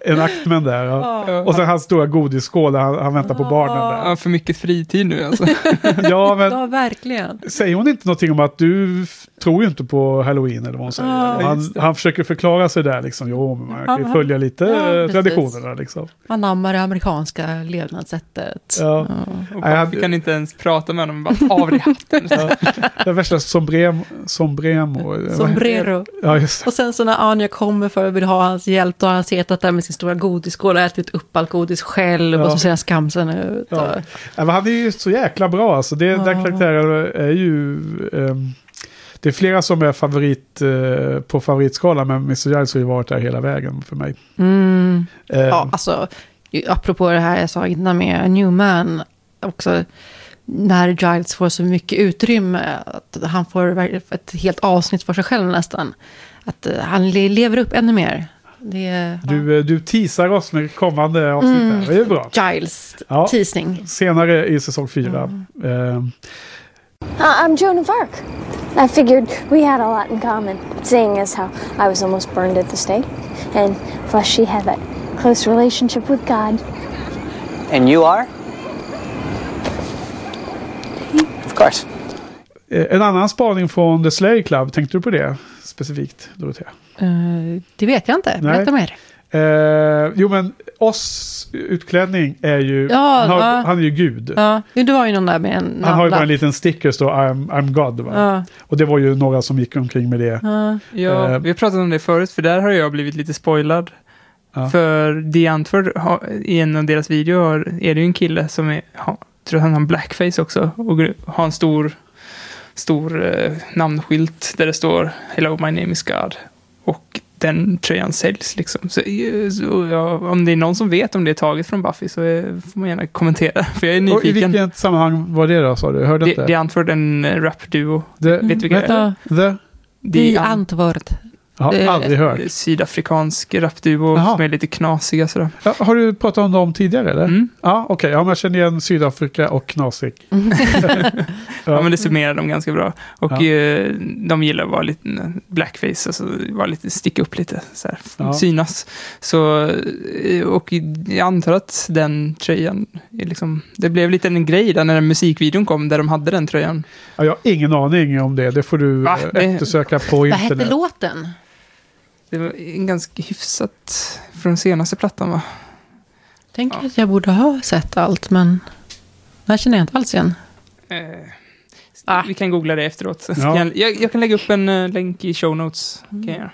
En aktman där. Ja. Och sen hans stora godisskål där han, han väntar på barnen där. Ja, för mycket fritid nu alltså. Ja, men Ja, verkligen. säger hon inte någonting om att du tror ju inte på halloween eller vad hon säger? Ja, Och han, han försöker förklara sig där liksom. Jo, men man kan ju Ja, följa lite traditionerna liksom. Anammar det amerikanska levnadssättet. Ja. Han- Buffy kan inte ens prata med honom, bara av dig hatten. Det värsta sombrem, sombremo. Sombrero. Ja, just det. Och sen så när Anja kommer för att vill ha hans hjälp, då har han suttit där med sin stora godisskål och ätit upp allt godis själv Ja. och så ser han skamsen ut. Ja. Och, Ja, han är ju så jäkla bra alltså. Det, Den Ja. karaktären är ju... ehm, det är flera som är favorit eh, på favoritskalan, men Mr. Giles har ju varit där hela vägen för mig. Mm. Eh, Ja, alltså, apropå det här jag sa innan med Newman, också när Giles får så mycket utrymme, att han får ett helt avsnitt för sig själv nästan. Att eh, han le- lever upp ännu mer. Det är du, eh, du teasar oss med kommande avsnitt Mm. Det är bra. Giles Ja. teasning. Senare i säsong fyra. Mm. Eh, Uh, I'm Joan of Arc. I figured we had a lot in common, seeing as how I was almost burned at the stake, and plus she had that close relationship with God. And you are? Course. eh, en annan spaning från The Slay Club, tänkte du på det specifikt, Dorothea? Eh, det vet jag inte. Nej. Berätta mer. Eh, jo men oss utklädning är ju, Ja, han, har, ja. han är ju gud. Ja, det var ju någon där med en Han har ju bara en liten sticker står I'm, I'm God. Va? Ja. Och det var ju några som gick omkring med det. Ja. Ja, Eh. vi har pratat om det förut, för där har jag blivit lite spoilad. För The Antwoord, i en av deras videor är det ju en kille som är, har, tror han har en blackface också, och har en stor, stor eh, namnskylt där det står Hello, my name is God. Och den tröjan säljs liksom. Så, eh, så, ja, om det är någon som vet om det är taget från Buffy så eh, får man gärna kommentera, för jag är Och I nyfiken. vilket sammanhang var det då sa du? Hörde The, inte. The Antwoord, en rapduo. The, Vet du vilka det är? The, the, Antwoord. Jag har aldrig hört. Sydafrikansk rapduo Jaha. som är lite knasiga sådär. Ja, har du pratat om dem tidigare eller? Mm. Ja, okej. Ja, men jag känner igen Sydafrika och knasig. Ja, men det summerar dem ganska bra. Och Ja. eh, de gillar att vara lite eh, blackface, alltså vara lite, sticka upp lite, så här, Ja. synas. Så, eh, och jag antar att den tröjan, är liksom, det blev lite en grej där när den musikvideon kom, där de hade den tröjan. Ja, jag har ingen aning om det. Det får du Va? eftersöka på Vad hette internet. låten? Det var en ganska hyfsat från senaste plattan va? Tänker att jag borde ha sett allt, men det här känner jag inte alls igen. Eh, Ah. Vi kan googla det efteråt. Ja. Jag, jag, jag kan lägga upp en eh, länk i show notes. Kan jag göra.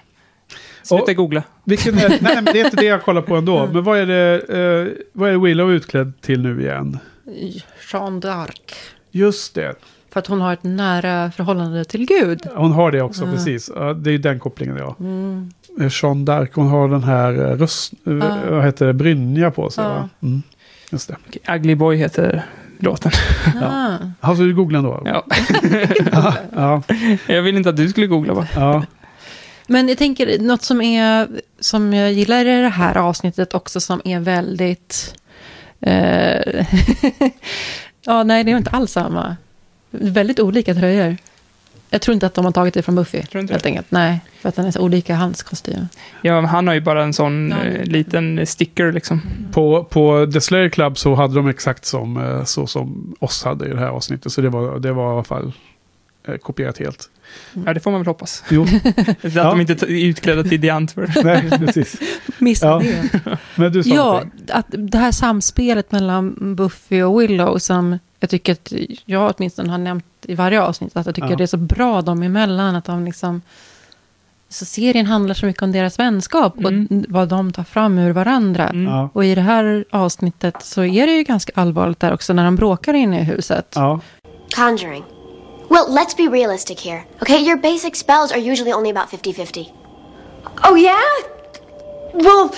Sluta Och- googla. Vilken nej, men det är inte det jag kollar på ändå. Men vad är det, eh, vad är Willow utklädd till nu igen? Jeanne d'Arc. Just det. För att hon har ett nära förhållande till Gud. Hon har det också, Ja. precis. Ja, det är ju den kopplingen, ja. Mm. Eh, Jeanne d'Arc, hon har den här eh, röst, eh, Ja. vad heter det, brynja på sig. Ja. Va? Mm. Just det. Okej, Ugly Boy heter låten. Ah. Har du googlat då? Ja. ja. ja. Jag vill inte att du skulle googla bara. ja. Men jag tänker, något som, är, som jag gillar i det här avsnittet också som är väldigt... Eh, ja, nej, det är inte alls samma. Väldigt olika tröjor. Jag tror inte att de har tagit det från Buffy. Tror inte helt det? enkelt. Nej, för att den är så olika hans kostym. Ja, han har ju bara en sån Ja, eh, liten sticker liksom. På, på The Slayer Club så hade de exakt som, eh, så som oss hade i det här avsnittet. Så det var, det var i alla fall eh, kopierat helt. Ja, det får man väl hoppas. Jo, Att Ja. de inte är utklädda till The Antwoord. nej, precis. Missa Ja. det. Men du sa Ja, någonting. att det här samspelet mellan Buffy och Willow som jag tycker att jag åtminstone har nämnt i varje avsnitt. Att jag tycker Ja. det är så bra dem emellan. Att de liksom... Så serien handlar så mycket om deras vänskap och Mm. vad de tar fram ur varandra. Mm. Ja. Och i det här avsnittet så är det ju ganska allvarligt där också när de bråkar inne i huset. Ja. Conjuring. Well, let's be realistic here. Okay, your basic spells are usually only about 50 50. Oh, yeah? Well,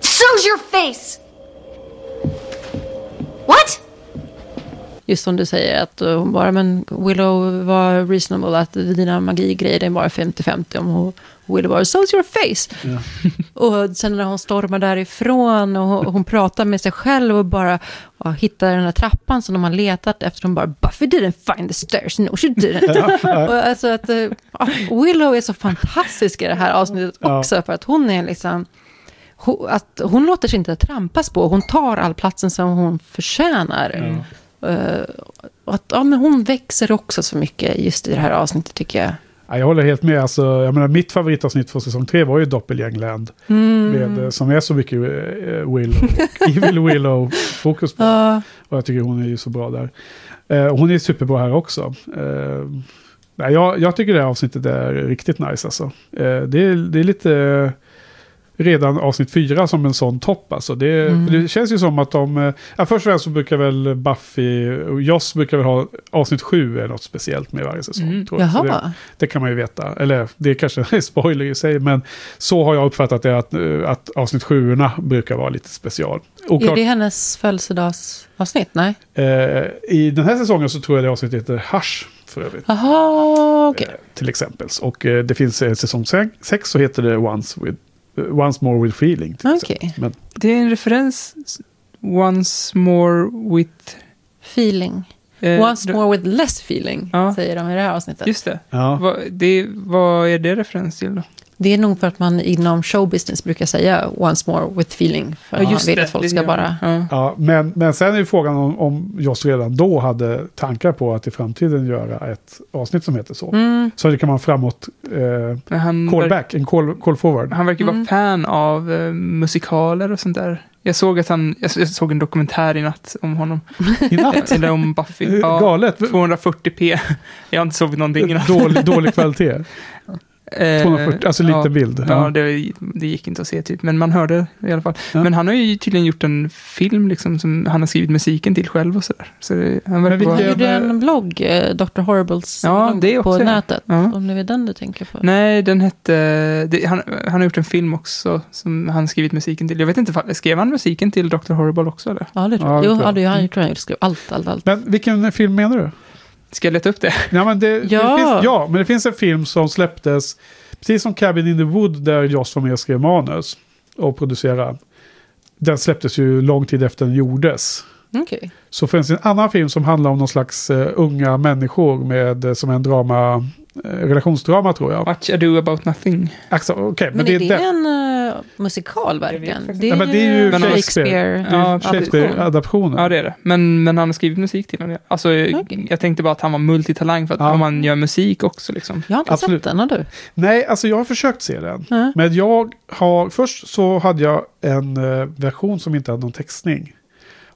so's your face. What? Just som du säger att uh, hon bara, men Willow var reasonable, att dina magigrejer är bara 50-50. Om hon, Willow bara, so's your face. Ja. Och sen när hon stormar därifrån och hon, hon pratar med sig själv och bara och hittar den här trappan som de har letat efter. Hon bara, Buffy didn't find the stairs, no she didn't. och alltså att uh, Willow är så fantastisk i det här avsnittet Ja. också, för att hon är liksom... Hon, att hon låter sig inte trampas på, hon tar all platsen som hon förtjänar. Eh, och att ja, men hon växer också så mycket just i det här avsnittet tycker jag. Ja, jag håller helt med. Alltså, jag menar, mitt favoritavsnitt för säsong tre var ju Doppelgängland. Mm. Med, eh, som är så mycket eh, Willow, och Evil Willow-fokus på. Ja, Och jag tycker hon är ju så bra där. Eh, hon är superbra här också. Eh, nej, jag, jag tycker det här avsnittet är riktigt nice alltså. Eh, det, är, det är lite... redan avsnitt fyra som en sån topp. Alltså det, Mm. det känns ju som att de... eh, Ja, först och främst så brukar väl Buffy och Joss brukar väl ha avsnitt sju är något speciellt med varje säsong. Mm. Tror jag. Det, det kan man ju veta. Eller det kanske är spoiler i sig. Men så har jag uppfattat det att, eh, att avsnitt sjuorna brukar vara lite special. Är Oklart, det hennes födelsedagsavsnitt? Nej. eh, I den här säsongen så tror jag det avsnittet heter Hush för övrigt. Jaha, okej. Eh, till exempel. Och eh, det finns eh, säsong 6 så heter det Once, with, Once More With Feeling. Okej. exempel. Men Det är en referens. Once more with... Feeling. eh, Once more with less feeling, Ja. säger de i det här avsnittet. Just det. ja. Vad, det. Vad är det referens till då? Det är nog för att man inom showbusiness brukar säga once more with feeling. För Ja, man just vill det. att folk Det ska gör bara... man. Ja. Ja, men, men sen är ju frågan om, om Joss redan då hade tankar på att i framtiden göra ett avsnitt som heter så. Mm. Så det kan man framåt eh, Men han, call verk- back, en call, call forward. han verkar Mm. vara fan av eh, musikaler och sånt där. Jag såg att han, jag jag såg en dokumentär i natt om honom. I natt? Eller om Buffy. Ja, Galet. 240p. Jag har inte sovit någonting i natt. Dålig, dålig kvalitet. Eh, 240, alltså liten ja, bild. Ja, Ja. det, det gick inte att se typ, men man hörde i alla fall. Ja. Men han har ju tydligen gjort en film liksom, som han har skrivit musiken till själv och sådär. Så det, han vilken- vara... Han gjorde en blogg, eh, Dr. Horribles Ja, blogg det på också, ja. nätet. Ja. Om det är den du tänker på. Nej, den hette... Det, han, han har gjort en film också som han skrivit musiken till. Jag vet inte, skrev han musiken till Dr. Horrible också eller? Ja, det tror Ja, jag. det Jo, tror jag. ja, det, han, jag tror han skrev allt, allt, allt. Men vilken film menar du? Ska jag leta upp det? Ja, men det, Ja. Det finns, ja, men det finns en film som släpptes, precis som Cabin in the Wood, där Joss var med och skrev manus och producerade. Den släpptes ju lång tid efter den gjordes. Okej. Så finns det en annan film som handlar om någon slags eh, unga människor med, eh, som en drama, relationsdrama tror jag. Much Ado About Nothing. Alltså, okej, Men, är det den- en uh, musikal verkligen? Det är, men det är ju en Shakespeare. Shakespeare. det är Ja, Shakespeare-adaptionen. Ja, det är det. Men, men han har skrivit musik till den. Alltså, Okej. jag tänkte bara att han var multitalang för att Ja. man gör musik också liksom. Jag har inte Absolut. sett den, har du? Nej, alltså jag har försökt se den. Ja. Men jag har, först så hade jag en eh, version som inte hade någon textning.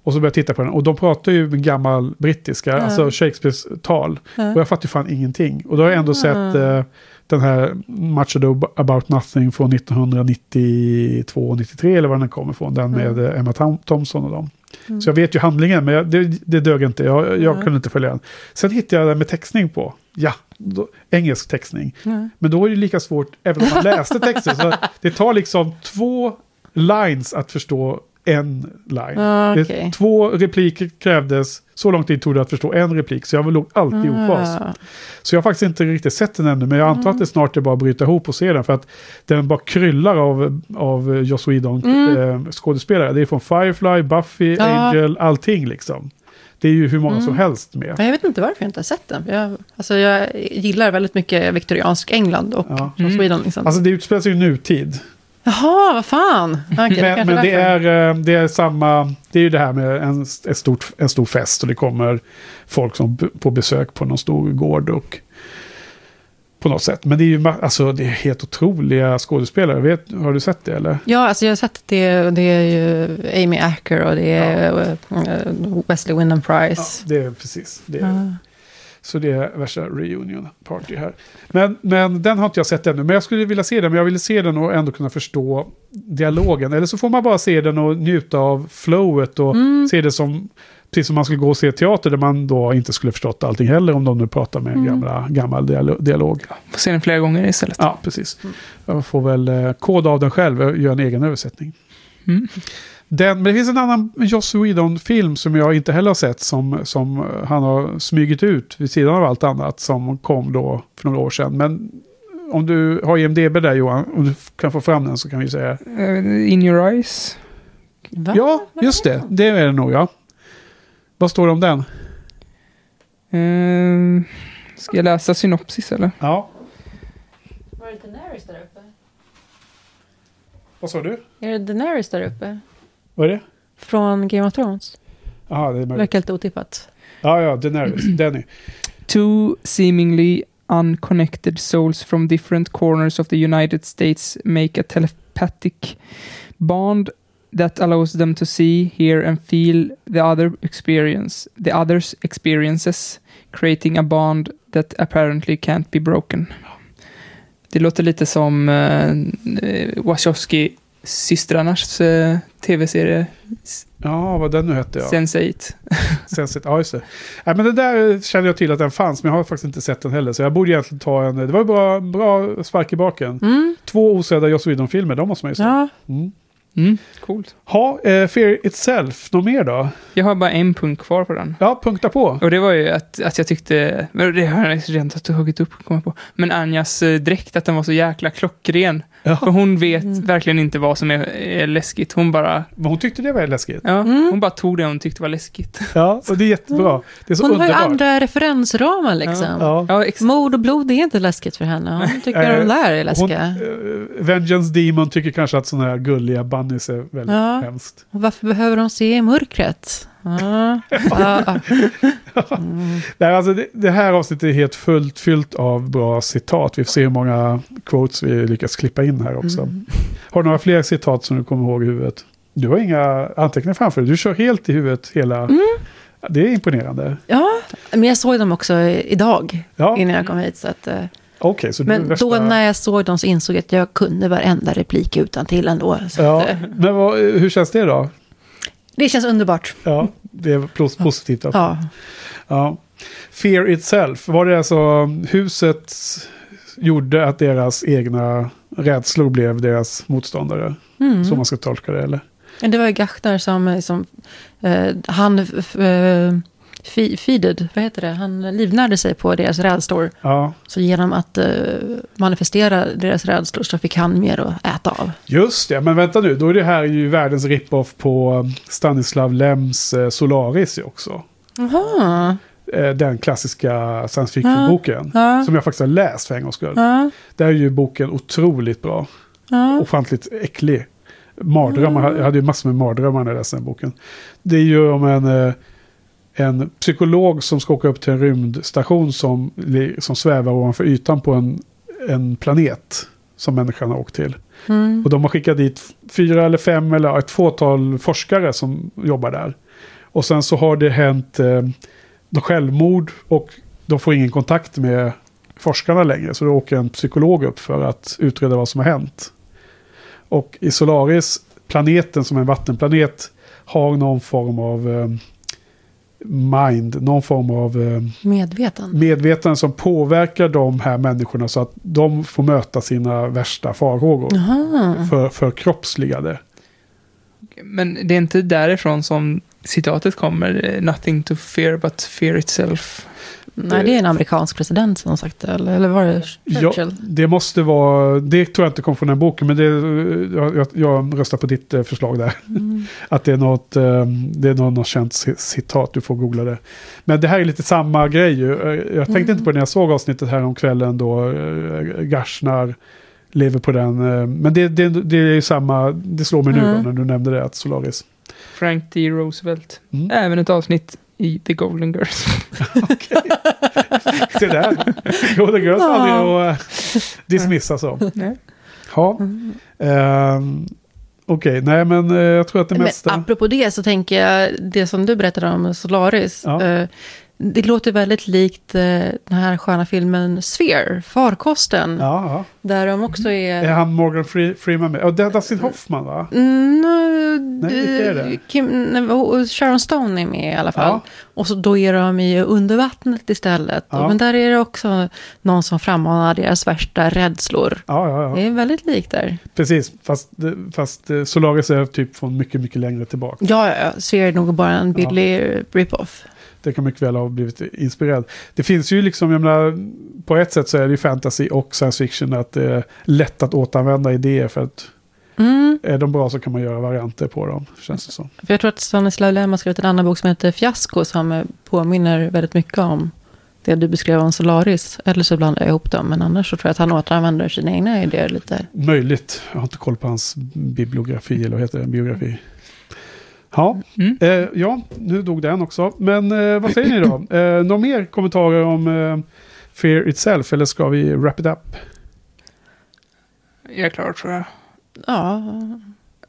Och så började jag titta på den. Och de pratar ju med gammal brittiska, Ja. alltså Shakespeares tal. Ja. Och jag fattar ju fan ingenting. Och då har jag ändå sett eh, den här Much Ado About Nothing från 1992-93 eller var den kommer ifrån. Den med Mm. eh, Emma Thompson och dem. Mm. Så jag vet ju handlingen, men jag, det, det dög inte. Jag, jag kunde inte följa den. Sen hittade jag den med textning på. Ja, då, engelsk textning. Men då är det lika svårt, även om man läste texten. så det tar liksom två lines att förstå en line. Ah, Det- okej. Två repliker krävdes, så lång tid tog det att förstå en replik. Så jag låg alltid ofas. Ah. Så jag har faktiskt inte riktigt sett den ännu, men jag antar att det snart är bara att bryta ihop och se den. För att den bara kryllar av, av Joss Whedon Mm. eh, skådespelare. Det är från Firefly, Buffy, Ja. Angel, allting liksom. Det är ju hur många som Mm. helst med. Men jag vet inte varför jag inte har sett den. Jag, alltså jag gillar väldigt mycket viktoriansk England och Ja. Joss Whedon. Liksom. Alltså det utspelar sig i nutid. Jaha, vad fan. Det men men det, är, eh, det är samma, det är ju det här med en, ett stort, en stor fest och det kommer folk som på besök på någon stor gård och på något sätt. Men det är ju alltså, det är helt otroliga skådespelare. Vet, har du sett det eller? Ja, alltså jag har sett det. Det är ju Amy Acker och det är eh, Wesley Wyndham Price. Det är precis. Det är, Ja. Så det är värsta reunion party här. Men, men den har inte jag sett ännu. Men jag skulle vilja se den. Men jag vill se den och ändå kunna förstå dialogen. Eller så får man bara se den och njuta av flowet. Och Mm. se det som, precis som man skulle gå och se teater. Där man då inte skulle förstått allting heller. Om de nu pratar med en Mm. gamla, gammal dialo- dialog. Får se den flera gånger istället. Ja, precis. Jag får väl eh, koda av den själv och göra en egen översättning. Mm. Den, men det finns en annan Joss Whedon-film som jag inte heller har sett som, som eh, han har smugit ut vid sidan av allt annat som kom då för några år sedan. Men om du har IMDB där Johan, om du kan få fram den så kan vi säga. Eh, In your eyes. Va? Ja, just det. Det är det nog ja. Vad står det om den? Eh, ska jag läsa synopsis eller? Ja, Var det Daenerys där uppe? vad sa du? Är det Daenerys där uppe? Vad är det? Från Game of Thrones? Jaha, det är möjligt. Verkar lite otippat. Ja, ja, Daenerys. Denny. Two seemingly unconnected souls from different corners of the United States make a telepathic bond that allows them to see, hear and feel the other experience, the other's experiences, creating a bond that apparently can't be broken. Det låter lite som uh, Wachowski systrarnas eh, tv-serie Ja, vad den nu hette ja. Sense8. Sense8, ja just det. Nej, men det där kände jag till att den fanns, men jag har faktiskt inte sett den heller. Så jag borde egentligen ta en, det var bra, bra spark i baken. Mm. Två osedda Joss Whedon-filmer, de måste man ju se. Ja. Mm. Mm, coolt. Ha, eh, Fear Itself, något mer då? Jag har bara en punkt kvar på den. Ja, punkta på. Och det var ju att, att jag tyckte, men det har jag redan tagit upp, kommer jag på. Men Anjas eh, dräkt, att den var så jäkla klockren. Ja. För hon vet verkligen inte vad som är, är läskigt. Hon bara, hon tyckte det var läskigt. ja, Mm. hon bara tog det hon tyckte var läskigt. Ja, och det är jättebra. Det är så Hon har ju underbart. andra referensramar liksom. Ja. Mord och blod är inte läskigt för henne. Hon tycker Eh, de där är Hon, läskiga. eh, Vengeance Demon tycker kanske att sådana här gulliga bunnies är väldigt Ja. hemskt. Och varför behöver de se i mörkret? Ja, ja. Nej, alltså det, det här avsnittet är helt fullt fyllt av bra citat. Vi får se hur många quotes vi lyckas klippa in här också. Mm. Har du några fler citat som du kommer ihåg i huvudet? Du har inga anteckningar framför dig. Du kör helt i huvudet hela... Mm. Det är imponerande. ja, men jag såg dem också idag Ja. innan jag kom hit. Så att, eh, du men är värsta... då när jag såg dem så insåg jag att jag kunde varenda replik utan till ändå. Ja, att, eh, men vad, hur känns det då? Det känns underbart. Ja, det är pos- positivt. Alltså. Ja. Ja. Fear itself, var det alltså huset gjorde att deras egna rädslor blev deras motståndare? Mm. Så man ska tolka det eller? Det var ju Gachtar som, som eh, han eh, feeded, vad heter det, han livnärde sig på deras rädslor. Ja, Så genom att eh, manifestera deras rädslor så fick han mer att äta av. just det. Men vänta nu, då är det här ju världens rip-off på Stanislav Lems eh, Solaris också. Jaha. Eh, Den klassiska science fiction-boken. Ja. Som jag faktiskt har läst för en gångs skull. Ja. Där är ju boken otroligt bra. Ja. ofantligt äcklig. Mardrömmar, jag hade ju massor med mardrömmar när jag läste den boken. Det är ju om en, eh, en psykolog som ska åka upp till en rymdstation som, som svävar ovanför ytan på en, en planet som människan har åkt till. Mm. Och de har skickat dit fyra eller fem eller ett fåtal forskare som jobbar där. Och sen så har det hänt eh, självmord och de får ingen kontakt med forskarna längre. Så då åker en psykolog upp för att utreda vad som har hänt. Och i Solaris, planeten som är en vattenplanet, har någon form av eh, mind, någon form av eh, Medveten. medvetande som påverkar de här människorna så att de får möta sina värsta farhågor. Jaha. För, förkroppsligade. Men det är inte därifrån som citatet kommer, eh, nothing to fear but fear itself. Nej, det är en amerikansk president som har sagt det. Eller, eller var det Ja, Churchill? det måste vara, det tror jag inte kom från den boken, men det, jag, jag, jag röstar på ditt eh, förslag där. Mm. Att det är något, eh, det är något, något känt ci- citat, du får googla det. Men det här är lite samma grej ju. Eh, Jag tänkte inte på det när jag såg avsnittet här om kvällen då eh, Gashnar lever på den. eh, Men det, det, det är ju samma, det slår mig nu Mm. då när du nämnde det, att Solaris. Frank D. Roosevelt. Mm. Även ett avsnitt i The Golden Girls. Se där, Golden Girls aldrig att eh, dismissa så. Nej. Ja. Ehm, Okej, nej men eh, jag tror att det Men mesta... apropå det så tänker jag, det som du berättade om Solaris. Ja. eh, det låter väldigt likt eh, den här sköna filmen Sphere, Farkosten. Ja. Där de också är... Är han Morgan Fre- Freeman med? Ja, det är Dustin Hoffman va? Mm, Nej, vilka är det? Kim, nej, och Sharon Stone är med i alla fall. Ja. Och så då är de i under vattnet istället. Ja. Men där är det också någon som frammanar deras värsta rädslor. Ja, Det är väldigt likt där. Precis, fast, fast eh, Solaris är typ från mycket, mycket längre tillbaka. Ja, ja, ja. Sphere är nog bara en billig rip-off. Det kan mycket väl ha blivit inspirerad. Det finns ju liksom, jag menar, på ett sätt så är det ju fantasy och science fiction att det är lätt att återanvända idéer för att Mm. är de bra så kan man göra varianter på dem, känns det som. För jag tror att Stanislav Lem har skrivit en annan bok som heter Fiasko som påminner väldigt mycket om det du beskrev om Solaris. Eller så blandar jag ihop dem, men annars så tror jag att han återanvänder sina egna idéer lite. Möjligt. Jag har inte koll på hans bibliografi, eller vad heter det? Biografi. Ja, Mm. eh, ja, nu dog den också. Men eh, vad säger ni då? Eh, Några mer kommentarer om eh, Fear Itself, eller ska vi wrap it up? Jag är klar tror jag. Ja,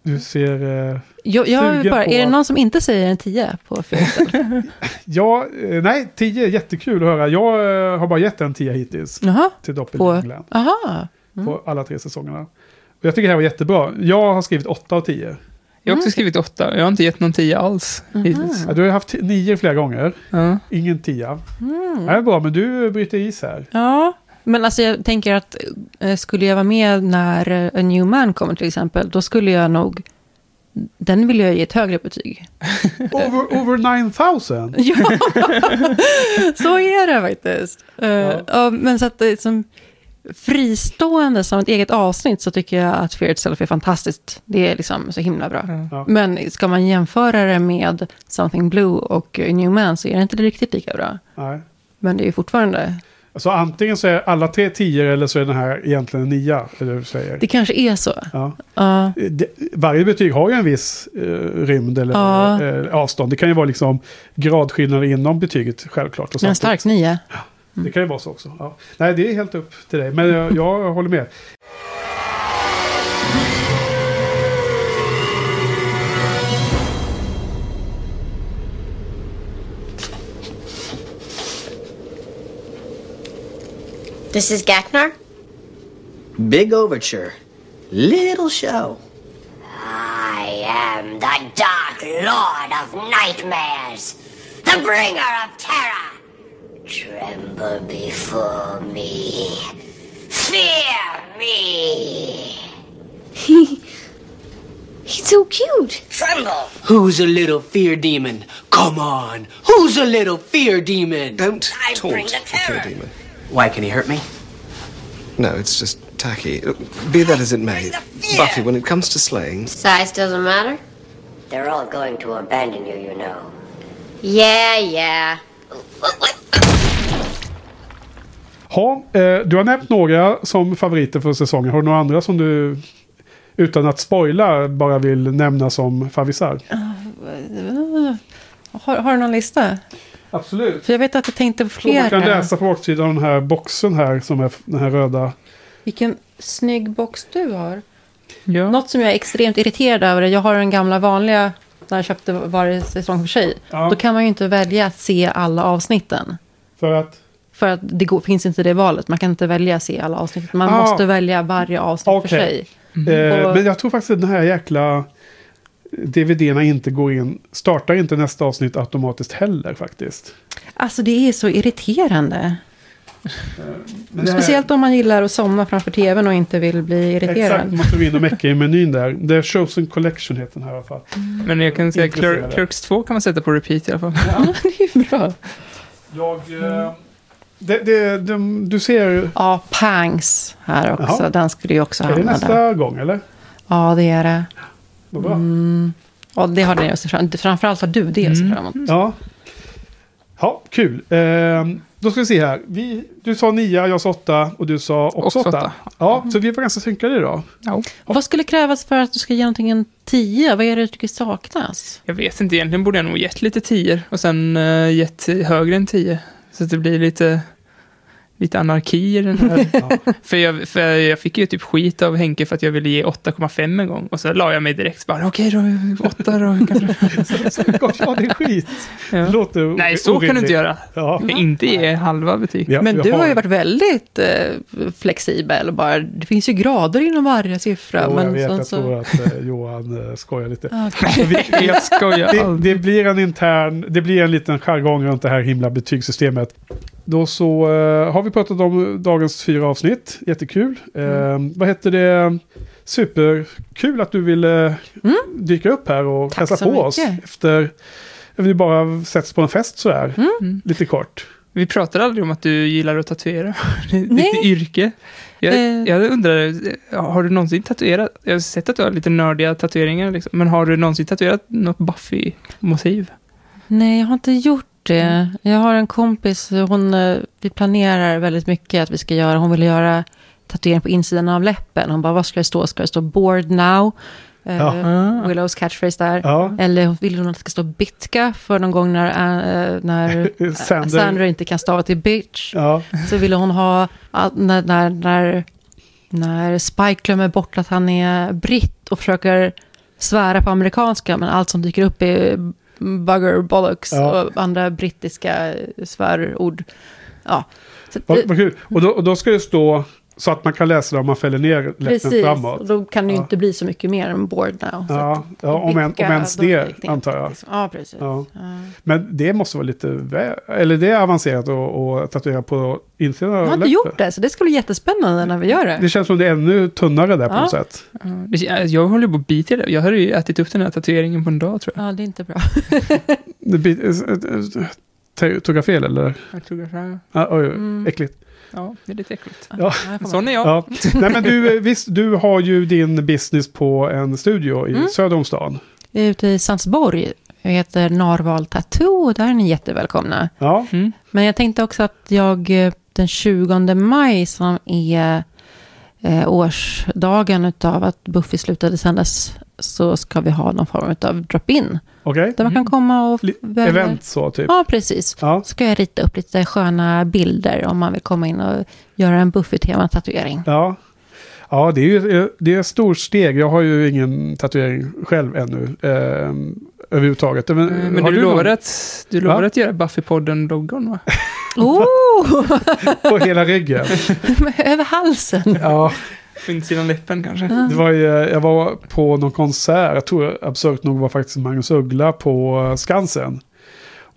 Du ser... Eh, jag, jag Sugen bara, på är det någon som inte säger en 10 på Fear ja, eh, nej, 10, jättekul att höra. Jag eh, har bara gett en 10 hittills Jaha, till på... Doppelgänglen. Aha. På alla tre säsongerna. Och jag tycker det här var jättebra. Jag har skrivit 8 av 10. Jag har också skrivit åtta. Jag har inte gett någon tia alls hittills. Ja, du har haft 9 flera gånger. Ja. Ingen 10. Mm. Det är bra, men du bryter is här. Ja, men alltså jag tänker att eh, skulle jag vara med när eh, A New Man kommer till exempel, då skulle jag nog, den vill jag ge ett högre betyg. Over, over 9000? Ja, så är det faktiskt. Eh, ja. men så att det är som fristående som ett eget avsnitt så tycker jag att Fear Itself är fantastiskt. Det är liksom så himla bra. Ja. Men ska man jämföra det med Something Blue och New Man så är det inte riktigt lika bra. Nej. Men det är ju fortfarande, Alltså antingen så är alla tre 10 eller så är den här egentligen en 9. Eller hur du säger. det kanske är så. Ja. Ja. Det, varje betyg har ju en viss eh, rymd eller Ja. eh, avstånd. Det kan ju vara liksom gradskillnader inom betyget självklart. Och Men en sånt. stark nio. Det kan ju vara så också. Ja. Nej, det är helt upp till dig. Men jag, jag håller med. This is Gaknar? Big overture. Little show. I am the Dark Lord of Nightmares, the bringer of terror. Tremble before me. Fear me. He. He's so cute. Tremble. Who's a little fear demon? Come on. Who's a little fear demon? Don't I taunt bring the the fear terror. demon. Why can he hurt me? No, it's just tacky. Uh, Be that as it may, Buffy, when it comes to slaying, Size doesn't matter? They're all going to abandon you, you know. Yeah, yeah. Ha, eh, du har nämnt några som favoriter för säsongen. Har du några andra som du, utan att spoila, bara vill nämna som favvisar? Har, har du någon lista? Absolut. För jag vet att jag tänkte på Så man kan flera. läsa på baksidan av den här boxen här, som är den här röda. Vilken snygg box du har. Ja. Något som jag är extremt irriterad över, jag har den gamla vanliga, när jag köpte varje säsong för sig. Ja. Då kan man ju inte välja att se alla avsnitten. För att? För att det går, finns inte det valet. Man kan inte välja att se alla avsnitt. Man Ah. måste välja varje avsnitt för Okej. sig. Eh, Och- men jag tror faktiskt att den här jäkla DVD-erna inte går in, startar inte nästa avsnitt automatiskt heller faktiskt. Alltså det är så irriterande. Men det här- Speciellt om man gillar att somna framför tvn och inte vill bli irriterad. Exakt, måste vi in och mecka i menyn där. Det är Chosen Collection heter den här i alla fall. Men jag kan säga Clerks 2 kan man sätta på repeat i alla fall. det är ju bra. Jag... Eh, det, det, de, du ser... Ja, Pangs här också. Jaha. Den skulle ju också Är det hamna nästa där. gång eller? Ja, det är det. Vad bra. Mm. Ja, det har se fram Framförallt har du det att se fram emot. Ja. Ja, kul. Eh, då ska vi se här. Vi, du sa nio, jag sa åtta och du sa också, Också åtta. åtta. Ja, så vi var ganska synkade idag. Ja. Vad skulle krävas för att du ska ge någonting en 10? Vad är det du tycker saknas? Jag vet inte, egentligen borde jag nog gett lite 10 och sen uh, gett högre än 10. Så att det blir lite, lite anarki i den här. för, jag, för jag fick ju typ skit av Henke för att jag ville ge 8,5 en gång. Och så la jag mig direkt bara, okej då, 8 då. kanske." ja, det är skit. Ja. Låter Nej, så kan du orimligt. inte göra. Ja. Jag inte ge halva betyg. Ja, Men jag du har ju varit väldigt eh, flexibel. Bara, det finns ju grader inom varje siffra. Jo, men jag vet, jag så... tror att eh, Johan eh, skojar lite. Vi- Jag skojar det, det blir en intern, det blir en liten jargong runt det här himla betygssystemet. Då så eh, har vi pratat om dagens fyra avsnitt. Jättekul. Eh, vad heter det? Superkul att du ville dyka upp här och Mm. Tack hälsa på oss. mycket. Efter att vi bara setts på en fest sådär. Mm. Lite kort. Vi pratade aldrig om att du gillar att tatuera. Ditt Nej. yrke. Jag, Eh. jag undrar, har du någonsin tatuerat? Jag har sett att du har lite nördiga tatueringar, liksom. men har du någonsin tatuerat något Buffy-motiv? Nej, jag har inte gjort det. Jag har en kompis, hon, eh, vi planerar väldigt mycket att vi ska göra. Hon vill göra tatuering på insidan av läppen. Hon bara, vad ska det stå? Ska det stå bored now? Eh, Ja. Willows catchphrase där. Ja. Eller vill hon att det ska stå bitka för någon gång när, eh, när Sander. Sandra inte kan stava till bitch. Ja. Så ville hon ha, att när, när, när, när Spike glömmer bort att han är britt och försöker svära på amerikanska, men allt som dyker upp är bugger, bollocks Ja. och andra brittiska svärord. Ja. Så, vad kul. Och då, och då ska det stå Så att man kan läsa det om man fäller ner läppen Precis, framåt. och då kan det ju Ja. inte bli så mycket mer än board now. Ja, att- ja om, en, om ens det, antar jag. liksom. Ja, precis. Ja. Ja. Men det måste vara lite, vä- eller det är avancerat att- att tatuera på insidan av Jag har inte gjort det, så det skulle bli jättespännande när vi gör det. Det känns som det är ännu tunnare där på något sätt. Jag håller på att bita i det. Jag har ju ätit upp den här tatueringen på en dag tror jag. Ja, det är inte bra. Det blir- eh, eh, Tog jag fel eller? Jag tror det. Ja, oj, Mm. äckligt. Ja, det är lite äckligt. Ja. Sån är jag. Ja. Nej men du, eh, visst, du har ju din business på en studio i Mm. söder om stan. Är ute i Sandsborg. Jag heter Narval Tattoo och där är ni jättevälkomna. Ja, Mm. Men jag tänkte också att jag eh, den 20 maj som är eh, årsdagen av att Buffy slutade sändas så ska vi ha någon form av drop-in. Okej. Där man kan komma och välja- Event så typ. Ja, precis. Ja. Så ska jag rita upp lite sköna bilder om man vill komma in och göra en Buffy-tema-tatuering. Ja. Ja, det är ju det är ett stort steg. Jag har ju ingen tatuering själv ännu. Eh, överhuvudtaget. Men, Eh, Men har du, någon? lovade att, du lovade Va? att göra Buffypodden-logon va? Oh! På hela ryggen. Över halsen. Ja, På insidan läppen kanske? det var ju, jag var på någon konsert. Jag tror absurt nog var faktiskt Magnus Uggla på eh, Skansen.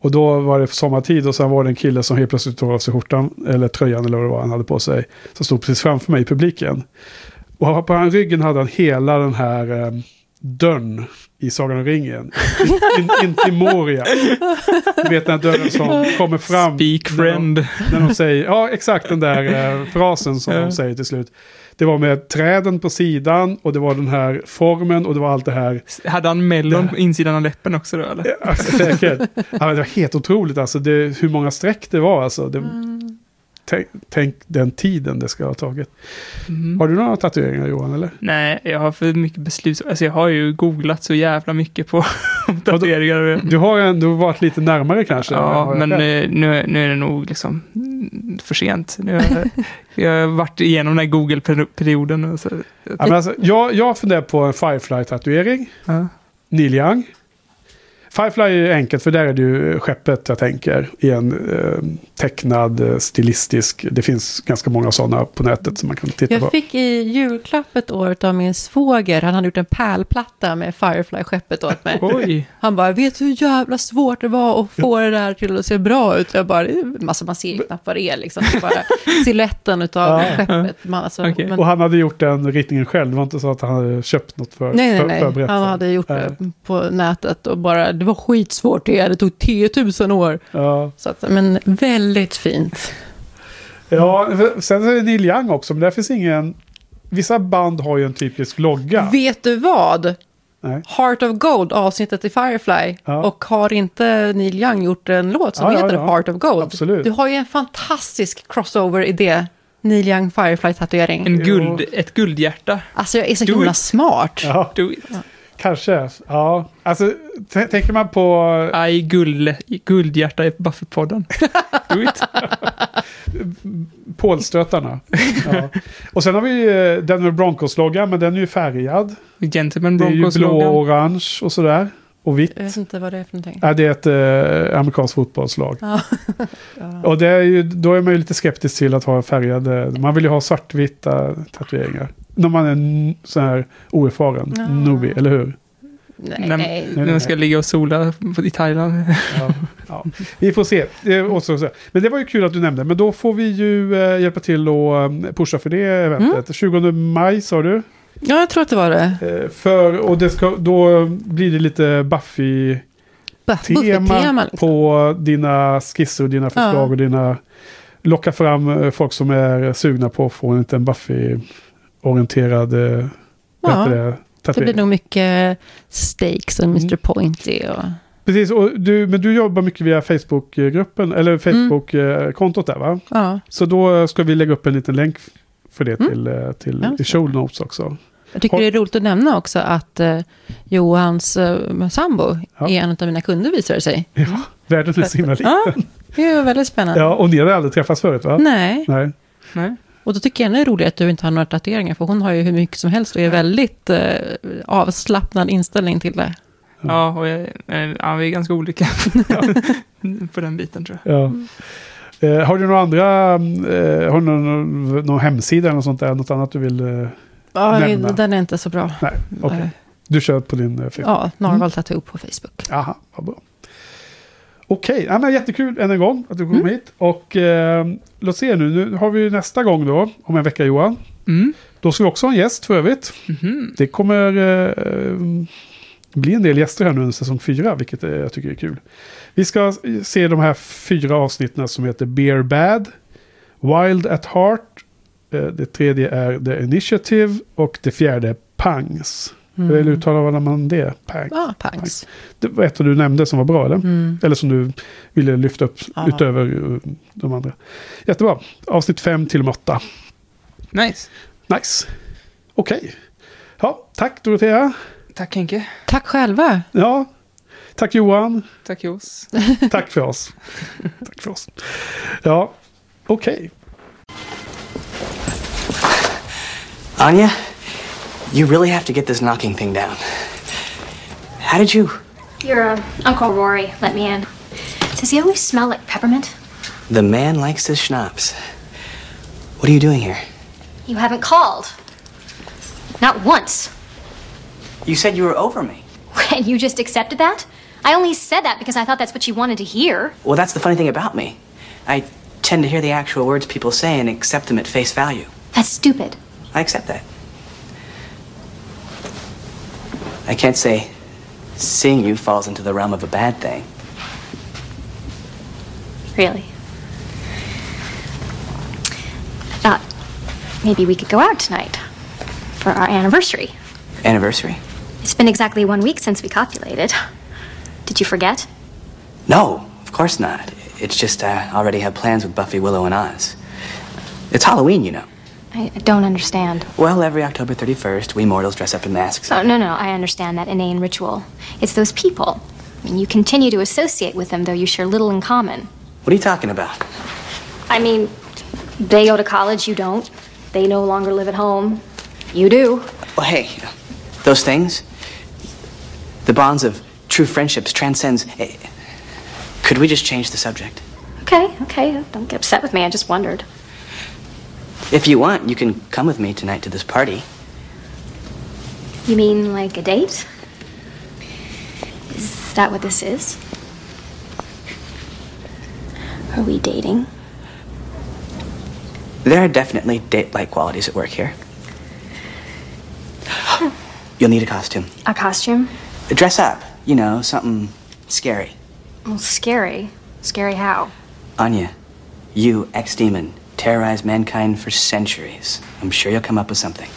Och då var det sommartid och sen var det en kille som helt plötsligt tog av sig skjortan, eller tröjan eller vad det var han hade på sig. Som stod precis framför mig i publiken. Och på han ryggen hade han hela den här eh, dörren i Sagan om ringen. In, in, in till Moria. Du vet den här dörren som kommer fram. Speak när de- friend. När de säger, ja exakt den där eh, frasen som de säger till slut. Det var med träden på sidan och det var den här formen och det var allt det här. Hade han mellon på insidan av läppen också då eller? Alltså, säkert. Ja, det var helt otroligt alltså. Det, hur många streck det var alltså. Det, tänk, tänk den tiden det ska ha tagit. Mhm. Har du några tatueringar Johan eller? Nej, jag har för mycket beslut. Alltså jag har ju googlat så jävla mycket på tatueringar. Du har ändå varit lite närmare kanske? Ja, men eh, nu, nu är det nog liksom mm, för sent. Nu har jag, har varit igenom den här Google-perioden. Ja, men alltså, jag, jag funderar på en Firefly-tatuering. Ja. Neil Young. Firefly är ju enkelt för där är det ju skeppet jag tänker. I en eh, tecknad, eh, stilistisk. Det finns ganska många sådana på nätet som man kan titta på. Jag fick i julklapp ett år av min svåger. Han hade gjort en pärlplatta med Firefly-skeppet åt mig. Oj, Han bara, vet du hur jävla svårt det var att få det där till att se bra ut? Jag bara, "Det är- alltså man ser ju knappt vad det är liksom. Det är bara siluetten av Ja. skeppet. Man, alltså, Okej. men, Och han hade gjort den ritningen själv. Det var inte så att han hade köpt något för, nej, nej, för, nej. förberett. Han hade gjort Nej. det på nätet och bara, det var skitsvårt det. Det tog 10 000 år. Ja. Så att, men väldigt fint. ja, sen är det Neil Young också. Men där finns ingen... Vissa band har ju en typisk logga. Vet du vad? Nej. Heart of Gold, avsnittet i Firefly. Ja. Och har inte Neil Young gjort en låt som Ja, heter ja. Heart of Gold? Absolut. Du har ju en fantastisk crossover i det. Neil Young Firefly-tatuering. en guld, ett guldhjärta. Alltså jag är så Do himla it. smart. Ja, Do it. Kanske. Ja, alltså tänker man på... Aj, guld, guldhjärta i Buffy-podden. Do it. Pålstötarna. ja. Och sen har vi ju Denver Broncos-loggan, men den är ju färgad. Gentleman Det är ju blå och orange och sådär. Och vitt. Jag vet inte vad det är för någonting. Ja, det är ett eh, amerikanskt fotbollslag. Ja. Och det är ju, då är man ju lite skeptisk till att ha färgade. Man vill ju ha svartvita tatueringar. När man är en sån här oerfaren Ja. newbie, eller hur? Nej, När, nej. när man ska ligga och sola i Thailand. Ja, ja. Vi får se. Men det var ju kul att du nämnde. Men då får vi ju eh, hjälpa till och eh, pusha för det eventet. 20 maj sa du. Ja, jag tror att det var det. Eh, för, och det ska, då blir det lite Buffy Buff- tema Buffy-tema. Liksom. på dina skisser och dina förslag Ja. och dina... Locka fram folk som är sugna på att få en liten Buffy-orienterad eh, vad Ja, det, Det blir nog mycket stakes och Mr. Pointy. Och... Precis, och du, men du jobbar mycket via Facebook-gruppen, Mm. eller Facebook-kontot där va? Ja. Så då ska vi lägga upp en liten länk för det Mm. till, eh, till show notes också. Jag tycker det är roligt att nämna också att eh, Johans eh, sambo Ja. är en av mina kunder visar det sig. Ja, världen är så himla liten. Ja, det är väldigt spännande. Ja, och ni har aldrig träffats förut va? Nej, Nej. Nej. Och då tycker jag ännu roligare att du inte har några tatueringar, för hon har ju hur mycket som helst och är väldigt eh, avslappnad inställning till det. Ja, och jag, eh, ja, vi är ganska olika på den biten tror jag. Ja. Eh, har du några andra, eh, har du någon, någon hemsida eller något sånt där? Något annat du vill eh, Ja, nämna? den är inte så bra. Nej, okej. Nej. Du kör på din eh, film? Ja, Narval Tattoo på Facebook. Aha, vad bra. Okej, ja, men jättekul än en gång att du kom hit. Och eh, låt se nu, nu har vi ju nästa gång då, om en vecka Johan. Mm. Då ska vi också ha en gäst för övrigt. Mhm. Det kommer eh, bli en del gäster här nu under säsong fyra, vilket jag tycker är kul. Vi ska se de här fyra avsnitten som heter Beer Bad, Wild at Heart, eh, det tredje är The Initiative och det fjärde är Pangs. Mm. Eller uttalar man det? Pangs. Ja, pangs. Det var ett du nämnde som var bra, eller? Mm. Eller som du ville lyfta upp Ja. utöver uh, de andra. Jättebra. Avsnitt 5 till och med 8. Nice. Nice. Okej. Ja, tack Dorotea. Tack Henke. Tack själva. Ja, tack Johan. Tack Jos. Tack för oss. tack för oss. Ja, okej. Anya, you really have to get this knocking thing down. How did you? Your uh, Uncle Rory let me in. Does he always smell like peppermint? The man likes his schnapps. What are you doing here? You haven't called. Not once. You said you were over me. And you just accepted that? I only said that because I thought that's what you wanted to hear. Well, that's the funny thing about me. I tend to hear the actual words people say and accept them at face value. That's stupid. I accept that. I can't say seeing you falls into the realm of a bad thing. Really. Uh, maybe we could go out tonight for our anniversary. Anniversary? It's been exactly one week since we copulated. Did you forget? No, of course not. It's just I already have plans with Buffy, Willow, and Oz. It's Halloween, you know. I don't understand. Well, every October 31st, we mortals dress up in masks. Oh, no, no, I understand that inane ritual. It's those people. I mean, you continue to associate with them, though you share little in common. What are you talking about? I mean, they go to college, you don't. They no longer live at home. You do. Well, hey, those things, the bonds of true friendships transcends. eh, Could we just change the subject? Okay, okay, don't get upset with me. I just wondered. If you want, you can come with me tonight to this party. You mean like a date? Is that what this is? Are we dating? There are definitely date-like qualities at work here. You'll need a costume. A costume? Dress up. You know, something scary. Well, scary. Scary how? Anya, you, ex-demon, terrorized mankind for centuries. I'm sure you'll come up with something.